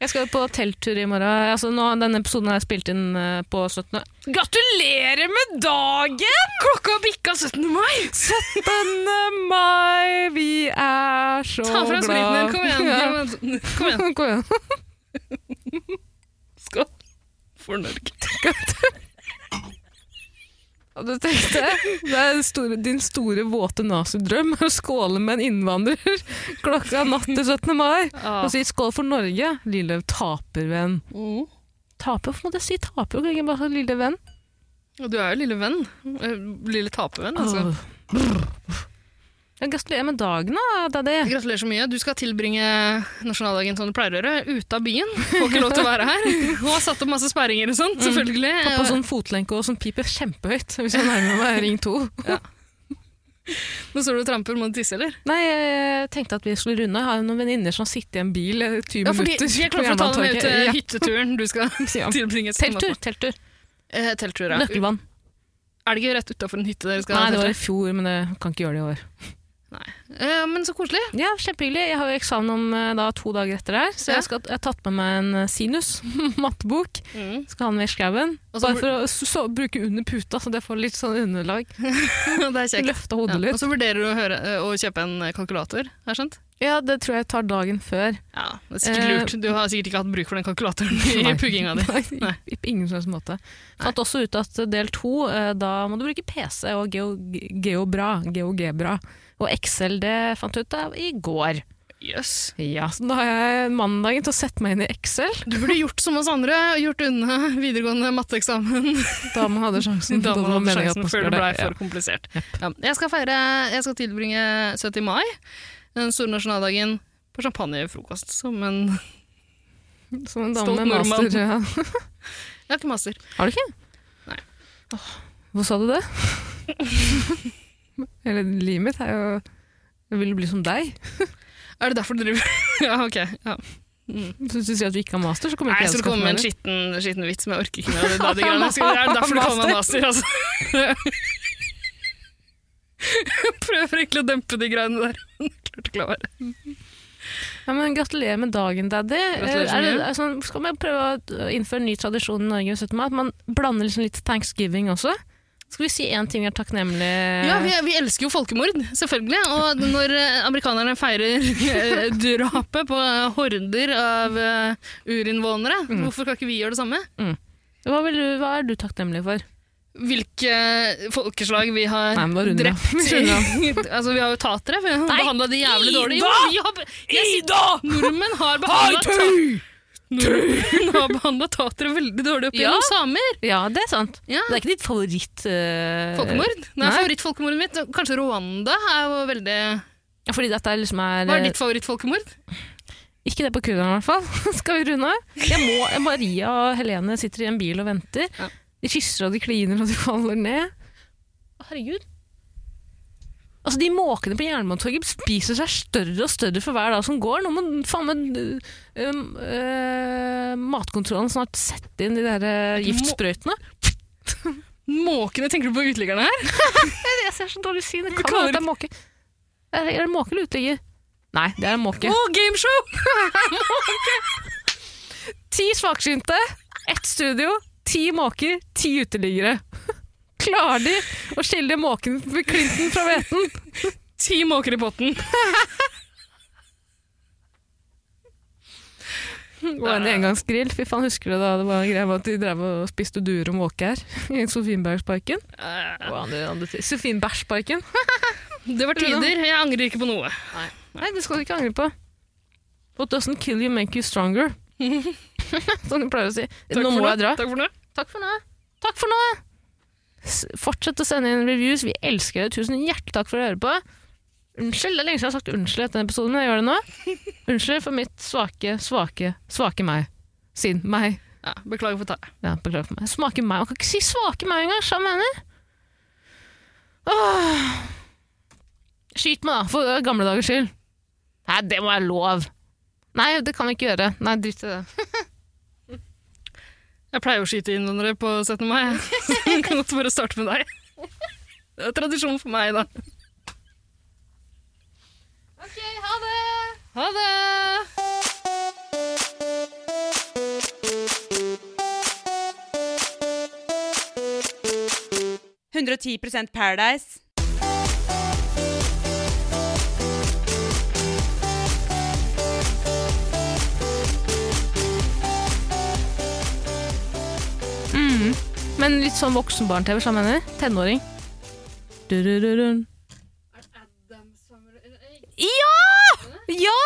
Jeg skal på telttur i morgen. Altså, nå, denne episoden jeg spilt inn uh, på 17. Gratulerer med dagen! Klokka bikka 17. mai! 17. mai, vi er så Ta fra glad. spriten din. Kom igjen. Ja. Kom igjen. Kom igjen. Skål for Norge. Og du tenkte, det er store, din store, våte nazidrøm å skåle med en innvandrer [laughs] klokka natt til 17. mai. Og si skål for Norge, lille tapervenn. Mm. Taper? Hvorfor må jeg si taper? Jeg ikke bare lille venn? Du er jo lille venn. Eh, Lille tapervenn, altså. Åh. Ja, Gratulerer med dagen, da, daddy. Gratulerer så mye. Du skal tilbringe nasjonaldagen som du pleier å gjøre, ute av byen. Får ikke lov til å være her. [laughs] Hun har satt opp masse sperringer og sånt, selvfølgelig. Mm. Pappa sånn fotlenke og sånn piper kjempehøyt hvis jeg nærmer meg ring to. [laughs] Nå står du og tramper, må du tisse, eller? Nei, jeg tenkte at vi skulle runde. Jeg har noen venninner som har sittet i en bil 20 Ja, fordi minutter. de er klare for å ta dem med ut til Jernbanetorget. hytteturen du skal [laughs] Ja. tilbringe. Telttur, telttur. Eh, telttur, ja. Nøkkelvann. Er det ikke rett utafor en hytte dere skal Nei, det var i fjor, men jeg kan ikke gjøre det i år. Eh, men så koselig. Ja, kjempehyggelig. Jeg har jo eksamen om eh, da, to dager etter det her, så Ja. jeg, skal, jeg har tatt med meg en eh, sinus, [laughs] mattebok. Skal ha den med i skauen. Bare for å så, så, bruke under puta, så det får litt sånn underlag. [laughs] det er kjekt. Løfte hodet Ja. Og så vurderer du å, høre, eh, å kjøpe en kalkulator, har jeg skjønt? Ja, det tror jeg tar dagen før. Ja, det er sikkert lurt. Du har sikkert ikke hatt bruk for den kalkulatoren i [laughs] Nei. pugginga di. Nei, på ingen slags måte. Fant også ut at del to, da må du bruke PC og Geo, Geobra, GeoGebra. Og Excel, det fant jeg ut av i går. Yes. Ja, så da har jeg mandagen til å sette meg inn i Excel, Du burde gjort som oss andre, gjort unna videregående matteeksamen. da man hadde sjansen. [laughs] Da man hadde sjansen før det ble for ja. komplisert. Ja. Jeg skal feire, jeg skal tilbringe 70. mai, den store nasjonaldagen, på champagnefrokost, som en [laughs] Som en dame med master. Ja. [laughs] Jeg har ikke master. Har du ikke? Nei. Åh, Hvor sa du det? Hele livet mitt er jo Jeg vil bli som deg. [laughs] Er det derfor du driver [laughs] Ja, ok. Ja. Så hvis du sier at du ikke har master, så kommer Nei, ikke jeg jeg til å komme med en skitten, skitten vits, men jeg orker ikke mer av det. [laughs] det, greiene. Er derfor du kaller meg master? Altså. Jeg prøver egentlig å dempe de greiene der. Klarte ikke å la være. Ja, men Gratulerer med dagen, daddy. Er det, er sånn, skal vi prøve å innføre en ny tradisjon i Norge? 17. mai, At man blander liksom litt thanksgiving også? Skal vi si én ting vi er takknemlige Ja, vi, vi elsker jo folkemord, selvfølgelig. Og når eh, amerikanerne feirer eh, drapet på eh, horder av urinnvånere, mm. hvorfor kan ikke vi gjøre det samme? hva, vil du, hva er du takknemlig for? Hvilke folkeslag vi har Nei, drept. [laughs] [laughs] Altså, vi har jo tatere. Vi har behandla de jævlig dårlig. Ida! Jo, har, jeg, sier- Nordmenn har behandla Nordmenn [laughs] har behandla tatere veldig dårlig opp Ja. samer. Ja, det er sant. Ja. Det er ikke ditt favoritt... Uh... Folkemord? Nei, Nei. favorittfolkemordet mitt. Kanskje Rwanda er jo veldig Ja, fordi dette liksom er Hva er ditt favorittfolkemord? Ikke det på kurderne, i hvert fall. [laughs] Skal vi runde av? Jeg må, Maria og Helene sitter i en bil og venter. Ja. De kysser og de kliner og de faller ned. Herregud. Altså, De måkene på Jernbanetorget spiser seg større og større for hver dag som går. Nå må faen meg øh, øh, matkontrollen snart sette inn de der øh, giftsprøytene. Måkene, tenker du på uteliggerne her? [laughs] Jeg ser så dårlig syn. Det kan være det er måke. Er det, måke eller uteligger? Nei, det er en måke. Å, gameshow! [laughs] Ti svaksynte, ett studio, ti måker, ti uteliggere. Klarer de å skille måken klinten fra hveten? Ti måker i potten. Og en engangsgrill. Fy faen, husker du da det var en greie med at de drev og spiste duer og måke her? I Sofienbergsparken? Andre. Sofienbergsparken? [laughs] Det var tider. Jeg angrer ikke på noe. Nei, det skal du ikke angre på. What doesn't kill you make you stronger. [laughs] Som du pleier å si. Takk Nå må jeg dra. Takk for nå. Takk for nå. Takk for nå. Fortsett å sende inn reviews. Vi elsker det. Tusen hjertelig takk for å høre på. Unnskyld, det er lenge siden jeg har sagt unnskyld etter denne episoden, men jeg gjør det nå. [laughs] Unnskyld for mitt svake, svake, svake meg. Siden Meg. Ja, beklager for det. Ja, beklager for meg. Smake meg. Man kan ikke si svake meg engang, jeg mener. Åh. Skyt meg, da, for gamle dagers skyld. Nei, det må være lov. Nei, det kan vi ikke gjøre. Nei, drit i det. [laughs] Jeg pleier å skyte innvandrere på 17. mai. Jeg [laughs] kan godt bare starte med deg. Det er tradisjon for meg, da. Ok, ha det! Ha det! Paradise. Men litt sånn voksenbarn-TV, så jeg mener. Tenåring. Du-du-du-dun. Ja! Ja!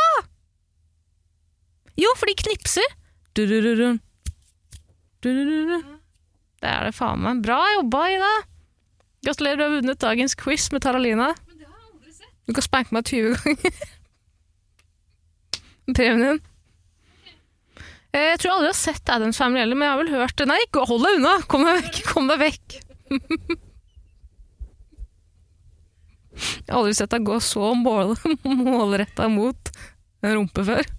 Jo, for de knipser. Du-du-du-dun. Du-du-du-dun. Det er det faen meg. Bra jobba, Ida. Gratulerer, du har vunnet dagens quiz med Taralina. Du kan spanke meg 20 ganger. [laughs] Premien din. Eh, Jeg tror aldri jeg har sett Adams Family heller, men jeg har vel hørt Nei, hold deg unna! Kom deg vekk! Kom deg vekk! Jeg har aldri sett deg gå så mål, [laughs] målretta mot en rumpe før. [laughs]